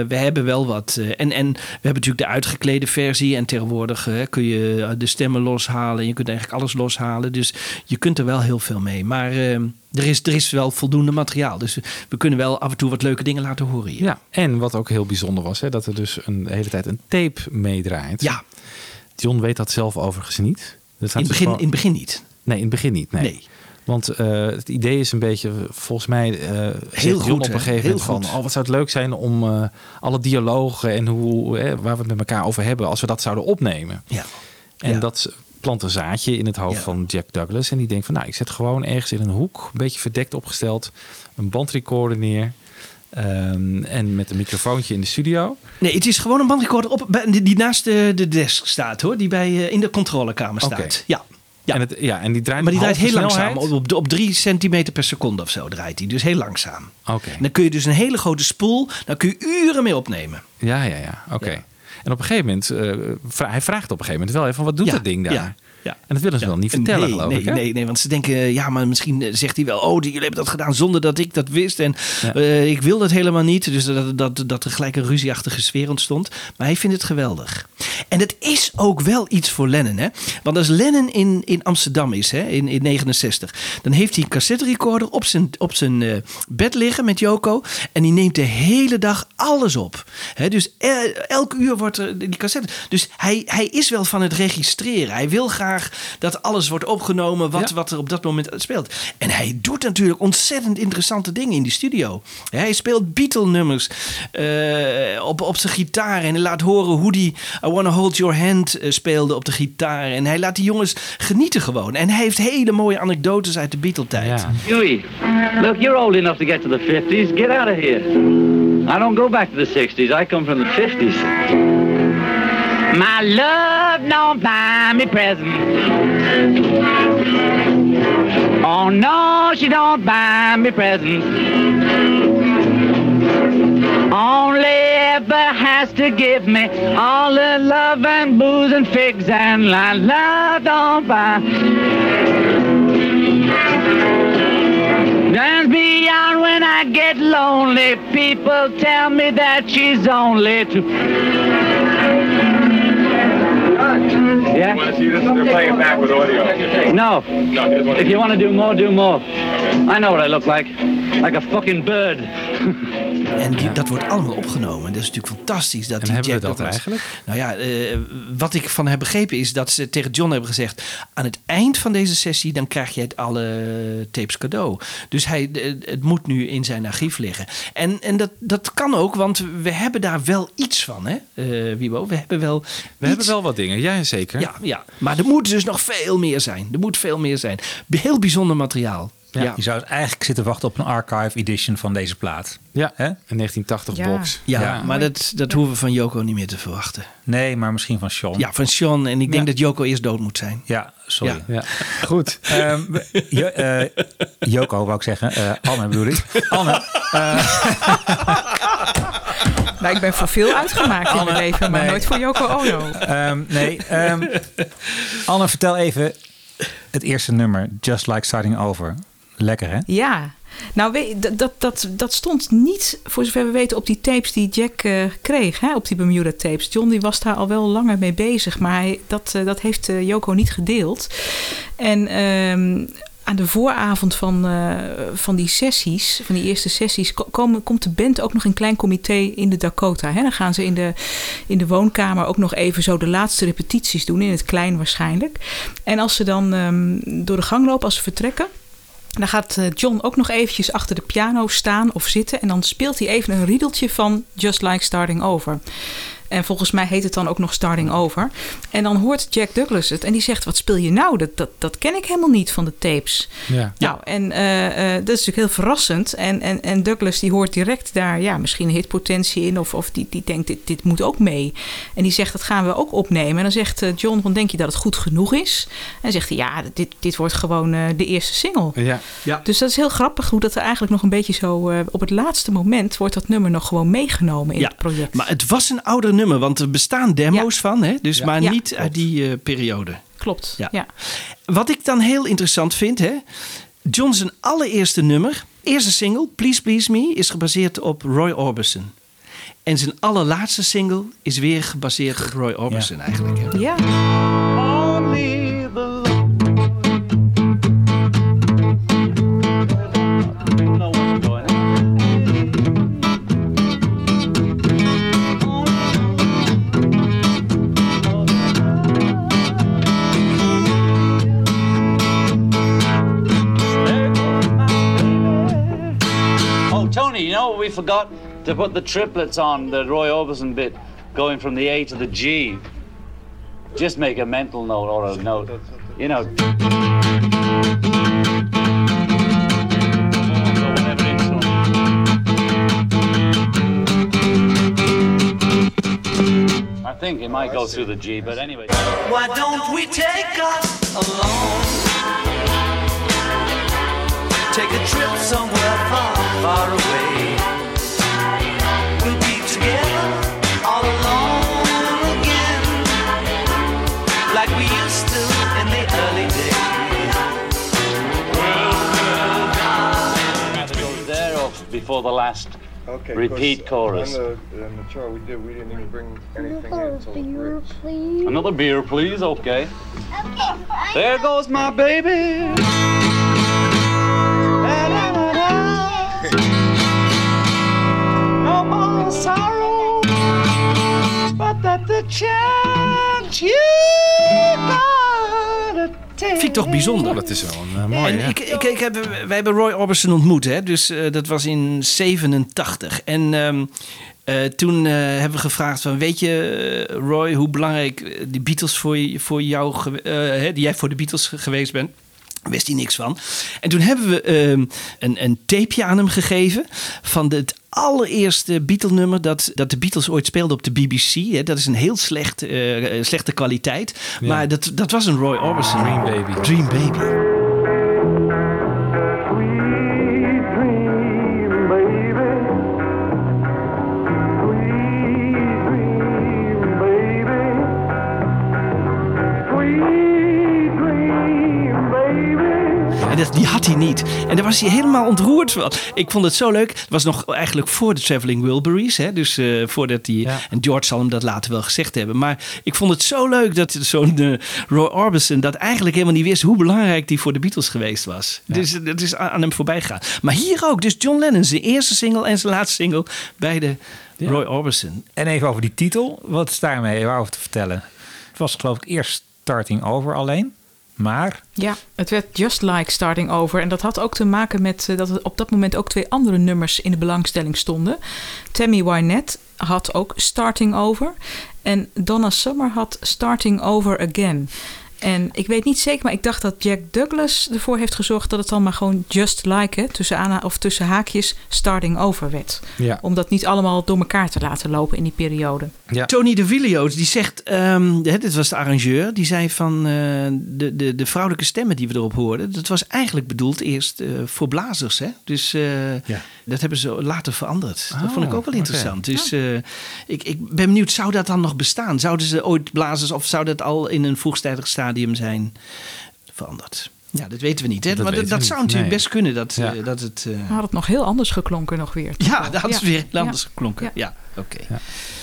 we hebben wel wat. en, en we hebben natuurlijk de uitgeklede versie. En tegenwoordig eh, kun je de stemmen loshalen. Je kunt eigenlijk alles loshalen. Dus je kunt er wel heel veel mee. Maar eh, er, is, er is wel voldoende materiaal. Dus we kunnen wel af en toe wat leuke dingen laten horen hier. Ja, en wat ook heel bijzonder was, hè, dat er dus een de hele tijd een tape meedraait. Ja. John weet dat zelf overigens niet. In het, dus begin, gewoon- in het begin niet. Nee, in het begin niet. Nee. Nee. Want eh, het idee is een beetje, volgens mij, eh Heel goed, op hè? een gegeven moment van, oh, wat zou het leuk zijn om eh, alle dialogen en hoe, eh, waar we het met elkaar over hebben, als we dat zouden opnemen. Ja. En Ja. dat plant een zaadje in het hoofd Ja. van Jack Douglas. En die denkt van, nou, ik zet gewoon ergens in een hoek, een beetje verdekt opgesteld, een bandrecorder neer. ehm, en met een microfoontje in de studio. Nee, het is gewoon een bandrecorder op, die, die naast de, de desk staat hoor. Die bij, eh, in de controlekamer staat. Oké. Ja. Ja. En, het, ja, en die draait Maar die draait heel langzaam. Op, op, drie centimeter per seconde of zo draait hij. Dus heel langzaam. Oké. Dan kun je dus een hele grote spoel. Daar kun je uren mee opnemen. Ja, ja, ja. Oké. Ja. En op een gegeven moment, eh, vra- hij vraagt op een gegeven moment wel even, wat doet Ja, dat ding daar? Ja. En dat willen ze wel niet vertellen, nee, geloof nee, ik. Hè? Nee, nee, want ze denken, ja, maar misschien eh, zegt hij wel, oh, jullie hebben dat gedaan zonder dat ik dat wist. En Ja. eh, ik wil dat helemaal niet. Dus dat, dat, dat er gelijk een ruzieachtige sfeer ontstond. Maar hij vindt het geweldig. En het is ook wel iets voor Lennon, hè? Want als Lennon in, in Amsterdam is, hè, in, in 69, dan heeft hij een cassette recorder op zijn, op zijn eh, bed liggen met Joko. En die neemt de hele dag alles op. Hè, dus el- elk uur wordt er die cassette. Dus hij, hij is wel van het registreren. Hij wil dat alles wordt opgenomen wat, Ja. wat er op dat moment speelt. En hij doet natuurlijk ontzettend interessante dingen in die studio. Hij speelt Beatle-nummers eh, op, op zijn gitaar. En hij laat horen hoe hij I Wanna Hold Your Hand eh, speelde op de gitaar. En hij laat die jongens genieten gewoon. En hij heeft hele mooie anekdotes uit de Beatle-tijd. Ja. Huey, look, you're old enough to get to the 50s. Get out of here. I don't go back to the 60s. I come from the 50s. My love don't buy me presents. Oh no, she don't buy me presents. Only ever has to give me all the love and booze and figs and la love don't buy. Turns me on when I get lonely. People tell me that she's only too. Yeah? Want to see this? They're playing it back with audio. No. If you want to do more, do more. I know what I look like. Like a fucking bird. En die, dat wordt allemaal opgenomen. Dat is natuurlijk fantastisch. Dat En die hebben we dat Douglas- eigenlijk? Nou ja, eh, wat ik van heb begrepen is dat ze tegen John hebben gezegd... aan het eind van deze sessie, dan krijg je het alle tapes cadeau. Dus hij, eh, het moet nu in zijn archief liggen. En, en dat, dat kan ook, want we hebben daar wel iets van, hè, eh Wiebo? We hebben wel We hebben wel wat dingen, ja zeker. Ja, ja, maar er moet dus nog veel meer zijn. Er moet veel meer zijn. Heel bijzonder materiaal. Ja. Je zou eigenlijk zitten wachten op een archive edition van deze plaat. Ja, Hè? een 1980 Ja. box. Ja, maar dat, dat hoeven we van Joko niet meer te verwachten. Nee, maar misschien van Sean. Ja, van Sean. En ik denk Ja. dat Joko eerst dood moet zijn. Ja, sorry. Ja. Ja, goed. Ehm, eh, Joko, wou ik zeggen. Eh, Anne bedoel ik. Anne, Nou, ik ben voor veel uitgemaakt in mijn leven, maar nee. nooit voor Yoko Ono. ehm, nee. ehm, Anne, vertel even het eerste nummer. Just Like Starting Over. Lekker, hè? Ja, Nou, weet, dat, dat, dat, dat stond niet, voor zover we weten, op die tapes die Jack eh, kreeg. Hè, op die Bermuda tapes. John die was daar al wel langer mee bezig. Maar hij, dat, eh, dat heeft eh, Joko niet gedeeld. En ehm, aan de vooravond van, eh, van die sessies, van die eerste sessies, ko- komen, komt de band ook nog in klein comité in de Dakota. Hè? Dan gaan ze in de, in de woonkamer ook nog even zo de laatste repetities doen, in het klein waarschijnlijk. En als ze dan ehm, door de gang lopen, als ze vertrekken. Dan gaat eh, John ook nog eventjes achter de piano staan of zitten. En dan speelt hij even een riedeltje van Just Like Starting Over. En volgens mij heet het dan ook nog Starting Over. En dan hoort Jack Douglas het. En die zegt, wat speel je nou? Dat, dat, dat ken ik helemaal niet van de tapes. Ja. Nou, en eh, eh, dat is natuurlijk heel verrassend. En, en, en Douglas die hoort direct daar ja, misschien een hitpotentie in. Of, of die, die denkt, dit, dit moet ook mee. En die zegt, dat gaan we ook opnemen. En dan zegt eh, John, van, denk je dat het goed genoeg is? En dan zegt hij, ja, dit, dit wordt gewoon eh, de eerste single. Ja. Ja. Dus dat is heel grappig hoe dat er eigenlijk nog een beetje zo... eh, op het laatste moment wordt dat nummer nog gewoon meegenomen in Ja, het project. Maar het was een ouder nummer, want er bestaan demo's van, hè? Dus, Ja. maar Ja, niet uit die eh, periode. Klopt, Ja. ja. Wat ik dan heel interessant vind, hè? John zijn allereerste nummer, eerste single, Please Please Me, is gebaseerd op Roy Orbison. En zijn allerlaatste single is weer gebaseerd op Roy Orbison eigenlijk. Hè? Ja. Forgot? To put the triplets on the Roy Orbison bit, going from the A to the G. Just make a mental note or a note. You know. I think it might go through the G, but anyway. Why don't we take us alone? Take a trip somewhere far, far away. Before the last Okay. repeat chorus. On the, on the tour we did, we didn't even bring anything in until the bridge. Another beer, please. Okay. There goes my baby. No more sorrow, but that the chance you gotta take. Vind ik toch bijzonder. Dat is wel een mooie. En ja. ik, ik, ik heb, wij hebben Roy Orbison ontmoet, hè? dus eh, dat was in 87. En ehm, eh, toen eh, hebben we gevraagd van, weet je Roy, hoe belangrijk de Beatles voor, je- voor jou, hè, die jij voor de Beatles ge- geweest bent? Wist hij niks van. En toen hebben we ehm, een, een tapeje aan hem gegeven van de, het allereerste Beatle-nummer dat, dat de Beatles ooit speelden op de BBC. Hè. Dat is een heel slecht, eh, slechte kwaliteit. Ja. Maar dat, dat was een Roy Orbison. Dream Baby. Dream Baby. En dat, die had hij niet. En daar was hij helemaal ontroerd van. Ik vond het zo leuk. Het was nog eigenlijk voor de Traveling Wilburys. Hè? Dus eh, voordat hij... En George zal hem dat later wel gezegd hebben. Maar ik vond het zo leuk dat zo'n eh, Roy Orbison... dat eigenlijk helemaal niet wist hoe belangrijk die voor de Beatles geweest was. Dus eh, dat is aan hem voorbij gegaan. Maar hier ook. Dus John Lennon, zijn eerste single en zijn laatste single. Beide Roy Orbison. En even over die titel. Wat is daarmee over te vertellen? Het was geloof ik eerst Starting Over alleen. Maar Ja, het werd Just Like Starting Over. En dat had ook te maken met eh, dat er op dat moment ook twee andere nummers in de belangstelling stonden. Tammy Wynette had ook Starting Over. En Donna Summer had Starting Over Again. En ik weet niet zeker, maar ik dacht dat Jack Douglas ervoor heeft gezorgd dat het dan maar gewoon Just Like, hè, tussen, aanha- of tussen haakjes, Starting Over werd. Ja. Om dat niet allemaal door elkaar te laten lopen in die periode. Tony de Villio's, die zegt, ehm, hè, dit was de arrangeur, die zei van eh, de, de, de vrouwelijke stemmen die we erop hoorden, dat was eigenlijk bedoeld eerst eh, voor blazers. Hè? Dus eh, Ja. dat hebben ze later veranderd. dat Oh, vond ik ook wel interessant. Dus eh, ik, ik ben benieuwd, zou dat dan nog bestaan? Zouden ze ooit blazers of zou dat al in een vroegtijdig stadium zijn veranderd? Ja, dat weten we niet. Hè? Dat Maar dat, zou natuurlijk Nee. best kunnen dat, Ja. eh, dat het... eh, Had het nog heel anders geklonken nog weer. ja, dat had het Ja. weer heel anders Ja. geklonken. Ja. Ja, oké.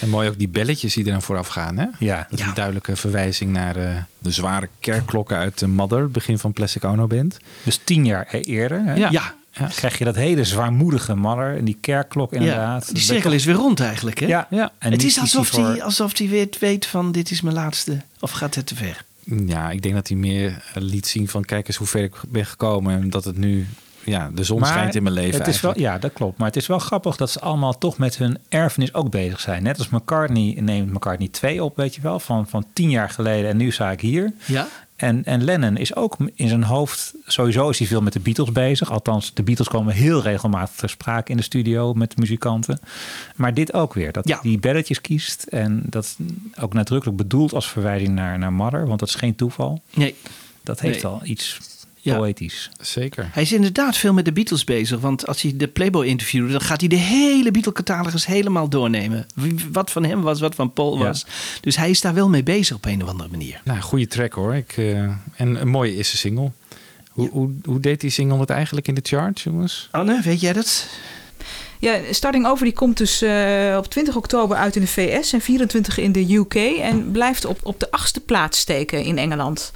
En mooi ook die belletjes die eraan vooraf gaan. Hè? Ja. Dat is een duidelijke verwijzing naar eh, de zware kerkklokken uit de Mother, begin van Plastic Ono Band. Dus tien jaar eerder hè? Ja. Ja, krijg je dat hele zwaarmoedige Mother en die kerkklok inderdaad. ja, die cirkel is weer rond eigenlijk. Hè? Ja, Ja. En het is alsof hij voor- alsof hij weet, weet van dit is mijn laatste. Of gaat het te ver? Ja, ik denk dat hij meer eh, liet zien van kijk eens hoe ver ik ben gekomen en dat het nu ja, de zon Maar schijnt in mijn leven. Het is wel, ja, dat klopt. Maar het is wel grappig dat ze allemaal toch met hun erfenis ook bezig zijn. Net als McCartney neemt McCartney 2 op, weet je wel, van, van tien jaar geleden en nu sta ik hier. Ja? En, en Lennon is ook in zijn hoofd, sowieso is hij veel met de Beatles bezig. Althans, de Beatles komen heel regelmatig ter sprake in de studio met de muzikanten. Maar dit ook weer, dat hij die belletjes kiest. En dat ook nadrukkelijk bedoeld als verwijzing naar, naar Mother, want dat is geen toeval. Nee. Dat heeft Nee. al iets Ja. poëtisch. Zeker. Hij is inderdaad veel met de Beatles bezig. Want als hij de Playboy interviewde, dan gaat hij de hele Beatle-catalogus helemaal doornemen. Wie- Wat van hem was, wat van Paul Ja. was. Dus hij is daar wel mee bezig op een of andere manier. Nou, goede track hoor. Ik, eh, en een mooie eerste single. Hoe, hoe, hoe deed die single het eigenlijk in de charts, jongens? Anne, weet jij dat? Ja, Starting Over die komt dus eh, op 20 oktober uit in de VS en 24 in de UK. En blijft op, op de achtste plaats steken in Engeland.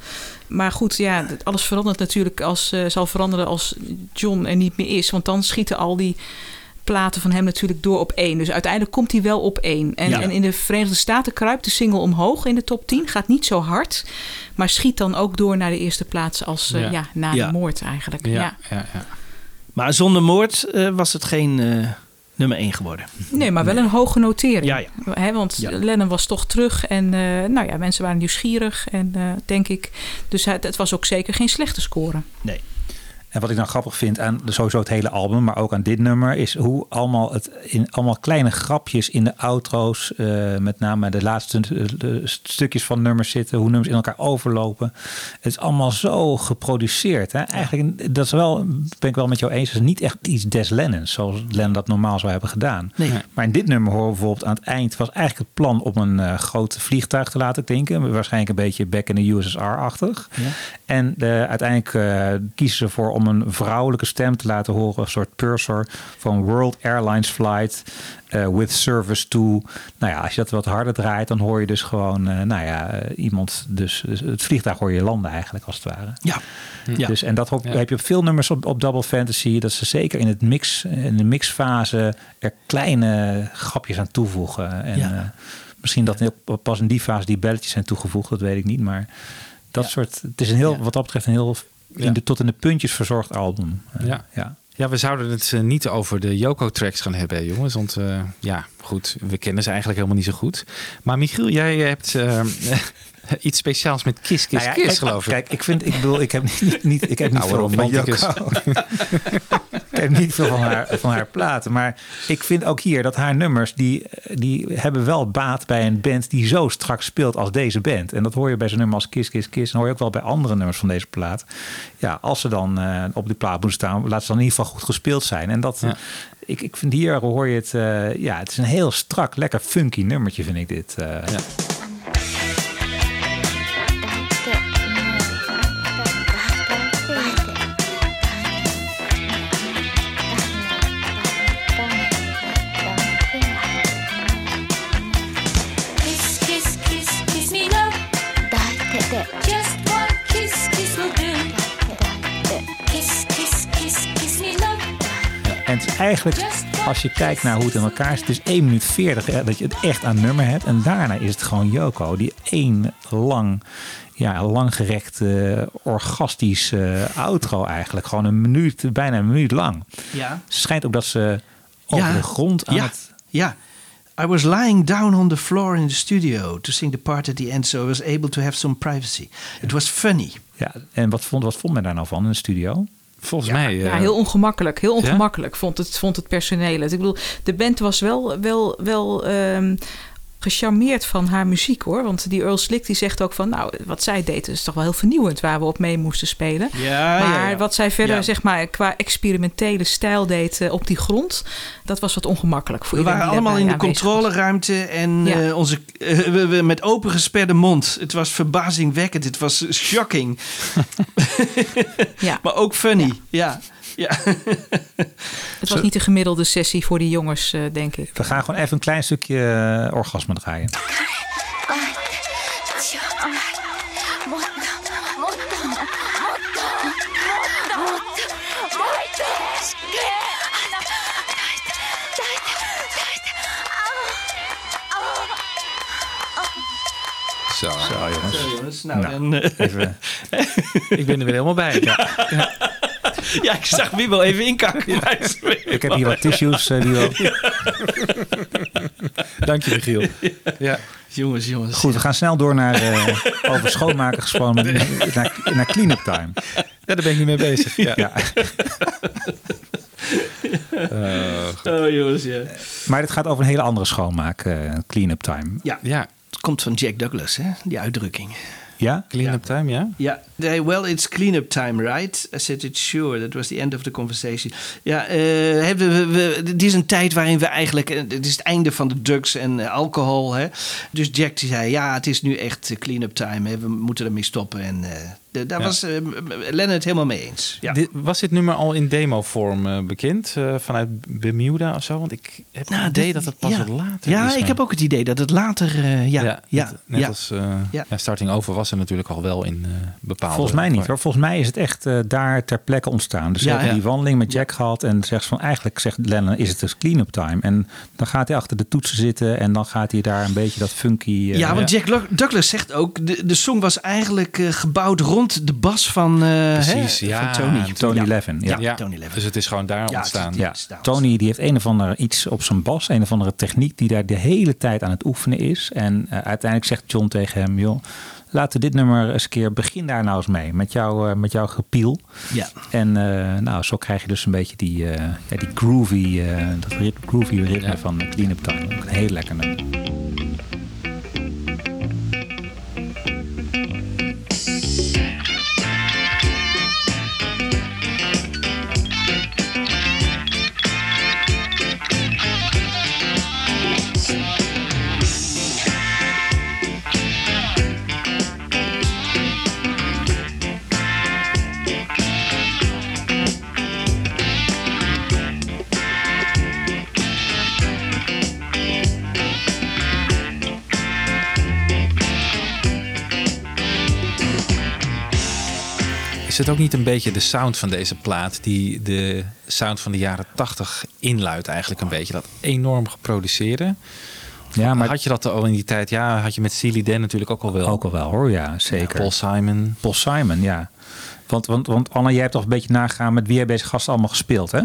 Maar goed, ja, alles verandert natuurlijk als, eh, zal veranderen als John er niet meer is. Want dan schieten al die platen van hem natuurlijk door op één. Dus uiteindelijk komt hij wel op één. En, Ja. en in de Verenigde Staten kruipt de single omhoog in de top 10. Gaat niet zo hard, maar schiet dan ook door naar de eerste plaats als eh, Ja. ja. na Ja. de moord eigenlijk. Ja. ja, ja. Maar zonder moord eh, was het geen nummer 1 geworden. Nee, maar wel een hoge notering. Ja, ja. Want Ja. Lennon was toch terug en eh, nou ja, mensen waren nieuwsgierig en eh, denk ik. Dus het, het was ook zeker geen slechte score. Nee. En wat ik nou grappig vind aan de- sowieso het hele album, maar ook aan dit nummer, is hoe allemaal, het, in, allemaal kleine grapjes in de outro's, eh, met name de laatste eh, de stukjes van nummers zitten, hoe nummers in elkaar overlopen. Het is allemaal zo geproduceerd. Hè? Eigenlijk, dat is wel, ben ik wel met jou eens, het is niet echt iets des Lennons, zoals Lennon dat normaal zou hebben gedaan. Nee. Maar in dit nummer horen we bijvoorbeeld aan het eind, was eigenlijk het plan om een eh, groot vliegtuig te laten klinken. Waarschijnlijk een beetje back in the USSR-achtig. Ja. En uiteindelijk eh, kiezen ze voor om een vrouwelijke stem te laten horen. Een soort purser van World Airlines Flight eh, with service to. Nou ja, als je dat wat harder draait, dan hoor je dus gewoon, eh, nou ja, eh, iemand, dus, dus het vliegtuig hoor je landen eigenlijk als het ware. Ja. Ja. Dus, en dat hoop- heb je op veel nummers op, op Double Fantasy. Dat ze zeker in, het mix, in de mixfase er kleine grapjes aan toevoegen. En Ja. eh, misschien dat pas in die fase die belletjes zijn toegevoegd, dat weet ik niet. Maar dat soort. Het is een heel, wat dat betreft, een heel in de, tot in de puntjes verzorgd album. Eh, Ja. ja. Ja, we zouden het eh, niet over de Yoko-tracks gaan hebben, jongens. Want eh, ja, goed, we kennen ze eigenlijk helemaal niet zo goed. Maar Michiel, jij hebt iets speciaals met Kiss, Kiss, Nou ja, Kiss, geloof ik. Kijk, ik vind, ik bedoel, ik heb niet, niet, ik heb niet Oude veel van ik heb niet veel van haar, van haar platen. Maar ik vind ook hier dat haar nummers, die, die hebben wel baat bij een band die zo strak speelt als deze band. En dat hoor je bij zo'n nummer als Kiss, Kiss, Kiss. En hoor je ook wel bij andere nummers van deze plaat. Ja, als ze dan eh, op die plaat moeten staan, laat ze dan in ieder geval goed gespeeld zijn. En dat, ik, ik vind hier hoor je het, eh, ja, het is een heel strak, lekker funky nummertje vind ik dit. eh. Kiss, eigenlijk, als je kijkt naar hoe het in elkaar zit, het is 1 minuut 40 hè, dat je het echt aan nummer hebt. En daarna is het gewoon Yoko, die één lang, ja, langgerekt, eh, orgastisch eh, outro eigenlijk. Gewoon een minuut, bijna een minuut lang. Ja. Het schijnt ook dat ze over Ja. de grond aan ja. het... Ja. I was lying down on the floor in the studio to sing the part at the end, so I was able to have some privacy. It was funny. Ja, en wat vond, wat vond men daar nou van in de studio? Volgens Ja, mij... ja, eh, heel ongemakkelijk. Heel Ja? ongemakkelijk vond, het, vond het personeel. het. Ik bedoel, de band was wel, wel, wel ehm, gecharmeerd van haar muziek hoor. Want die Earl Slick die zegt ook van, nou, wat zij deed is toch wel heel vernieuwend waar we op mee moesten spelen. Ja, maar ja, ja. wat zij verder, zeg maar, qua experimentele stijl deed eh, op die grond, dat was wat ongemakkelijk voor We waren allemaal in de controleruimte en eh, onze, eh, we, we met open gesperde mond. Het was verbazingwekkend, het was shocking. Ja. maar ook funny. Ja. Ja. het was niet de gemiddelde sessie voor die jongens, eh, denk ik. We gaan gewoon even een klein stukje eh, orgasme draaien. Zo. Zo, jongens. Nou, Nou, dan, eh, even, Ik ben er weer helemaal bij. Ja. ja, ik zag wie wel even inkakken. ik heb hier wat tissues, die wel. Dank je, Michiel. Ja. Jongens, jongens. Goed, we gaan snel door naar uh, over schoonmaken gesproken, naar, naar clean-up time. Ja, daar ben ik niet mee bezig. Ja. Ja. oh, jongens, ja. Maar dit gaat over een hele andere schoonmaak, eh, clean-up time. Ja. ja. Het komt van Jack Douglas, hè? die uitdrukking. Ja? Clean-up time, ja? Ja, they, well, it's clean-up time, right? I said it sure. That was the end of the conversation. Ja, eh, we, we, we, het is een tijd waarin we eigenlijk... eh, Het is het einde van de drugs en eh, alcohol. Hè? Dus Jack die zei, ja, het is nu echt eh, clean-up time. Hè? We moeten ermee stoppen. En eh, de- daar Ja. was eh, Lennon het helemaal mee eens. Ja. Dit, was dit nummer al in demovorm eh, bekend? eh, vanuit Bermuda of zo? Want ik heb het idee dat het pas ja. later Ja, is. ik heb ook het idee dat het later... eh, ja, ja, ja, net, net als eh, Ja. ja. Starting Over was er natuurlijk al wel in eh bepaalde... Volgens mij niet hoor. Volgens mij is het echt daar ter plekke ontstaan. Dus ze hebben ja. die wandeling met Jack gehad en zegt van eigenlijk zegt Lennon is het dus clean-up time. En dan gaat hij achter de toetsen zitten en dan gaat hij daar een beetje dat funky... Ja, want Jack Douglas zegt ook, de, de song was eigenlijk eh, gebouwd rond de bas van, eh, Precies, hè, ja. van Tony. Tony Ja. Levin, ja. Ja, Tony Levin. Dus het is gewoon daar Ja, ontstaan. Ja, Tony die heeft een of andere iets op zijn bas, een of andere techniek die daar de hele tijd aan het oefenen is. En eh, uiteindelijk zegt John tegen hem, joh, laten we dit nummer eens een keer, begin daar nou eens mee, met, jou, eh, met jouw gepiel. Ja. En nou, zo krijg je dus een beetje die, ja, die groovy, eh, dat rit- groovy ritme van Clean Up Time. Ook een heel lekker nummer. Het ook niet een beetje de sound van deze plaat die de sound van de jaren 80 inluidt eigenlijk een beetje? Dat enorm geproduceerde. Ja, maar had je dat al in die tijd? Ja, had je met Steely Dan natuurlijk ook al wel. Ook al wel hoor, ja, zeker. Paul Simon. Paul Simon, ja. Want, want, want Anne, jij hebt toch een beetje nagegaan met wie hebben deze gasten allemaal gespeeld, hè?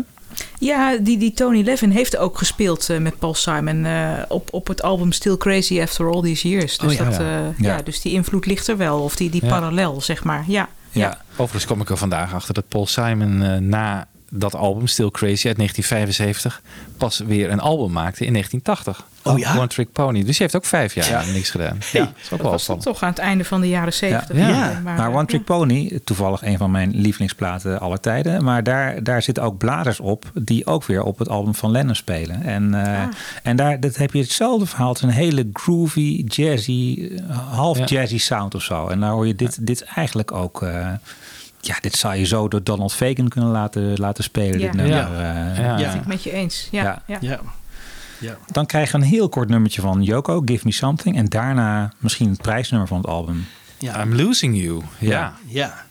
Ja, die, die Tony Levin heeft ook gespeeld eh, met Paul Simon eh, op, op het album Still Crazy After All These Years. Dus, Oh ja, dat, ja. eh, Ja. ja, dus die invloed ligt er wel. Of die, die Ja. parallel, zeg maar. Ja, Ja. Overigens kom ik er vandaag achter dat Paul Simon eh, na dat album Still Crazy uit 1975 pas weer een album maakte in 1980. Oh ja? One Trick Pony. Dus hij heeft ook vijf jaar niks gedaan. Ja, dat is ook wel was toch aan het einde van de jaren zeventig. Ja. Maar, Maar One Trick Pony, toevallig een van mijn lievelingsplaten aller tijden. Maar daar, daar zitten ook bladers op die ook weer op het album van Lennon spelen. En, eh, Ah. en daar dat heb je hetzelfde verhaal. Het is een hele groovy, jazzy, half Ja. jazzy sound of zo. En daar hoor je dit, dit eigenlijk ook... eh, ja, dit zou je zo door Donald Fagan kunnen laten, laten spelen. Ja. Dit nummer. Ja. eh. Ja. dat ben ik met je eens. Ja, Ja. Ja. Dan krijg je een heel kort nummertje van Yoko, Give Me Something. En daarna misschien het prijsnummer van het album. Ja. I'm Losing You. Ja. Ja.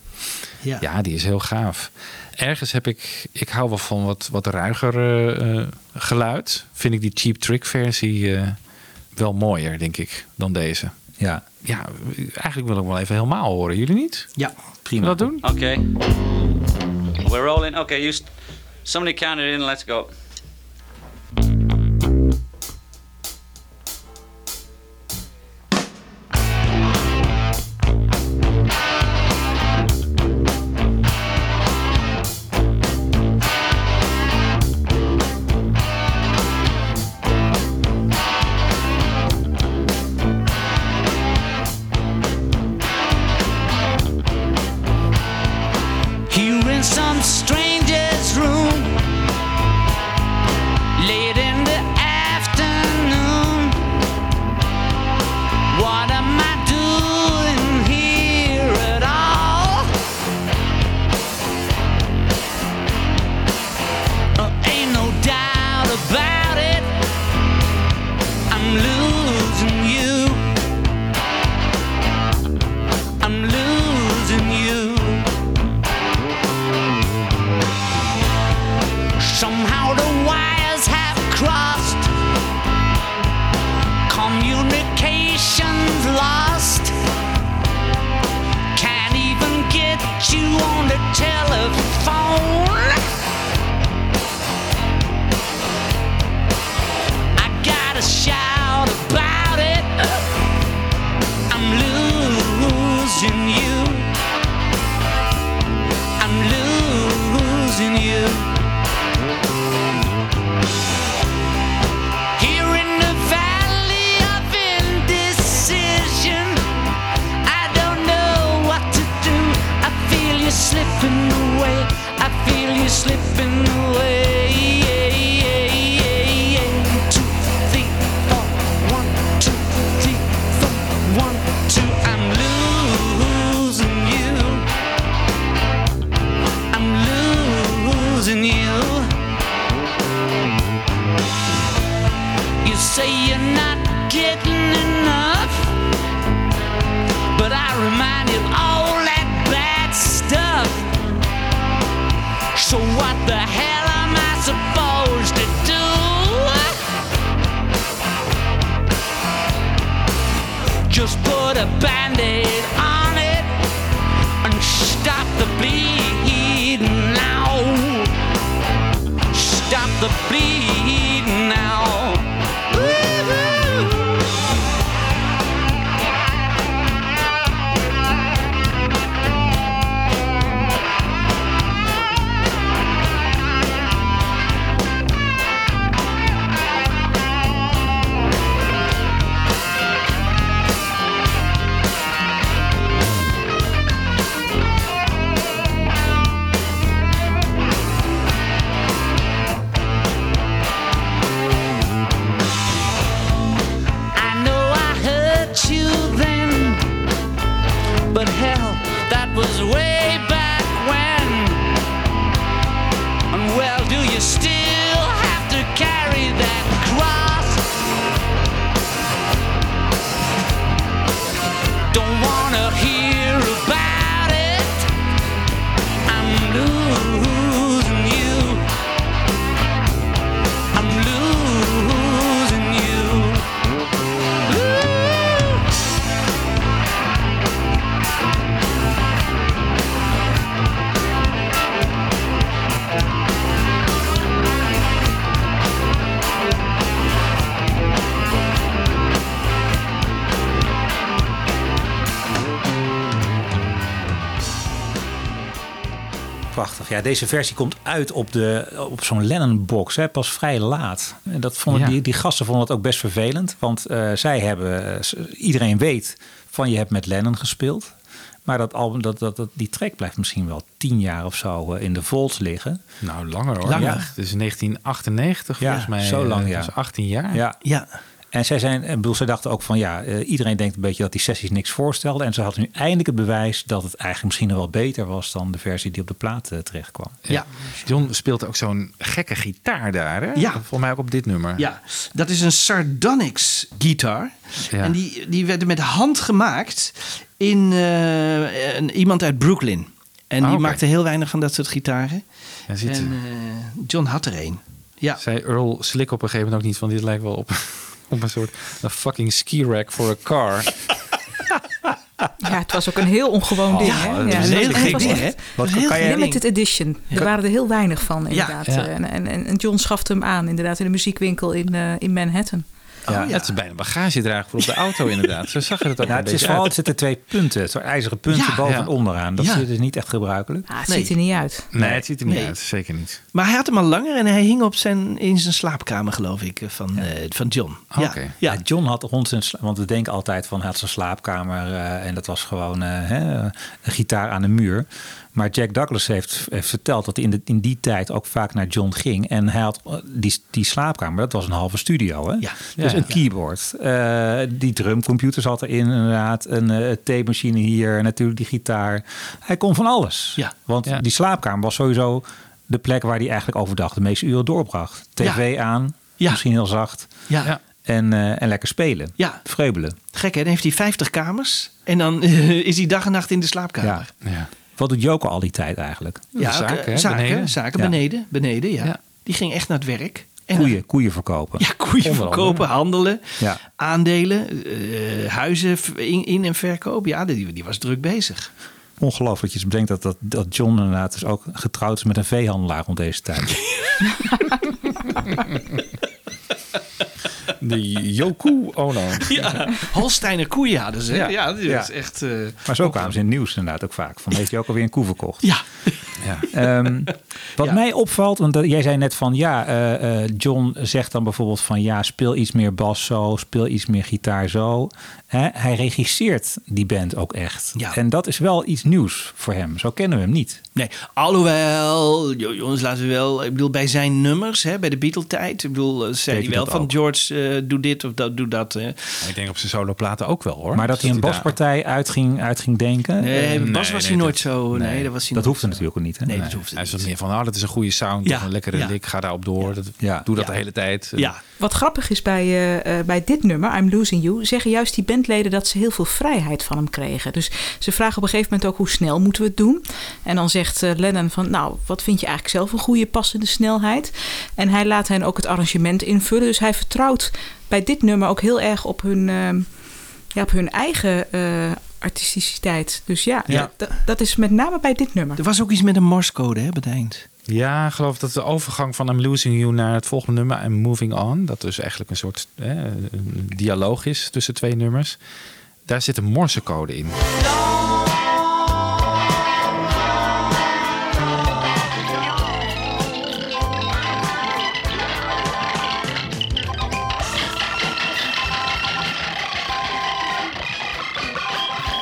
Ja. Ja, die is heel gaaf. Ergens heb ik, ik hou wel van wat, wat ruiger eh, geluid. Vind ik die Cheap Trick versie eh, wel mooier, denk ik, dan deze. Ja. Ja, eigenlijk wil ik wel even helemaal horen. Jullie niet? Ja, prima. dat doen? Okay. We're rolling. Okay, you. St- somebody count it in. Let's go. Just put a band-aid on it and stop the bleeding now. Stop the bleeding deze versie komt uit op, de, op zo'n Lennon-box, hè, pas vrij laat. En dat vonden, Ja. die, die gasten vonden het ook best vervelend. Want eh, zij hebben, iedereen weet van je hebt met Lennon gespeeld. Maar dat album, dat, dat, dat, die track blijft misschien wel tien jaar of zo eh, in de vaults liggen. Nou, langer hoor. Langer. Ja. Dus 1998 Ja, volgens mij. zo lang, eh, ja. Dus 18 jaar. Ja. ja. En zij zijn, ik bedoel, zij dachten ook van ja, eh, iedereen denkt een beetje dat die sessies niks voorstelden. En ze hadden nu eindelijk het bewijs dat het eigenlijk misschien nog wel beter was dan de versie die op de plaat eh, terecht kwam. Ja. John speelt ook zo'n gekke gitaar daar. Hè? Ja. Volgens mij ook op dit nummer. Ja, dat is een Sardonyx gitaar. Ja. En die, die werden met hand gemaakt in eh, iemand uit Brooklyn. En Ah, die maakte heel weinig van dat soort gitaren. Ja, ziet en eh, John had er een. Ja. Zei Earl Slick op een gegeven moment ook niet van dit lijkt wel op, op een soort een fucking ski rack voor een car. Ja, het was ook een heel ongewoon ding. ja, hè? Ja, echt ding, hè? Wat een kan heel je- limited edition. Er waren er heel weinig van, inderdaad. Ja. En, en, en John schafte hem aan, inderdaad, in de muziekwinkel in, eh, in Manhattan. Ja, Het is bijna een bagagedrager voor op de auto inderdaad. Zo zag je het ook Nou, een het is vooral, het zitten twee punten, zo ijzeren punten Ja. boven Ja. en onderaan. Dat Ja. is dus niet echt gebruikelijk. Ah, het ziet er niet uit. Nee, het ziet er niet Nee. uit. Zeker niet. Maar hij had hem al langer en hij hing op zijn, in zijn slaapkamer, geloof ik, eh, van, eh, van John. Ja. Oké. Ja. John had rond zijn, want we denken altijd van hij had zijn slaapkamer eh, en dat was gewoon eh, hè, een gitaar aan de muur. Maar Jack Douglas heeft, heeft verteld dat hij in, de, in die tijd ook vaak naar John ging. En hij had die, die slaapkamer, dat was een halve studio. Hè? Ja. Dus Ja, een ja. keyboard. eh, die drumcomputer zat erin inderdaad. Een eh, theemachine hier, natuurlijk die gitaar. Hij kon van alles. Ja. Want die slaapkamer was sowieso de plek waar hij eigenlijk overdag de meeste uren doorbracht. TV aan, misschien heel zacht. Ja. En, eh, en lekker spelen. Ja. Vreubelen. Gek hè, dan heeft hij 50 kamers. En dan eh, is hij dag en nacht in de slaapkamer. Ja. Wat doet Joko al die tijd eigenlijk? Ja, zaken, zaken, zaken Ja. beneden, beneden ja. Die ging echt naar het werk. En Koeien, koeien verkopen. Ja, koeien verkopen, handelen, Ja. aandelen, eh, huizen in, in- en verkoop. Ja, die, die was druk bezig. Ongelooflijk dat je dus bedenkt dat, dat, dat John inderdaad dus ook getrouwd is met een veehandelaar rond deze tijd. De Yoku Ono. Ja, Holsteiner koeien hadden ze. Ja, was Ja. echt... eh, Maar zo kwamen ze in het nieuws inderdaad ook vaak. Van heeft hij ook alweer een koe verkocht? Ja. Ehm, wat mij opvalt, want jij zei net van ja, eh, eh, John zegt dan bijvoorbeeld van ja, speel iets meer bas zo, speel iets meer gitaar zo. Hè, hij regisseert die band ook echt. En dat is wel iets nieuws voor hem. Zo kennen we hem niet. Nee, alhoewel, jo- jongens, laten we wel. Ik bedoel, bij zijn nummers, hè, bij de Beatle-tijd. Ik bedoel, eh, zei hij wel van ook. George, doe dit of dat, doe dat. hè. Ik denk op zijn soloplaten ook wel hoor. Maar dat hij een daar- baspartij uit ging, uit ging denken. Nee, Bas was hij nooit zo. Nee, dat was hij dat zo. natuurlijk ook niet. Hè? Nee, dat hoeft Hij is wat meer van, oh, dat is een goede sound, Ja, een lekkere ja. lik, ga daarop door. Dat, Doe dat de hele tijd. Ja. Wat grappig is bij, eh, eh, bij dit nummer, I'm Losing You, zeggen juist die bandleden dat ze heel veel vrijheid van hem kregen. Dus ze vragen op een gegeven moment ook hoe snel moeten we het doen. En dan zegt eh, Lennon van, nou, wat vind je eigenlijk zelf een goede passende snelheid? En hij laat hen ook het arrangement invullen. Dus hij vertrouwt bij dit nummer ook heel erg op hun, ehm, ja, op hun eigen eh artisticiteit. Dus ja, Ja. Dat, dat is met name bij dit nummer. Er was ook iets met een morsecode hè, op het eind. Ja, ik geloof dat de overgang van I'm Losing You naar het volgende nummer, I'm Moving On, dat dus eigenlijk een soort hè, een dialoog is tussen twee nummers. Daar zit een morsecode in.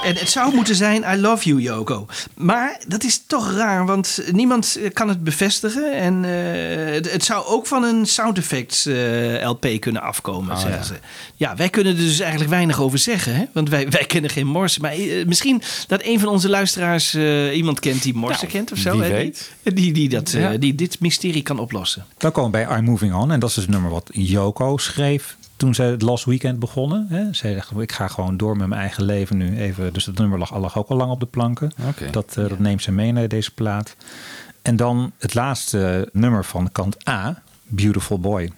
En het zou moeten zijn I love you, Yoko. Maar dat is toch raar, want niemand eh, kan het bevestigen. En eh, het, het zou ook van een sound effects eh, LP kunnen afkomen, Oh, zeggen ja. ze. Ja, wij kunnen er dus eigenlijk weinig over zeggen. Hè? Want wij, wij kennen geen Morse. Maar misschien dat een van onze luisteraars iemand kent die Morse Nou, kent of zo. wie hè? Die- weet. Die, die, dat, eh, Ja. die dit mysterie kan oplossen. Dan komen we bij I'm Moving On. En dat is het nummer wat Yoko schreef toen ze het Last Weekend begonnen. Hè. Zij dacht, ik ga gewoon door met mijn eigen leven nu even. Dus dat nummer lag, lag ook al lang op de planken. Dat, eh, dat neemt ze mee naar deze plaat. En dan het laatste nummer van kant A, Beautiful Boy.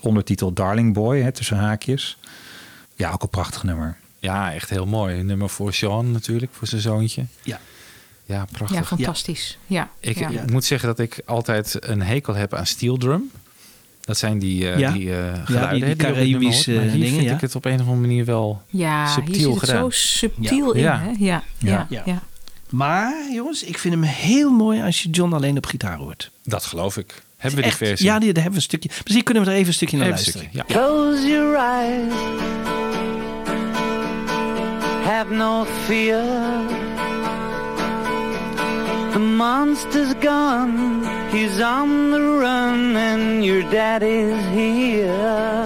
Ondertitel Darling Boy, hè, tussen haakjes. Ja, ook een prachtig nummer. Ja, echt heel mooi. Een nummer voor Sean natuurlijk, voor zijn zoontje. Ja. Ja, prachtig. Ja, fantastisch. Ja. Ik, ja. ik moet zeggen dat ik altijd een hekel heb aan steel drum. Dat zijn die, eh Ja. die eh, Ja, die- die Caribische, hoort. Maar hier dingen, vind ja. ik het op een of andere manier wel Ja, subtiel hier zit het gedaan. zo subtiel Ja. in. Hè? Ja, ja, ja. Ja. Maar jongens, ik vind hem heel mooi als je John alleen op gitaar hoort. Dat geloof ik. Hebben we die Echt, versie? Ja, die, daar hebben we een stukje. Misschien kunnen we er even een stukje naar Even luisteren. stukje, ja. Close your eyes. Have no fear. Monster's gone. He's on the run, and your daddy's here.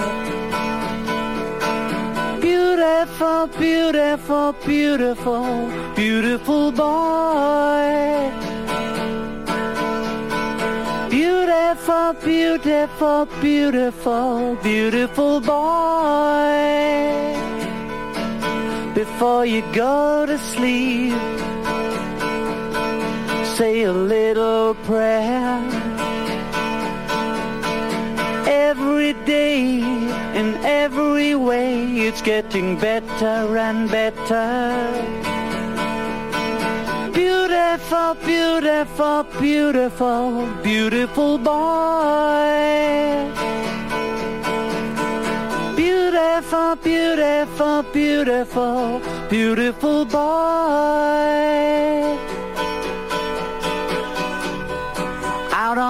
Beautiful, beautiful, beautiful, beautiful boy. Beautiful, beautiful, beautiful, beautiful boy. Before you go to sleep, say a little prayer. Every day, in every way, it's getting better and better. Beautiful, beautiful, beautiful, beautiful boy. Beautiful, beautiful, beautiful, beautiful boy.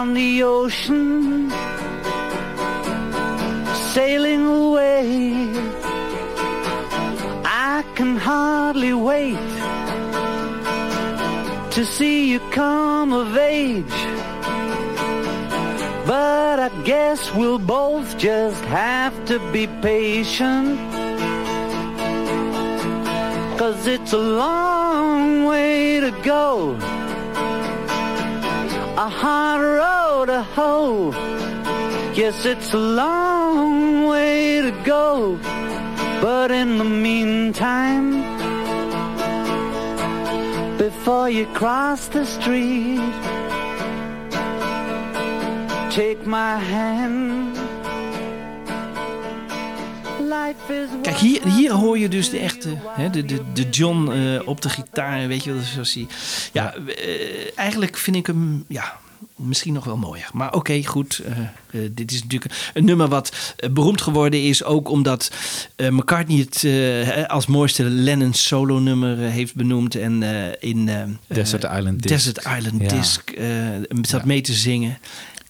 On the ocean, sailing away. I can hardly wait to see you come of age. But I guess we'll both just have to be patient. Cause it's a long way to go. A hard road to hoe. Yes, it's a long way to go. But in the meantime, before you cross the street, take my hand. Kijk, hier, hier hoor je dus de echte, hè, de, de, de John eh, op de gitaar, weet je wel, zoals hij... Ja, eh, eigenlijk vind ik hem, ja, misschien nog wel mooier. Maar oké, goed. eh, dit is natuurlijk een nummer wat beroemd geworden is, ook omdat eh, McCartney het eh, als mooiste Lennon solo nummer heeft benoemd en eh, in eh, Desert Island Disc. Desert Island Ja. Disc eh, zat mee te zingen.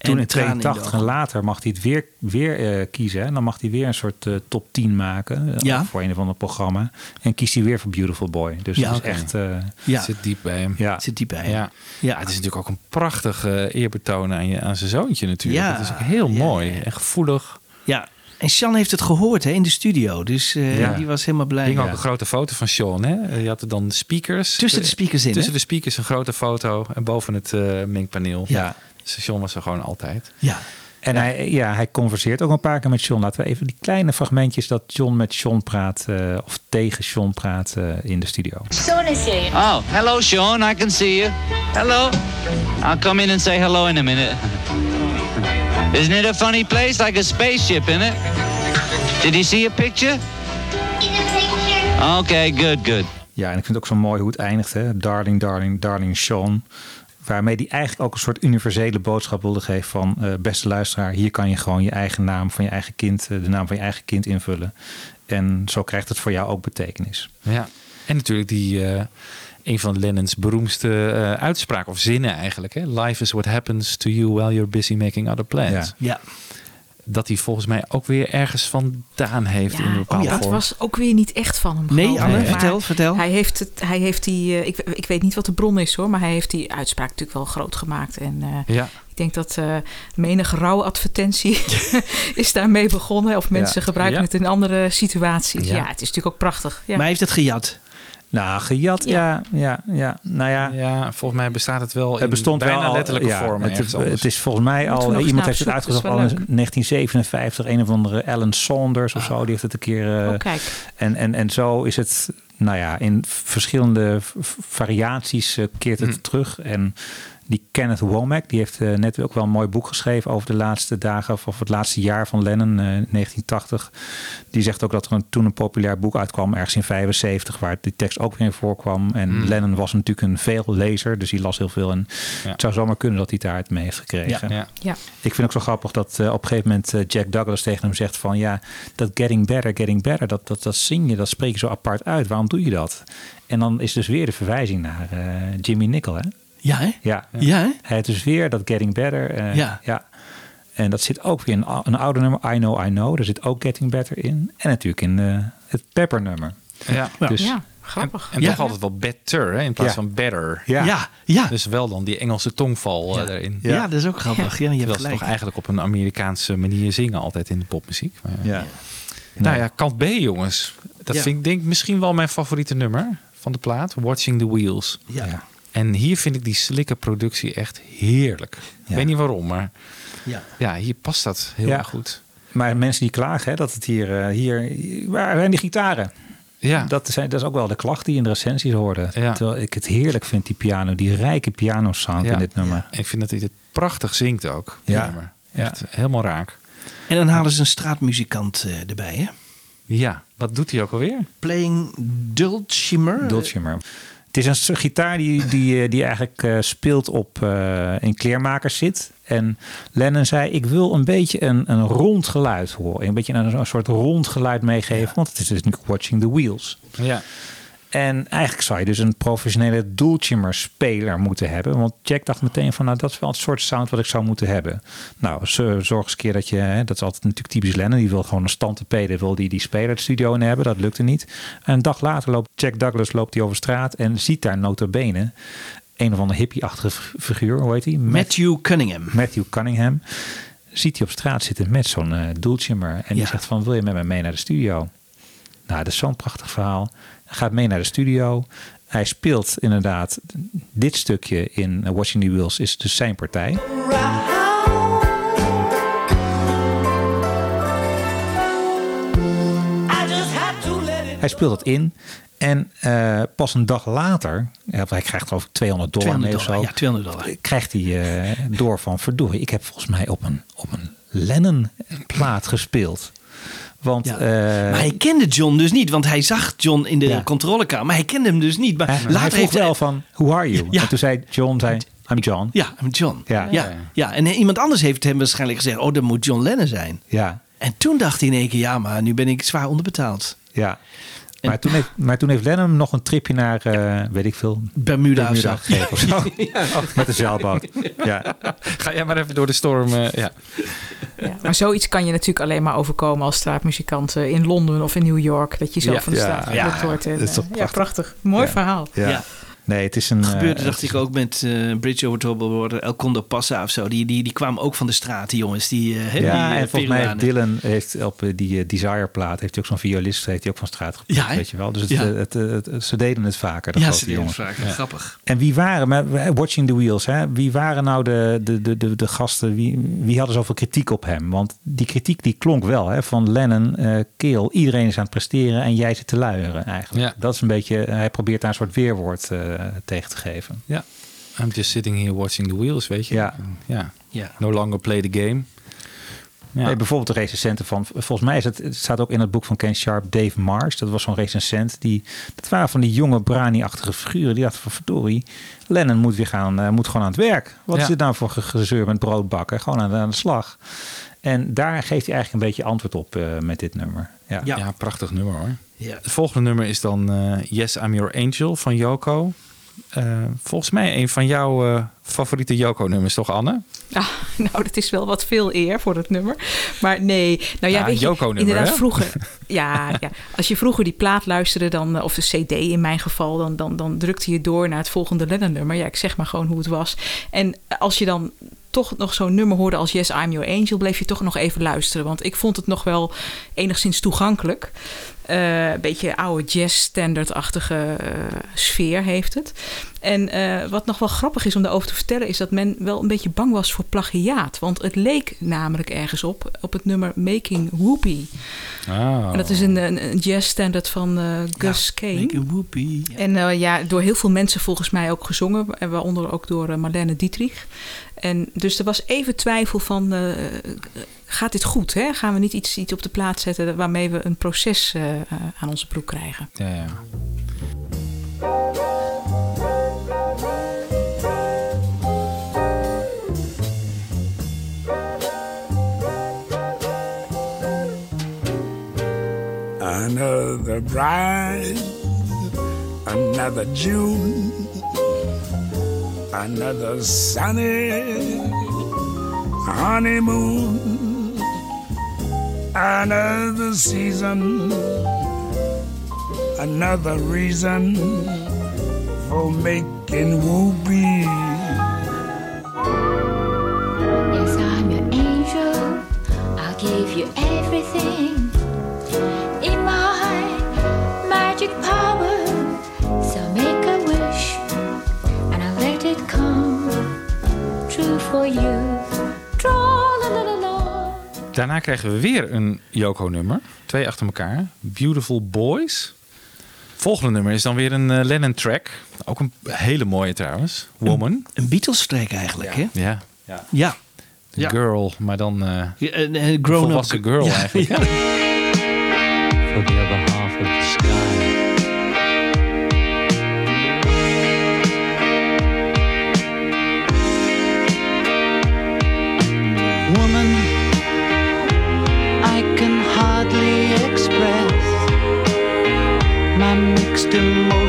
Toen En in tranen de 82 en later mag hij het weer, weer eh, kiezen. En dan mag hij weer een soort eh, top 10 maken. eh, Ja. Voor een of ander programma. En kiest hij weer voor Beautiful Boy. Dus Ja, dat is echt... eh, Ja. Zit diep bij hem. Ja. Zit die bij hem. Ja. Ja. het is natuurlijk ook een prachtig eh, eerbetoon aan, je, aan zijn zoontje natuurlijk. Ja. Het is ook heel Ja, mooi en gevoelig. Ja, en Sean heeft het gehoord hè, in de studio. Dus eh, Ja. die was helemaal blij. Er hing ook Ja. een grote foto van Sean. Hè? Je had er dan de speakers. Tussen de speakers in, Tussen hè? de speakers een grote foto. En boven het eh mengpaneel. Ja. Sean was er gewoon altijd. Ja. En Hij, ja, hij converseert ook een paar keer met John. Laten we even die kleine fragmentjes dat John met John praat. eh, of tegen John praat eh, in de studio. Sean is here. Oh, hello, Sean. I can see you. Hello. I'll come in and say hello in a minute. Isn't it a funny place? Like a spaceship, isn't it? Did he see a picture? Okay, good, good. Ja, en ik vind het ook zo mooi hoe het eindigt. Hè? Darling, darling, darling Sean. Waarmee hij eigenlijk ook een soort universele boodschap wilde geven van... eh, beste luisteraar, hier kan je gewoon je eigen naam van je eigen kind... eh, de naam van je eigen kind invullen. En zo krijgt het voor jou ook betekenis. Ja. En natuurlijk die... eh, een van Lennon's beroemdste eh, uitspraken, of zinnen eigenlijk. Hè? Life is what happens to you while you're busy making other plans. Ja. Ja. Dat hij volgens mij ook weer ergens vandaan heeft in een Ja, bepaalde dat was ook weer niet echt van hem. Nee. Anne, vertel, vertel. Hij heeft, het, hij heeft die, eh, ik, ik weet niet wat de bron is hoor, maar hij heeft die uitspraak natuurlijk wel groot gemaakt. En eh, Ja. ik denk dat eh menige rouwadvertentie is daarmee begonnen. Of mensen Ja. gebruiken Ja. het in andere situaties. Ja. Ja, het is natuurlijk ook prachtig. Ja. Maar hij heeft het gejat. Nou, gejat, ja, ja, ja. Nou ja, Ja, volgens mij bestaat het wel het in bestond bijna wel al, letterlijke ja, vorm. Het, is volgens mij al, iemand heeft het uitgezocht al in wel 1957. Een of andere Alan Saunders of zo, die heeft het een keer... eh, Oh, kijk. En, en, en zo is het, nou ja, in verschillende variaties eh, keert het terug. En die Kenneth Womack, die heeft eh, net ook wel een mooi boek geschreven over de laatste dagen of, of het laatste jaar van Lennon, eh, 1980. Die zegt ook dat er een, toen een populair boek uitkwam, ergens in 75, waar die tekst ook weer in voorkwam. En Hmm. Lennon was natuurlijk een veel lezer, dus hij las heel veel. En Ja. het zou zomaar kunnen dat hij daar het mee heeft gekregen. Ja. Ja. Ik vind ook zo grappig dat eh, op een gegeven moment eh, Jack Douglas tegen hem zegt van ja, dat getting better, getting better, dat, dat, dat zing je, dat spreek je zo apart uit. Waarom doe je dat? En dan is dus weer de verwijzing naar eh, Jimmy Nickel, hè? Ja, hè? Ja. Ja, hè? Hij heeft dus weer dat getting better. eh, Ja. ja. En dat zit ook weer in een, een oude nummer, I Know, I Know. Daar zit ook getting better in. En natuurlijk in eh, het Pepper nummer. Ja. Dus, ja, grappig. En Ja. toch altijd wel better hè, in plaats Ja. van better. Ja. Ja, ja. Dus wel dan die Engelse tongval eh, erin. Ja. dat is ook grappig. Ja, je hebt Terwijl ze gelijk. toch eigenlijk op een Amerikaanse manier zingen altijd in de popmuziek. Maar, Ja. Nou ja, kant B jongens. Dat Ja. vind ik denk ik misschien wel mijn favoriete nummer van de plaat. Watching the Wheels. Ja. En hier vind ik die slikke productie echt heerlijk. Ik weet niet waarom, maar Ja. ja, hier past dat heel Ja. erg goed. Maar mensen die klagen hè, dat het hier, eh, hier, waar zijn die gitaren? Ja, Dat, zijn, dat is ook wel de klacht die in de recensies hoorde. Ja. Terwijl ik het heerlijk vind, die piano, die rijke piano sound Ja. in dit nummer. ik vind dat hij het prachtig zingt ook. die Ja. nummer. Ja. Echt helemaal raak. En dan halen ze een straatmuzikant eh, erbij, hè? Ja, wat doet hij ook alweer? Playing Dulcimer. Dulcimer. Het is een gitaar die, die, eh, die eigenlijk eh, speelt op eh in kleermakers zit. En Lennon zei, ik wil een beetje een, een rond geluid horen. Een beetje een, een soort rond geluid meegeven. Want het is dus nu Watching the Wheels. Ja. En eigenlijk zou je dus een professionele Dulcimer speler moeten hebben. Want Jack dacht meteen van, nou dat is wel het soort sound wat ik zou moeten hebben. Nou, zorg eens een keer dat je, hè, dat is altijd natuurlijk typisch Lennon. Die wil gewoon een standtepede, wil die die speler het studio in hebben. Dat lukte niet. En een dag later loopt Jack Douglas loopt hij over straat en ziet daar nota bene een of andere hippie-achtige figuur, hoe heet hij? Matthew Cunningham. Matthew Cunningham. Ziet hij op straat zitten met zo'n Dulcimer. En die zegt van, wil je met mij mee naar de studio? Nou, dat is zo'n prachtig verhaal. Gaat mee naar de studio. Hij speelt inderdaad dit stukje in Watching the Wheels is dus zijn partij. Hij speelt het in. En eh, pas een dag later, hij krijgt geloof ik 200 dollar 200 mee of zo. dollar, ja, 200 dollar. Krijgt hij eh, door van verdorie, ik heb volgens mij op een, op een Lennon plaat gespeeld. Want Ja. eh, maar hij kende John dus niet, want hij zag John in de Ja. controlekamer. Maar hij kende hem dus niet. Maar later hij vroeg heeft hij wel van, who are you? Ja. En toen zei John, zei, I'm John. Ja, John. Ja. Ja, ja. en iemand anders heeft hem waarschijnlijk gezegd: Oh, dat moet John Lennon zijn. Ja, En toen dacht hij in één keer: Ja, maar nu ben ik zwaar onderbetaald. ja. Maar toen, heeft, maar toen heeft Lennon nog een tripje naar, eh, weet ik veel, Bermuda, of zo. gegeven of zo. Met een zeilboot. Ja. Ga jij maar even door de storm. eh, ja. Ja, maar zoiets kan je natuurlijk alleen maar overkomen als straatmuzikant eh, in Londen of in New York. Dat je zo Ja. van de Ja. straat Ja, wordt. En, dat is toch eh, ja, prachtig. Mooi Ja. verhaal. Ja. Nee, het is een... eh, gebeurde, het dacht ik ook met eh, Bridge over Troubled Water, El Condo Passa of zo. Die, die, die kwamen ook van de straat, die jongens. Die, eh, hè, Ja, die, eh, en volgens mij heeft. Dylan heeft op eh, die eh, Desire plaat heeft hij ook zo'n violist heeft hij ook van straat gepakt, Ja, weet je wel. Dus het, Ja. eh, het, eh, het- ze deden het vaker. de Ja, grote ze deden het jongens. vaker. Grappig. En wie waren, maar eh, Watching the Wheels, hè, wie waren nou de, de, de, de, de gasten, wie, wie hadden zoveel kritiek op hem? Want die kritiek die klonk wel, hè, van Lennon, eh Keel, iedereen is aan het presteren en jij zit te luieren eigenlijk. Ja. Dat is een beetje, hij probeert daar een soort weerwoord eh, tegen te geven. ja. I'm just sitting here watching the wheels, weet je. Ja. ja. Ja. No longer play the game. Ja. Nee, bijvoorbeeld de recensenten van, volgens mij is het, het staat ook in het boek van Ken Sharp, Dave Marsh. Dat was zo'n recensent. Die, dat waren van die jonge Brani-achtige figuren. Die dachten van verdorie, Lennon moet weer gaan, eh, moet gewoon aan het werk. Wat Ja. is dit nou voor ge- gezeur met brood bakken? Gewoon aan, aan de slag. En daar geeft hij eigenlijk een beetje antwoord op eh, met dit nummer. Ja. Ja. Ja, prachtig nummer hoor. Ja. Het volgende nummer is dan eh, Yes, I'm Your Angel van Yoko. Eh, volgens mij een van jouw eh, favoriete Yoko-nummers, toch Anne? Ah, nou, dat is wel wat veel eer voor het nummer. Maar nee, nou ja, Ja, weet je, inderdaad hè? vroeger. Ja, ja, als je vroeger die plaat luisterde, dan, eh, of de CD in mijn geval, dan, dan, dan drukte je door naar het volgende Lennon-nummer. Ja, ik zeg maar gewoon hoe het was. En als je dan toch nog zo'n nummer hoorde als Yes, I'm Your Angel, bleef je toch nog even luisteren. Want ik vond het nog wel enigszins toegankelijk. Eh, een beetje oude jazz-standard-achtige eh, sfeer heeft het. En eh, wat nog wel grappig is om daarover te vertellen, is dat men wel een beetje bang was voor plagiaat. Want het leek namelijk ergens op, op het nummer Making Whoopie. Ah. En dat is een, een, een jazz-standard van eh, Gus Kane. Whoopie. Ja. En eh, ja, door heel veel mensen volgens mij ook gezongen. En waaronder ook door Marlene Dietrich. En dus er was even twijfel van, eh, gaat dit goed? Hè? Gaan we niet iets, iets op de plaats zetten waarmee we een proces eh, eh, aan onze broek krijgen? Ja, ja. Another bride, another June, another sunny honeymoon, another season, another reason for making whoopee. Yes, I'm your angel. I'll give you everything in my magic power. For you. Daarna krijgen we weer een Yoko-nummer. Twee achter elkaar. Beautiful Boys. Volgende nummer is dan weer een eh, Lennon-track. Ook een hele mooie trouwens. Woman. Een Beatles-track eigenlijk, hè? Ja. ja. Ja. The Ja. Girl, maar dan eh Ja, Een een grown-up volwassen girl Ja, eigenlijk. ja. for the other half of the sky. the.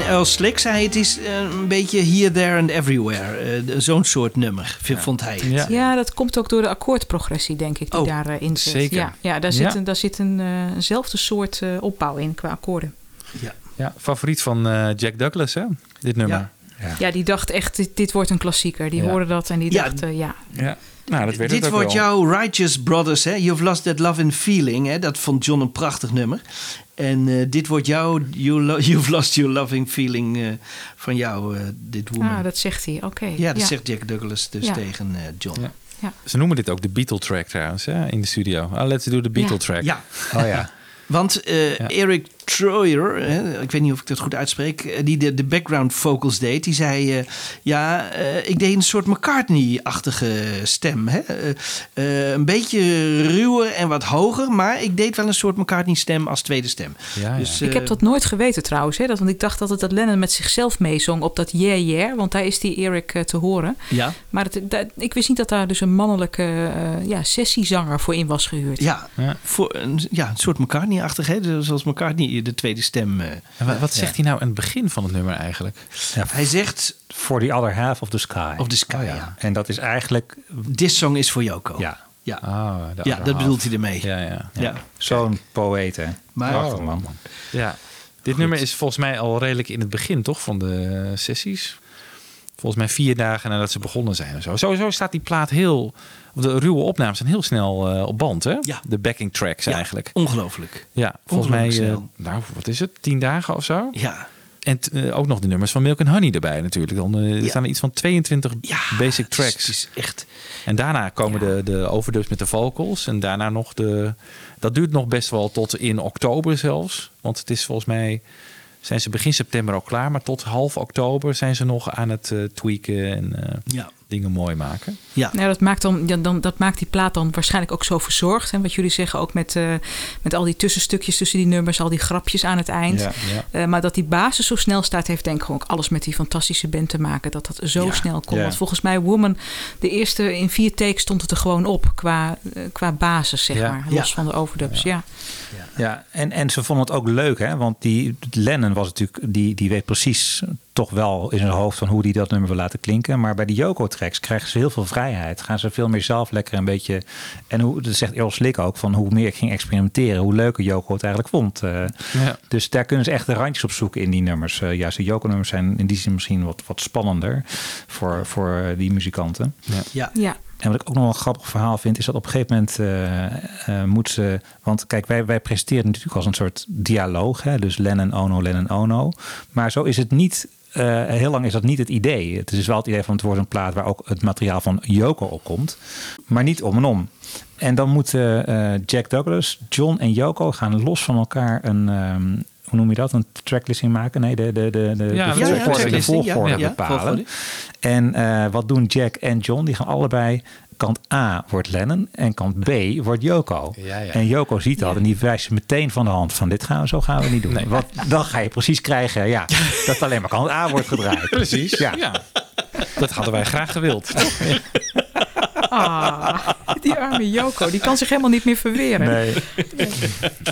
En, Earl Slick zei het is eh, een beetje here, there and everywhere. Eh, Zo'n soort nummer, vond hij het. Ja. dat komt ook door de akkoordprogressie, denk ik, die Oh, daarin zit. zeker. Ja, ja, daar Ja. zit, een, daar zit een, eh, eenzelfde soort eh, opbouw in qua akkoorden. Ja. Ja, favoriet van eh, Jack Douglas, hè? Dit nummer. Ja, die dacht echt, dit, dit wordt een klassieker. Die Ja. hoorde dat en die Ja. dacht, ja. Ja. Nou, dat werd Dit wordt jouw Righteous Brothers, hè? You've Lost That Love and Feeling. Hè? Dat vond John een prachtig nummer. En eh, dit wordt jouw you lo- You've Lost Your Loving Feeling eh, van jou, eh, dit woman. Ah, dat zegt hij, oké. ja, dat zegt Jack Douglas dus Ja. tegen eh, John. Ja. Ze noemen dit ook de Beatle track trouwens, hè? In de studio. Ah, let's do the Beatle Ja. track. Ja. Oh ja. Want eh, Eric Troyer, hè, ik weet niet of ik dat goed uitspreek, eh, die de, de background vocals deed, die zei: eh, Ja, eh, ik deed een soort McCartney-achtige stem. Hè? Een beetje ruwer en wat hoger, maar ik deed wel een soort McCartney-stem als tweede stem. Ja, Dus, Ik heb dat nooit geweten trouwens. Hè? Dat, want ik dacht altijd dat Lennon met zichzelf meezong op dat Yeah Yeah. Want daar is die Eric te horen. Ja. Maar het, dat- ik wist niet dat daar dus een mannelijke ja, sessiezanger voor in was gehuurd. Ja, Voor een, ja, een soort McCartney-achtig, hè? Zoals McCartney de tweede stem. eh, En wa- wat ja. zegt hij nou aan het begin van het nummer eigenlijk? Hij zegt... For the other half of the sky. Of the sky, ja. En dat is eigenlijk... This song is voor Yoko. Ja. Ja, Ah, ja dat half. bedoelt hij ermee. Ja, ja. Ja. Zo'n poëet, hè. Maar- Prachtig, man. Ja, dit nummer is volgens mij al redelijk in het begin, toch? Van de eh, sessies. Volgens mij vier dagen nadat ze begonnen zijn. of Zo. Sowieso staat die plaat heel... De ruwe opnames zijn heel snel eh, op band, hè? Ja. De backing tracks Ja, eigenlijk. Ongelooflijk. Ja, volgens mij... Ongelooflijk eh, nou, wat is het? Tien dagen of zo? Ja. En eh, ook nog de nummers van Milk and Honey erbij natuurlijk. Dan er Ja. staan er iets van 22 basic tracks. Het is echt... En daarna komen de, de overdubs met de vocals. En daarna nog de... Dat duurt nog best wel tot in oktober zelfs. Want het is volgens mij... Zijn ze begin september al klaar. Maar tot half oktober zijn ze nog aan het eh, tweaken en eh, Ja. Dingen mooi maken. Ja. Nou, dat, maakt dan, ja, dan, dat maakt die plaat dan waarschijnlijk ook zo verzorgd. En wat jullie zeggen ook met, eh, met al die tussenstukjes tussen die nummers, al die grapjes aan het eind. Ja, ja. Eh, maar dat die basis zo snel staat, heeft denk ik ook alles met die fantastische band te maken. Dat dat zo Ja, snel komt. ja. Want volgens mij, Woman, de eerste in vier takes stond het er gewoon op qua, eh, qua basis, zeg Ja. maar. Los Ja. van de overdubs, ja. Ja, en, en ze vonden het ook leuk, hè? Want die Lennon was natuurlijk, die, die weet precies toch wel in zijn hoofd van hoe die dat nummer wil laten klinken. Maar bij de Krijgen ze heel veel vrijheid. Gaan ze veel meer zelf lekker een beetje. En hoe, dat zegt Earl Slick ook, van hoe meer ik ging experimenteren, hoe leuker Yoko het eigenlijk vond. Eh, Ja. Dus daar kunnen ze echt de randjes op zoeken in die nummers. Eh juist de Yoko-nummers zijn in die zin misschien wat, wat spannender voor, voor eh, die muzikanten. Ja. ja. En wat ik ook nog wel een grappig verhaal vind, is dat op een gegeven moment eh, eh, moet ze. Want kijk, wij, wij presenteren natuurlijk als een soort dialoog. Hè? Dus Lennon, Ono, Lennon, Ono. Maar zo is het niet. Eh, heel lang is dat niet het idee. Het is wel het idee van het wordt een plaat waar ook het materiaal van Yoko op komt. Maar niet om en om. En dan moeten eh, Jack Douglas, John en Yoko gaan los van elkaar een. ehm, hoe noem je dat? Een tracklisting maken? Nee, de, de, de, de, Ja, de ja, ja, volgorde, de bepalen. En wat doen Jack en John? Die gaan allebei. Kant A wordt Lennon en kant B wordt. Ja, ja. En Yoko ziet dat en die wijst ze meteen van de hand van dit gaan we, zo gaan we niet doen. Nee. Want dan ga je precies krijgen ja, dat alleen maar kant A wordt gedraaid. Precies. Ja. Ja. Dat hadden wij graag gewild. Ah, die arme Joko, die kan zich helemaal niet meer verweren. Nee.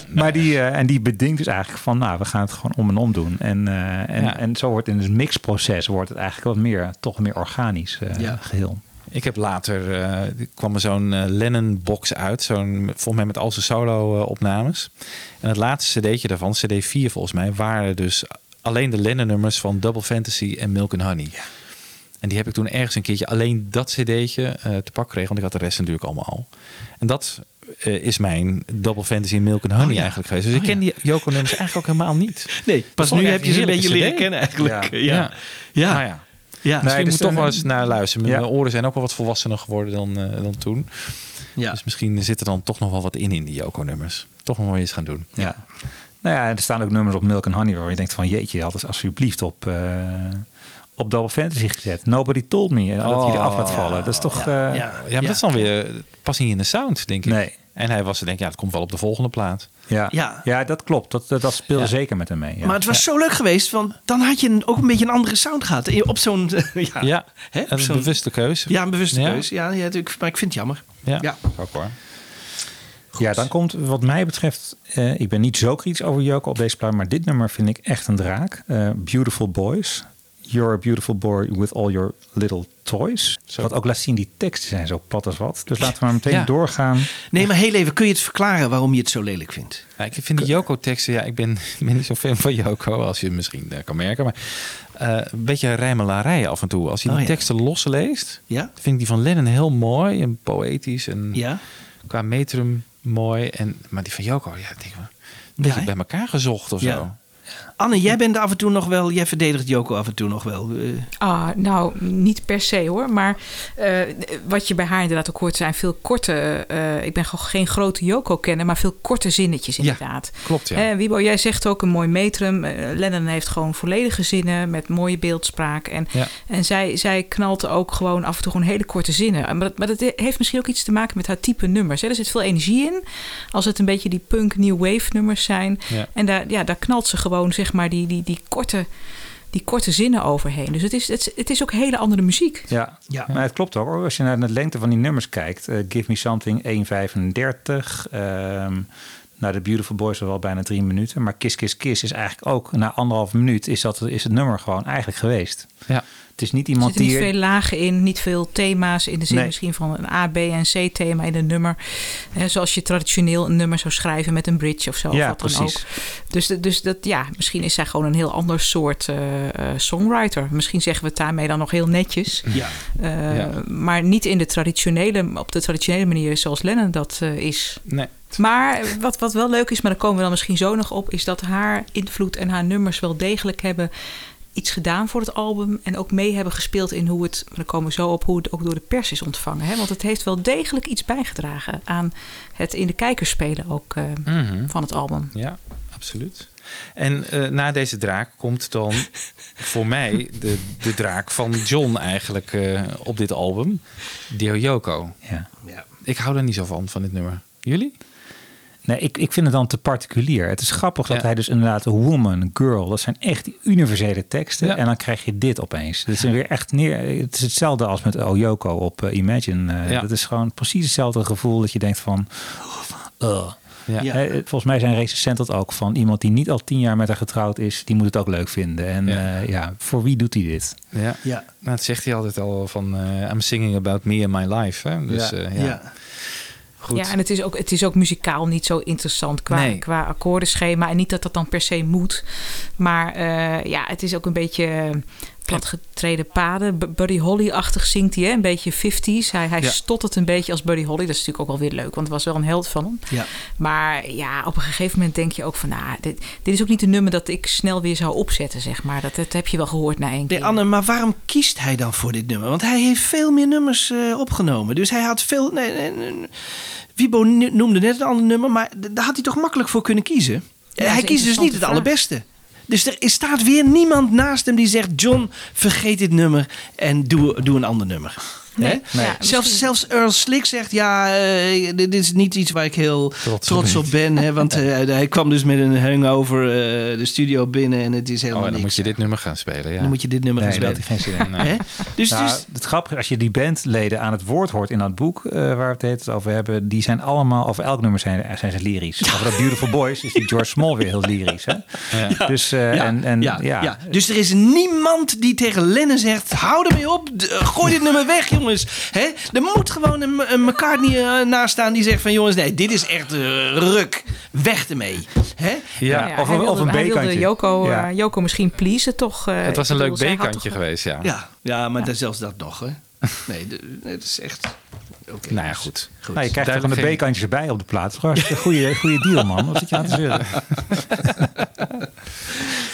maar die, eh, en die bedingt dus eigenlijk van, nou, we gaan het gewoon om en om doen. En, eh, en, Ja. en zo wordt in het mixproces wordt het eigenlijk wat meer, toch meer organisch eh, Ja. geheel. Ik heb later, eh, er kwam er zo'n eh, Lennon-box uit. Zo'n, volgens mij met al zijn solo-opnames. en het laatste cd'tje daarvan, cd 4 volgens mij, waren dus alleen de Lennon-nummers van Double Fantasy en Milk and Honey. En die heb ik toen ergens een keertje alleen dat cd'tje eh, te pak gekregen. Want ik had de rest natuurlijk allemaal al. En dat eh, is mijn Double Fantasy en Milk and Honey Oh ja. eigenlijk geweest. Dus ik Oh ken ja. die Yoko-nummers eigenlijk ook helemaal niet. Nee, pas nu heb je ze een beetje leren kennen eigenlijk. Ja. Ja. Ja. Nou ja. Ja. Misschien dus moet toch wel eens naar luisteren. Mijn Ja. oren zijn ook wel wat volwassener geworden dan, eh, dan toen. Ja. Dus misschien zit er dan toch nog wel wat in in die Yoko-nummers. Toch nog wel eens gaan doen. Ja. Nou ja, er staan ook nummers op Milk and Honey waar je denkt van jeetje, je had het alsjeblieft op, eh, op Double Fantasy gezet. Nobody told me. En dat hij eraf laat vallen. Dat is toch... Oh, Ja, maar dat is dan weer... past niet in de sound, denk ik. Nee. En hij was er denk ik, ja, het komt wel op de volgende plaat. Ja, Ja. ja. dat klopt. Dat, dat, dat speelde Ja. zeker met hem mee. Ja. Maar het was zo leuk geweest, want dan had je ook een beetje een andere sound gehad. Eh, Op zo'n... ja, Ja, hè, op een zo'n- bewuste keuze. Ja, een bewuste Ja. keuze. Ja, ja, natuurlijk, maar ik vind het jammer. Ja, Ja. ook hoor. Ja, dan komt wat mij betreft, eh, ik ben niet zo kritisch over Joko op deze plaat, maar dit nummer vind ik echt een draak. Eh, Beautiful Boys. You're a beautiful boy with all your little toys. Wat ook laat zien, die teksten zijn zo plat als wat. Dus laten we maar meteen Ja. doorgaan. Nee, maar heel even, kun je het verklaren waarom je het zo lelijk vindt? Ja, ik vind die Joko-teksten, ja, ik ben, ik ben niet zo fan van Joko, als je het misschien eh, kan merken. Maar eh, een beetje rijmelarij af en toe. Als je die Oh, ja. teksten losleest, Ja? vind ik die van Lennon heel mooi en poëtisch. En Ja? qua metrum mooi. En, maar die van Joko, ja, ik denk wel, een beetje bij elkaar gezocht of Ja. zo. Anne, jij bent af en toe nog wel, jij verdedigt Joko af en toe nog wel. eh, Ah, nou, niet per se hoor. Maar eh, wat je bij haar inderdaad ook hoort zijn veel korte... eh, ik ben gewoon geen grote Joko-kenner, maar veel korte zinnetjes inderdaad. klopt, ja. Eh, Wiebo, jij zegt ook een mooi metrum. Lennon heeft gewoon volledige zinnen met mooie beeldspraak. En, Ja. en zij, zij knalt ook gewoon af en toe gewoon hele korte zinnen. Maar dat, maar dat heeft misschien ook iets te maken met haar type nummers. Hè. Er zit veel energie in. Als het een beetje die punk new wave nummers zijn. Ja. En daar, ja, daar knalt ze gewoon zeg maar die, die, die, korte, die korte zinnen overheen. Dus het is, het, is- het is ook hele andere muziek. Ja, Ja. maar het klopt ook. hoor. Als je naar de lengte van die nummers kijkt. eh, Give Me Something 1,35. ehm nou, The Beautiful Boys is wel bijna drie minuten. Maar Kiss Kiss Kiss is eigenlijk ook na anderhalf minuut... is, dat, is het nummer gewoon eigenlijk geweest. Ja. Het is niet Er iemand zitten niet veel lagen in, niet veel thema's in de zin Nee. misschien van een A, B en C thema in een nummer. Hè, zoals je traditioneel een nummer zou schrijven met een bridge of zo. Ja, of wat dan precies. ook. Dus, dus dat, ja, misschien is zij gewoon een heel ander soort eh, eh, songwriter. Misschien zeggen we het daarmee dan nog heel netjes. ja. Eh, Ja. Maar niet in de traditionele, op de traditionele manier zoals Lennon dat eh, is. Nee. Maar wat, wat wel leuk is, maar daar komen we dan misschien zo nog op, is dat haar invloed en haar nummers wel degelijk hebben iets gedaan voor het album. En ook mee hebben gespeeld in hoe het, maar daar komen we zo op, hoe het ook door de pers is ontvangen. Hè? Want het heeft wel degelijk iets bijgedragen aan het in de kijkers spelen ook eh, Mhm. van het album. Ja, absoluut. En eh, na deze draak komt dan voor mij de, de draak van John eigenlijk eh, op dit album. Dio Yoko. Ja. Ja. Ik hou er niet zo van, van dit nummer. Jullie? Nee, ik, ik vind het dan te particulier. Het is grappig dat hij dus inderdaad woman, girl, dat zijn echt die universele teksten. Ja. En dan krijg je dit opeens. Het is weer echt neer. Het is hetzelfde als met Oyoko op eh, Imagine. Eh, Ja. Dat is gewoon precies hetzelfde gevoel dat je denkt van. "Ugh." Ja. Ja. Volgens mij zijn recensent dat ook van iemand die niet al tien jaar met haar getrouwd is, die moet het ook leuk vinden. En Ja. ja, ja voor wie doet hij dit? Ja. Ja. Nou, dat zegt hij altijd al van eh, I'm singing about me and my life. Hè? Dus Ja. eh, ja. Ja. Goed. Ja, en het is, ook, het is ook muzikaal niet zo interessant qua, Nee. qua akkoordenschema. En niet dat dat dan per se moet. Maar eh, ja, het is ook een beetje platgetreden paden. Buddy Holly-achtig zingt hij, hè? een beetje 50s. Hij, hij Ja. stottert een beetje als Buddy Holly. Dat is natuurlijk ook wel weer leuk, want het was wel een held van hem. Ja. Maar ja, op een gegeven moment denk je ook van... Nou, dit, dit is ook niet een nummer dat ik snel weer zou opzetten, zeg maar. Dat, dat heb je wel gehoord na één keer. Nee, Anne, maar waarom kiest hij dan voor dit nummer? Want hij heeft veel meer nummers eh, opgenomen. Dus hij had veel. Nee, nee, nee. Wibo noemde net een ander nummer, maar daar had hij toch makkelijk voor kunnen kiezen? Ja, hij kiest dus niet het allerbeste. Dus er staat weer niemand naast hem die zegt: John, vergeet dit nummer en doe, doe een ander nummer. Nee, Hè? nee. Ja, zelfs, zelfs Earl Slick zegt: Ja, eh, dit is niet iets waar ik heel trots, op ben. Hè, want eh, hij kwam dus met een hangover eh, de studio binnen en het is Oh, helemaal en dan niks. moet je dit nummer gaan spelen. Ja. Dan moet je dit nummer Nee, gaan spelen. geen zin in. Dus, Nou, dus, het grappige, als je die bandleden aan het woord hoort in dat boek eh, waar we het heet over hebben, die zijn allemaal, over elk nummer zijn, zijn ze lyrisch. Over dat Beautiful Boys is die George Small weer heel lyrisch. Hè? Ja. Dus, eh, Ja, en, en, ja, ja, ja. Dus er is niemand die tegen Lennon zegt: hou ermee op, gooi dit nummer weg, jongens. Hè? Er moet gewoon een, een McCartney eh, naast staan die zegt: van jongens, nee, dit is echt eh, ruk. Weg ermee. Hè? Ja, Ja, of hij een- wilde, of een hij wilde B-kantje. Joko, Ja. eh, Joko misschien pleasen, toch? eh, Het was een leuk B-kantje toch- geweest, ja. Ja, ja maar dan zelfs dat nog. Hè? Nee, het is echt. Oké. Nou ja, goed. Goed. Nou, je krijgt er van de B-kantjes erbij op de plaats. Een goede, goede deal, man. Wat zit je aan te zeuren?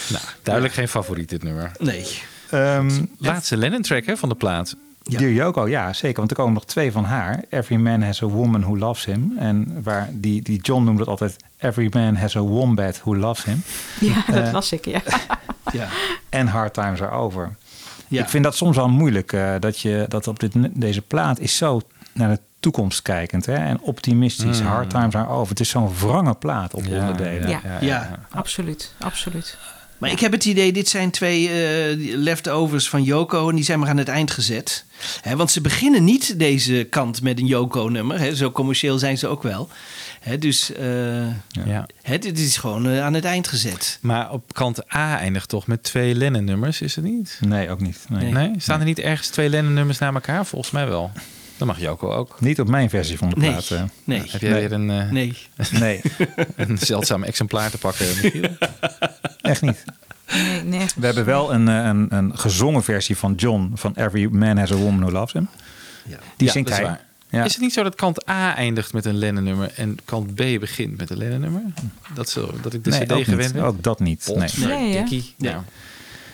Nou, duidelijk geen favoriet dit nummer. Nee. Ehm, Laatste Lennon-track hè, van de plaat. Dear Yoko, ja, zeker. Want er komen nog twee van haar. Every Man Has a Woman Who Loves Him. En waar die, die John noemde het altijd... Every Man Has a Wombat Who Loves Him. Ja, dat Eh, las ik, ja. ja. En Hard Times Are Over. Ja. Ik vind dat soms wel moeilijk. eh, dat, je, dat op dit, deze plaat is zo naar de toekomst kijkend. Hè? En optimistisch. Mm. Hard Times Are Over. Het is zo'n wrange plaat op onderdelen. Ja. Ja. absoluut, absoluut. Maar ik heb het idee, dit zijn twee eh, leftovers van Yoko en die zijn maar aan het eind gezet. Hè, want ze beginnen niet deze kant met een Yoko-nummer. hè, Zo commercieel zijn ze ook wel. Hè, dus eh, Ja. hè, dit is gewoon eh, aan het eind gezet. Maar op kant A eindigt toch met twee Lennon-nummers, is het niet? Nee, ook niet. Nee. Nee? Staan er niet ergens twee Lennon-nummers na elkaar? Volgens mij wel. Dan mag Joko ook. Niet op mijn versie van de Nee. plaat. eh. Nee. Heb jij weer een, eh, Nee. Nee, een zeldzaam exemplaar te pakken, Michiel? echt niet. Nee, nee. We hebben wel een, eh, een, een gezongen versie van John van Every Man Has a Woman Who Loves Him. Die Ja, zingt dat is hij. waar. Ja. Is het niet zo dat kant A eindigt met een Lennon-nummer en kant B begint met een Lennon-nummer? Dat, zo, dat ik de Nee, CD gewend ben? Ook dat niet. Nee. Nee, hè?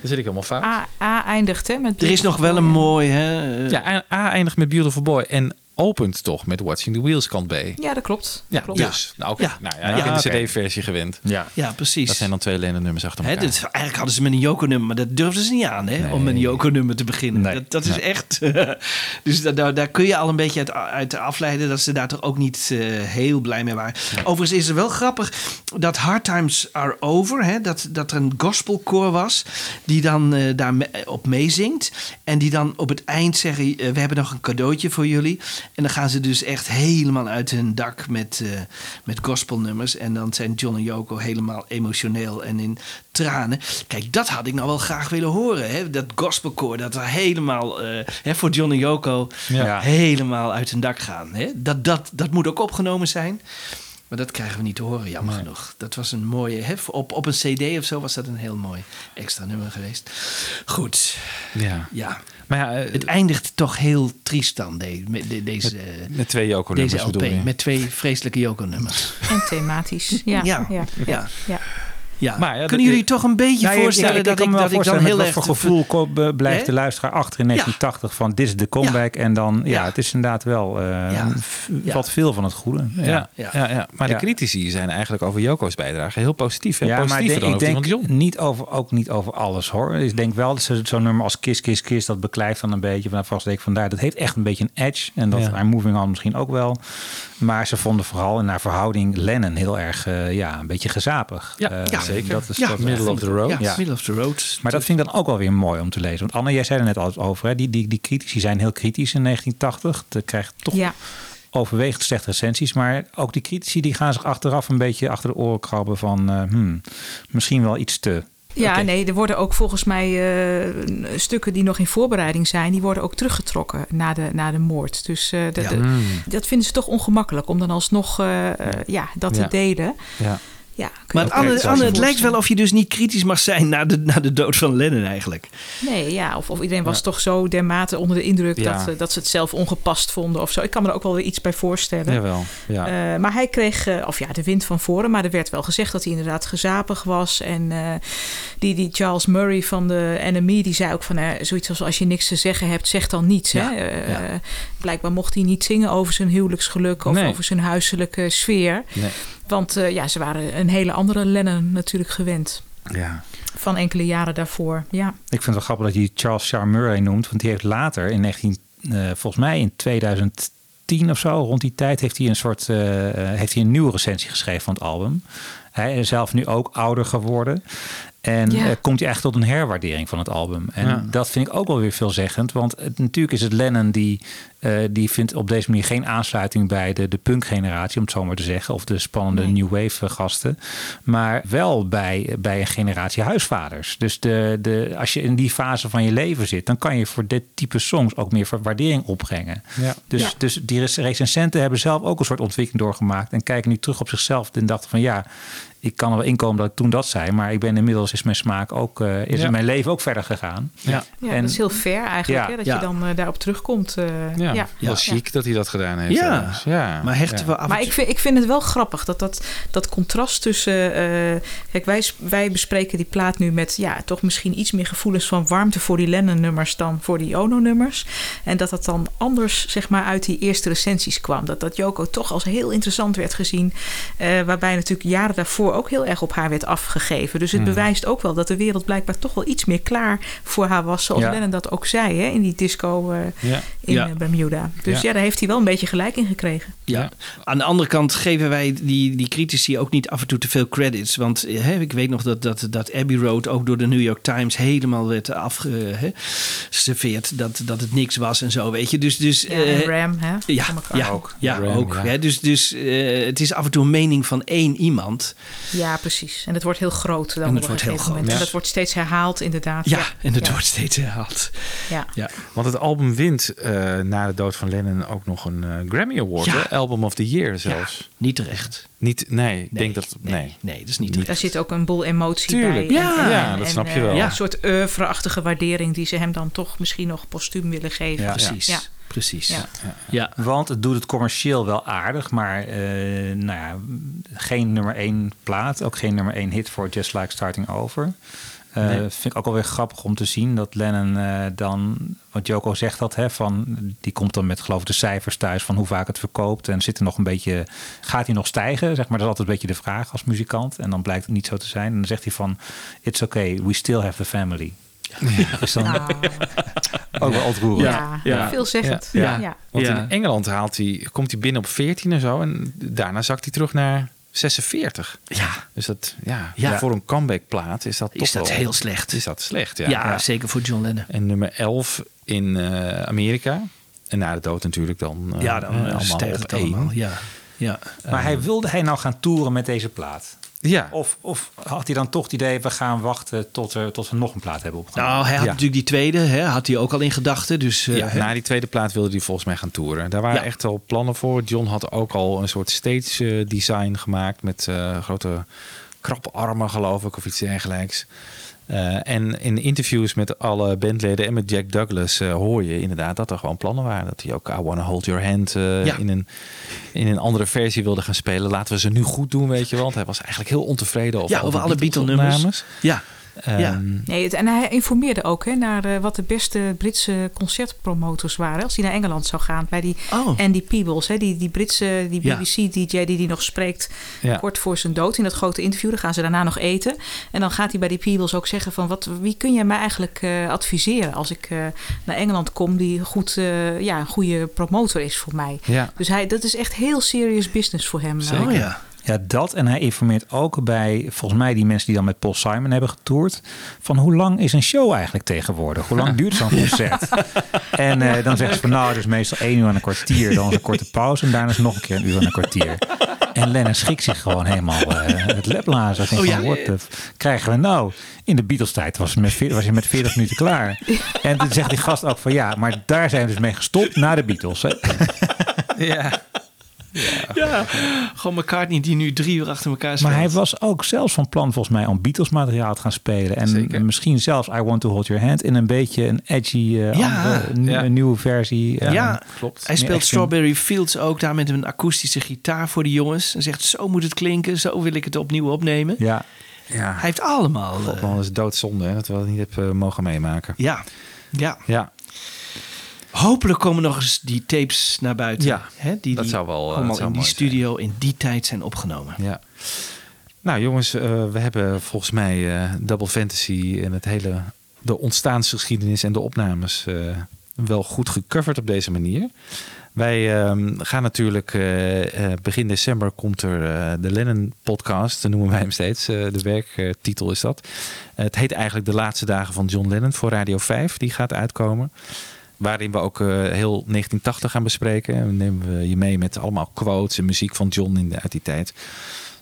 Zit ik helemaal fout. A, A eindigt hè, met... Er is nog wel een mooi... Hè, eh, Ja, A A eindigt met Beautiful Boy en opent toch met Watching the Wheels kant B. Ja, dat klopt. Ja, klopt. dus. Nou, oké. Ja. Nou, ja, Ja, ik heb de oké. CD-versie gewend. Ja. ja, precies. Dat zijn dan twee Lennon-nummers achter Hè, elkaar. dit, eigenlijk hadden ze met een Yoko-nummer, maar dat durfden ze niet aan, hè, om met een Yoko-nummer te beginnen. Nee. Dat, dat is Nee. echt. dus da- da- daar kun je al een beetje uit, uit afleiden dat ze daar toch ook niet eh, heel blij mee waren. Overigens is het wel grappig dat Hard Times Are Over, hè, dat, dat er een gospelkoor was die dan eh, daar me- op meezingt. En die dan op het eind zeggen: eh, We hebben nog een cadeautje voor jullie. En dan gaan ze dus echt helemaal uit hun dak met, eh, met gospelnummers. En dan zijn John en Yoko helemaal emotioneel en in tranen. Kijk, dat had ik nou wel graag willen horen. Hè? Dat gospelkoor, dat er helemaal eh, hè, voor John en Yoko Ja. helemaal uit hun dak gaan. Hè? Dat, dat, dat moet ook opgenomen zijn. Maar dat krijgen we niet te horen, jammer genoeg. Dat was een mooie, hè? op, op een cd of zo was dat een heel mooi extra nummer geweest. Goed, Ja. ja. Maar ja, eh, Het eindigt toch heel triest dan, de, met de- deze, met twee Joko-nummers deze? LP. Met twee vreselijke Yoko-nummers. En thematisch. Ja, Ja. ja, ja, Ja. Maar dat- Kunnen jullie toch een beetje Nou, voorstellen ja, ik dat, kan ik, me wel dat ik dan voorstellen heel erg... wat voor gevoel be- blijft de luisteraar achter in 1980 van dit is de comeback. En dan, ja, Ja. het is inderdaad wel eh, Ja. v- Ja. wat veel van het goede. Ja, ja. Ja. Ja, maar Ja. de critici zijn eigenlijk over Joko's bijdrage heel positief. Hè? Ja, maar Positiever ik denk, ik niet over, ook niet over alles hoor. Ik denk wel dat ze zo'n nummer als Kiss, Kiss, Kiss, dat beklijft dan een beetje. Vanaf vast denk ik vandaar, dat heeft echt een beetje een edge. En dat Ja. I'm Moving On misschien ook wel. Maar ze vonden vooral in haar verhouding Lennon heel erg, eh, ja, een beetje gezapig. Ja, Eh, ja, zeker. Dat is, Ja, dat middle of the road. Ja, Ja. middle of the road. Maar dat vind ik dan ook wel weer mooi om te lezen. Want Anne, jij zei er net al over, hè? Die, die, die critici zijn heel kritisch in 1980. Dat krijgt toch Ja. overwegend slechte recensies. Maar ook die critici die gaan zich achteraf een beetje achter de oren krabben van... eh, hmm, misschien wel iets te... Ja, nee, er worden ook volgens mij eh, stukken die nog in voorbereiding zijn, die worden ook teruggetrokken na de, na de moord. Dus eh, de- Ja. de- Mm. dat vinden ze toch ongemakkelijk om dan alsnog ja, dat Ja. te delen. Ja. Ja, Maar ook Anne, het lijkt wel of je dus niet kritisch mag zijn na de, na de dood van Lennon eigenlijk. Nee, ja, of, of iedereen was toch zo dermate onder de indruk Ja. dat, dat ze het zelf ongepast vonden of zo. Ik kan me er ook wel weer iets bij voorstellen. Jawel, ja. Eh, maar hij kreeg, eh, of ja, de wind van voren. Maar er werd wel gezegd dat hij inderdaad gezapig was. En eh, die, die Charles Murray van de NME, die zei ook van... zoiets als als je niks te zeggen hebt, zeg dan niets. Ja, Hè? Eh, ja. Blijkbaar mocht hij niet zingen over zijn huwelijksgeluk... of Nee. over zijn huiselijke sfeer. Nee. Want eh, ja, ze waren een hele andere Lennon natuurlijk gewend. Ja. Van enkele jaren daarvoor, ja. Ik vind het wel grappig dat je Charles Char Murray noemt. Want die heeft later in 19... eh, volgens mij in 2010 of zo, rond die tijd... heeft hij een soort... eh, heeft hij een nieuwe recensie geschreven van het album. Hij is zelf nu ook ouder geworden. En Ja. eh, komt hij echt tot een herwaardering van het album. En Ja. dat vind ik ook wel weer veelzeggend. Want het, natuurlijk is het Lennon die, eh, die vindt op deze manier geen aansluiting bij de, de punkgeneratie, om het zo maar te zeggen. Of de spannende Nee. New Wave gasten. Maar wel bij, bij een generatie huisvaders. Dus de, de, als je in die fase van je leven zit, dan kan je voor dit type songs ook meer waardering opbrengen. Ja. Dus, Ja. dus die rec- recensenten hebben zelf ook een soort ontwikkeling doorgemaakt. En kijken nu terug op zichzelf en dachten van ja, ik kan er wel inkomen dat ik toen dat zei, maar ik ben inmiddels is mijn smaak ook, eh, is Ja. in mijn leven ook verder gegaan. Ja. Ja, En- dat is heel fair eigenlijk, Ja. hè, dat Ja. je dan eh, daarop terugkomt. eh, Ja, ja. wel chic dat hij dat gedaan heeft. Ja. ja. Maar hechten ja. we af Maar ik vind, ik vind het wel grappig dat dat, dat contrast tussen. eh, kijk, wij, wij bespreken die plaat nu met ja, toch misschien iets meer gevoelens van warmte voor die Lennon-nummers dan voor die Ono-nummers. En dat dat dan anders, zeg maar, uit die eerste recensies kwam. Dat dat Yoko toch als heel interessant werd gezien. eh, waarbij natuurlijk jaren daarvoor ook heel erg op haar werd afgegeven. Dus het Mhm. bewijst ook wel dat de wereld blijkbaar toch wel iets meer klaar voor haar was. Zoals Ja. Lennon dat ook zei hè, in die disco eh, Ja. In Ja. eh, Bermuda. Dus Ja. ja. daar heeft hij wel een beetje gelijk in gekregen. Ja. Aan de andere kant geven wij die, die critici ook niet af en toe te veel credits. Want eh, hè, ik weet nog dat, dat, dat Abbey Road ook door de New York Times helemaal werd afgeserveerd. Dat, dat het niks was en zo, weet je. Dus, dus, Ja, en eh, Ram, hè? Ja, ja, Ook. ja, Ram, ook. ja. Hè, dus dus eh, het is af en toe een mening van één iemand. Ja, precies. En het wordt heel groot dan En het wordt heel groot. En Ja. dat wordt steeds herhaald, inderdaad. Ja, en het Ja. wordt steeds herhaald. Ja. Ja. Want het album wint eh, na de dood van Lennon ook nog een eh, Grammy Award. Ja. Album of the Year zelfs. Niet terecht. Niet, nee, ik denk dat... Nee, nee, dat is niet Daar zit ook een boel emotie Tuurlijk. bij. Ja, ja, dat snap je wel. eh, Ja. Een soort oeuvre-achtige waardering die ze hem dan toch misschien nog postuum willen geven. Ja. Precies. Ja. Precies. Ja. Ja. Want het doet het commercieel wel aardig, maar eh, nou ja, geen nummer één plaat, ook geen nummer één hit voor Just Like Starting Over. Eh, Nee. Vind ik ook alweer grappig om te zien dat Lennon eh, dan, want Joko zegt dat, hè, van, die komt dan met geloof ik de cijfers thuis van hoe vaak het verkoopt en zit er nog een beetje, gaat hij nog stijgen? Zeg maar, dat is altijd een beetje de vraag als muzikant en dan blijkt het niet zo te zijn. En dan zegt hij van, it's okay, we still have the family. Dus dan Ah. ook wel ontroerend. Ja, Ja. veelzeggend. Ja. Ja. Ja. Want Ja. in Engeland haalt hij, komt hij binnen op 14 en zo. En daarna zakt hij terug naar 46. Ja. Dus dat, ja, Ja. voor een comeback-plaat is dat Is toch dat wel- heel slecht. Is dat slecht, ja. Ja, zeker voor John Lennon. En nummer 11 in eh, Amerika. En na de dood natuurlijk dan. eh, Ja, dan allemaal op het één. allemaal. Ja. Ja. Maar hij wilde hij nou gaan toeren met deze plaat? Ja. Of, of had hij dan toch het idee, we gaan wachten tot, er, tot we nog een plaat hebben opgenomen? Nou, hij had Ja. natuurlijk die tweede, hè, had hij ook al in gedachten. Dus, eh, Ja, na die tweede plaat wilde hij volgens mij gaan toeren. Daar waren Ja. echt al plannen voor. John had ook al een soort stage eh, design gemaakt met eh, grote kraparmen, geloof ik, of iets dergelijks. Eh, en in interviews met alle bandleden en met Jack Douglas eh, hoor je inderdaad dat er gewoon plannen waren. Dat hij ook I Wanna Hold Your Hand eh, Ja. in, een, in een andere versie wilde gaan spelen. Laten we ze nu goed doen, weet je wel. Want hij was eigenlijk heel ontevreden over, ja, over alle Beatle-opnames. Beatle-nummers. Ja. Ehm, Ja. Nee, het- en hij informeerde ook hè, naar eh, wat de beste Britse concertpromotors waren. Als hij naar Engeland zou gaan. Bij die Oh. Andy Peebles, hè, die, die Britse die Ja. BBC-DJ die die nog spreekt Ja. kort voor zijn dood. In dat grote interview. Dan gaan ze daarna nog eten. En dan gaat hij bij die Peebles ook zeggen van... Wat, wie kun jij mij eigenlijk eh, adviseren als ik eh, naar Engeland kom... die goed, eh, ja, een goede promotor is voor mij. Ja. Dus hij, dat is echt heel serious business voor hem. Oh ja. Ja, dat. En hij informeert ook bij, volgens mij, die mensen die dan met Paul Simon hebben getoerd. van hoe lang is een show eigenlijk tegenwoordig? Hoe lang duurt zo'n concert? en eh, dan zeggen ze van nou, is meestal één uur en een kwartier. Dan is een korte pauze en daarna is nog een keer een uur en een kwartier. En Lennon schikt zich gewoon helemaal eh het leplazen. Hij Oh, ja? van, what the krijgen we nou? In de Beatles-tijd was, was je met 40 minuten klaar. En toen zegt die gast ook van ja, maar daar zijn we dus mee gestopt na de Beatles. Hè? ja. Ja, gewoon McCartney die nu drie uur achter elkaar speelt. Maar hij was ook zelfs van plan volgens mij om Beatles materiaal te gaan spelen. En Zeker. misschien zelfs I Want To Hold Your Hand in een beetje een edgy eh, Ja. andere, een, Ja. een nieuwe versie. eh, ja, klopt. Hij speelt. Strawberry Fields ook daar met een akoestische gitaar voor de jongens. En zegt, zo moet het klinken, zo wil ik het opnieuw opnemen. ja. ja. Hij heeft allemaal... eh, God, man, dat is doodzonde hè, dat we dat niet hebben eh, mogen meemaken. ja, ja. Ja, Hopelijk komen nog eens die tapes naar buiten. Ja, hè, die, dat die zou wel, eh, allemaal dat zou in die studio in die tijd zijn opgenomen. ja. Nou jongens, eh, we hebben volgens mij eh, Double Fantasy en het hele, de ontstaansgeschiedenis en de opnames wel goed gecoverd op deze manier. Wij ehm, gaan natuurlijk, begin december komt er de Lennon podcast, zo noemen wij hem steeds. de werktitel is dat. het heet eigenlijk De Laatste Dagen van John Lennon voor Radio 5. Die gaat uitkomen. Waarin we ook eh, heel 1980 gaan bespreken. En dan nemen we je mee met allemaal quotes en muziek van John in de, uit die tijd.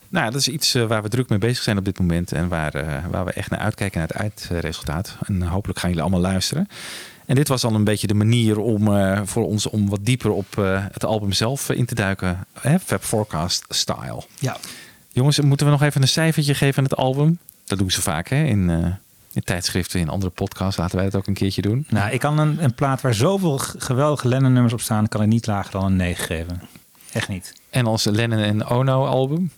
Nou, dat is iets eh, waar we druk mee bezig zijn op dit moment. En waar, eh, waar we echt naar uitkijken naar het eindresultaat. En hopelijk gaan jullie allemaal luisteren. En dit was dan een beetje de manier om voor ons om wat dieper op het album zelf in te duiken. Hè? Fab Forecast style. Ja. Jongens, moeten we nog even een cijfertje geven aan het album? Dat doen ze vaak hè? In, in tijdschriften, in andere podcasts. Laten wij het ook een keertje doen. Nou, ik kan een, een plaat waar zoveel geweldige Lennon-nummers op staan, kan ik niet lager dan een 9 geven. Echt niet. En als Lennon en Ono album?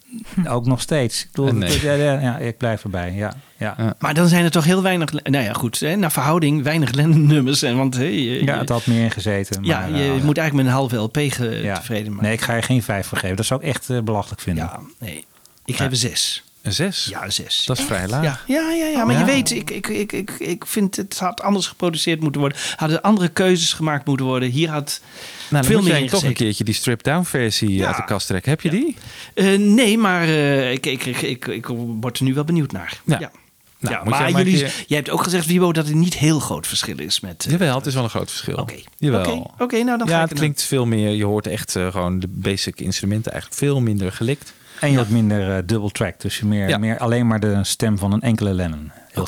Ook nog steeds. Ik, bedoel, ja, ja, ja, ik blijf erbij. Ja, ja. Maar dan zijn er toch heel weinig... Nou ja, goed. Hè, naar verhouding weinig Lennon-nummers. En Want hè, je, ja, het had meer in gezeten. ja, maar, je eh, moet eigenlijk met een halve LP ge- ja. tevreden maken. Nee, ik ga er geen 5 voor geven. Dat zou ik echt eh, belachelijk vinden. Ja, nee. Ik geef een 6. Een 6? Ja, een 6. Dat is vrij laag. Ja, ja, ja, ja maar Ja. je weet, ik, ik, ik, ik, ik vind het had anders geproduceerd moeten worden. Hadden andere keuzes gemaakt moeten worden. Hier had Nou, veel meer toch een keertje die stripped-down versie uit de kast trekken. Heb je die? Eh, nee, maar eh, ik, ik, ik, ik, ik word er nu wel benieuwd naar. Ja. Ja. Nou, ja, maar jij jullie, keer- jij hebt ook gezegd, Wibo, dat er niet heel groot verschil is met... eh, Jawel, het is wel een groot verschil. Oké. Jawel. Oké, nou dan ga ja, ik het klinkt veel meer. Je hoort echt eh, gewoon de basic instrumenten eigenlijk veel minder gelikt. En je hebt minder eh, double track. Dus je meer, Ja. meer alleen maar de stem van een enkele Lennon. Heel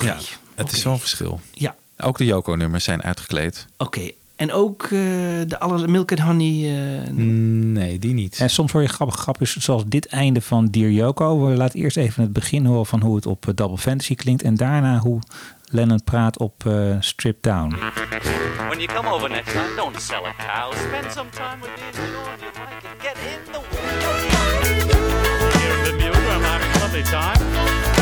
het is een verschil. Ja. Ook de Yoko-nummers zijn uitgekleed. Oké, en ook eh, de alle Milk and Honey... eh, Nee, die niet. En soms hoor je grappige grapjes zoals dit einde van Dear Yoko. We laten eerst even het begin horen van hoe het op Double Fantasy klinkt. En daarna hoe Lennon praat op eh Strip Down. When you come over next time, don't sell a cow. Spend some time with me and George if I can get in the I'm having a lovely time.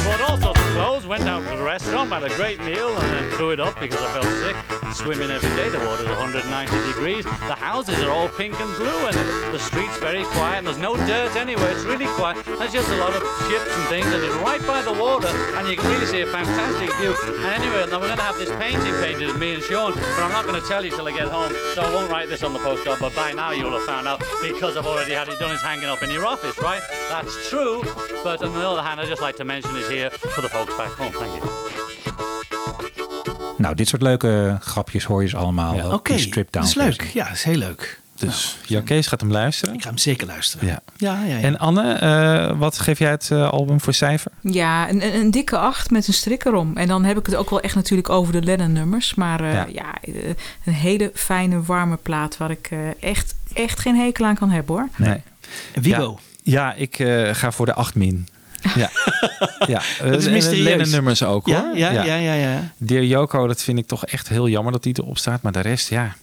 Clothes, went out to the restaurant, had a great meal, and then threw it up because I felt sick. Swimming every day, the water's 190 degrees. The houses are all pink and blue, and the street's very quiet, and there's no dirt anywhere. It's really quiet. There's just a lot of ships and things, and it's right by the water, and you can really see a fantastic view. And anyway, now we're going to have this painting painted of me and Sean, but I'm not going to tell you till I get home, so I won't write this on the postcard, but by now you'll have found out because I've already had it done. It's hanging up in your office, right? That's true, but on the other hand, I'd just like to mention it here for the Thank you. Nou, dit soort leuke grapjes hoor je ze allemaal op Oké, Strip Down. dat is leuk. versie. Ja, dat is heel leuk. Dus Jan Kees gaat hem luisteren. Ik ga hem zeker luisteren. Ja. Ja, ja, ja. En Anne, eh, wat geef jij het eh, album voor cijfer? Ja, een, een, een dikke acht met een strik erom. En dan heb ik het ook wel echt natuurlijk over de Lennon-nummers. Maar eh, Ja. ja, een hele fijne, warme plaat waar ik eh, echt, echt geen hekel aan kan hebben hoor. Nee. Wibo. Ja, ja ik eh, ga voor de 8 min. Ja, ja. Dat is mysterieus. Lennon nummers ook Ja, hoor. ja, ja, ja, ja. Dear Yoko, dat vind ik toch echt heel jammer dat die erop staat. Maar de rest, ja.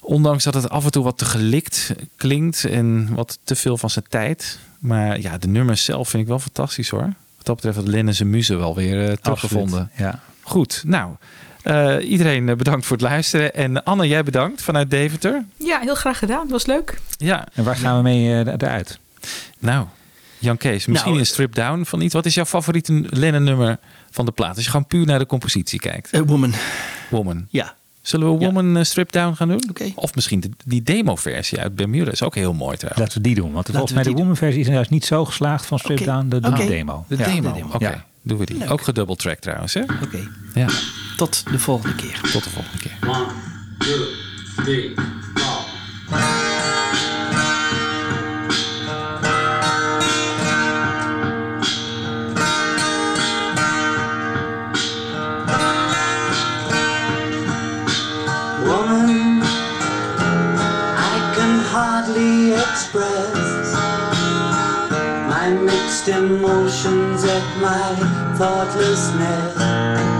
Ondanks dat het af en toe wat te gelikt klinkt en wat te veel van zijn tijd. Maar ja, de nummers zelf vind ik wel fantastisch hoor. Wat dat betreft had Lennon zijn muze wel weer eh, teruggevonden. Ja. Goed, nou. eh, iedereen eh, bedankt voor het luisteren. En Anne, jij bedankt vanuit Deventer. Ja, heel graag gedaan. Dat was leuk. Ja. En waar gaan we mee eruit? Nou, Jan Kees, misschien Nou, een strip down van iets. Wat is jouw favoriete Lennon nummer van de plaat? Als je gewoon puur naar de compositie kijkt. Eh, woman. Woman. Ja. Zullen we. Woman eh, strip down gaan doen? Oké. Of misschien de- die demo-versie uit Bermuda is ook heel mooi trouwens. Laten we die doen. Want Laten volgens mij de die doen. Woman versie is juist niet zo geslaagd van Strip. Down. De, demo. De Ja. demo. de demo. Oké, Ja. doen we die. Leuk. Ook gedouble track trouwens, hè? Oké. Ja, Tot de volgende keer. tot de volgende keer. One, two, three, four. Express my mixed emotions at my thoughtlessness.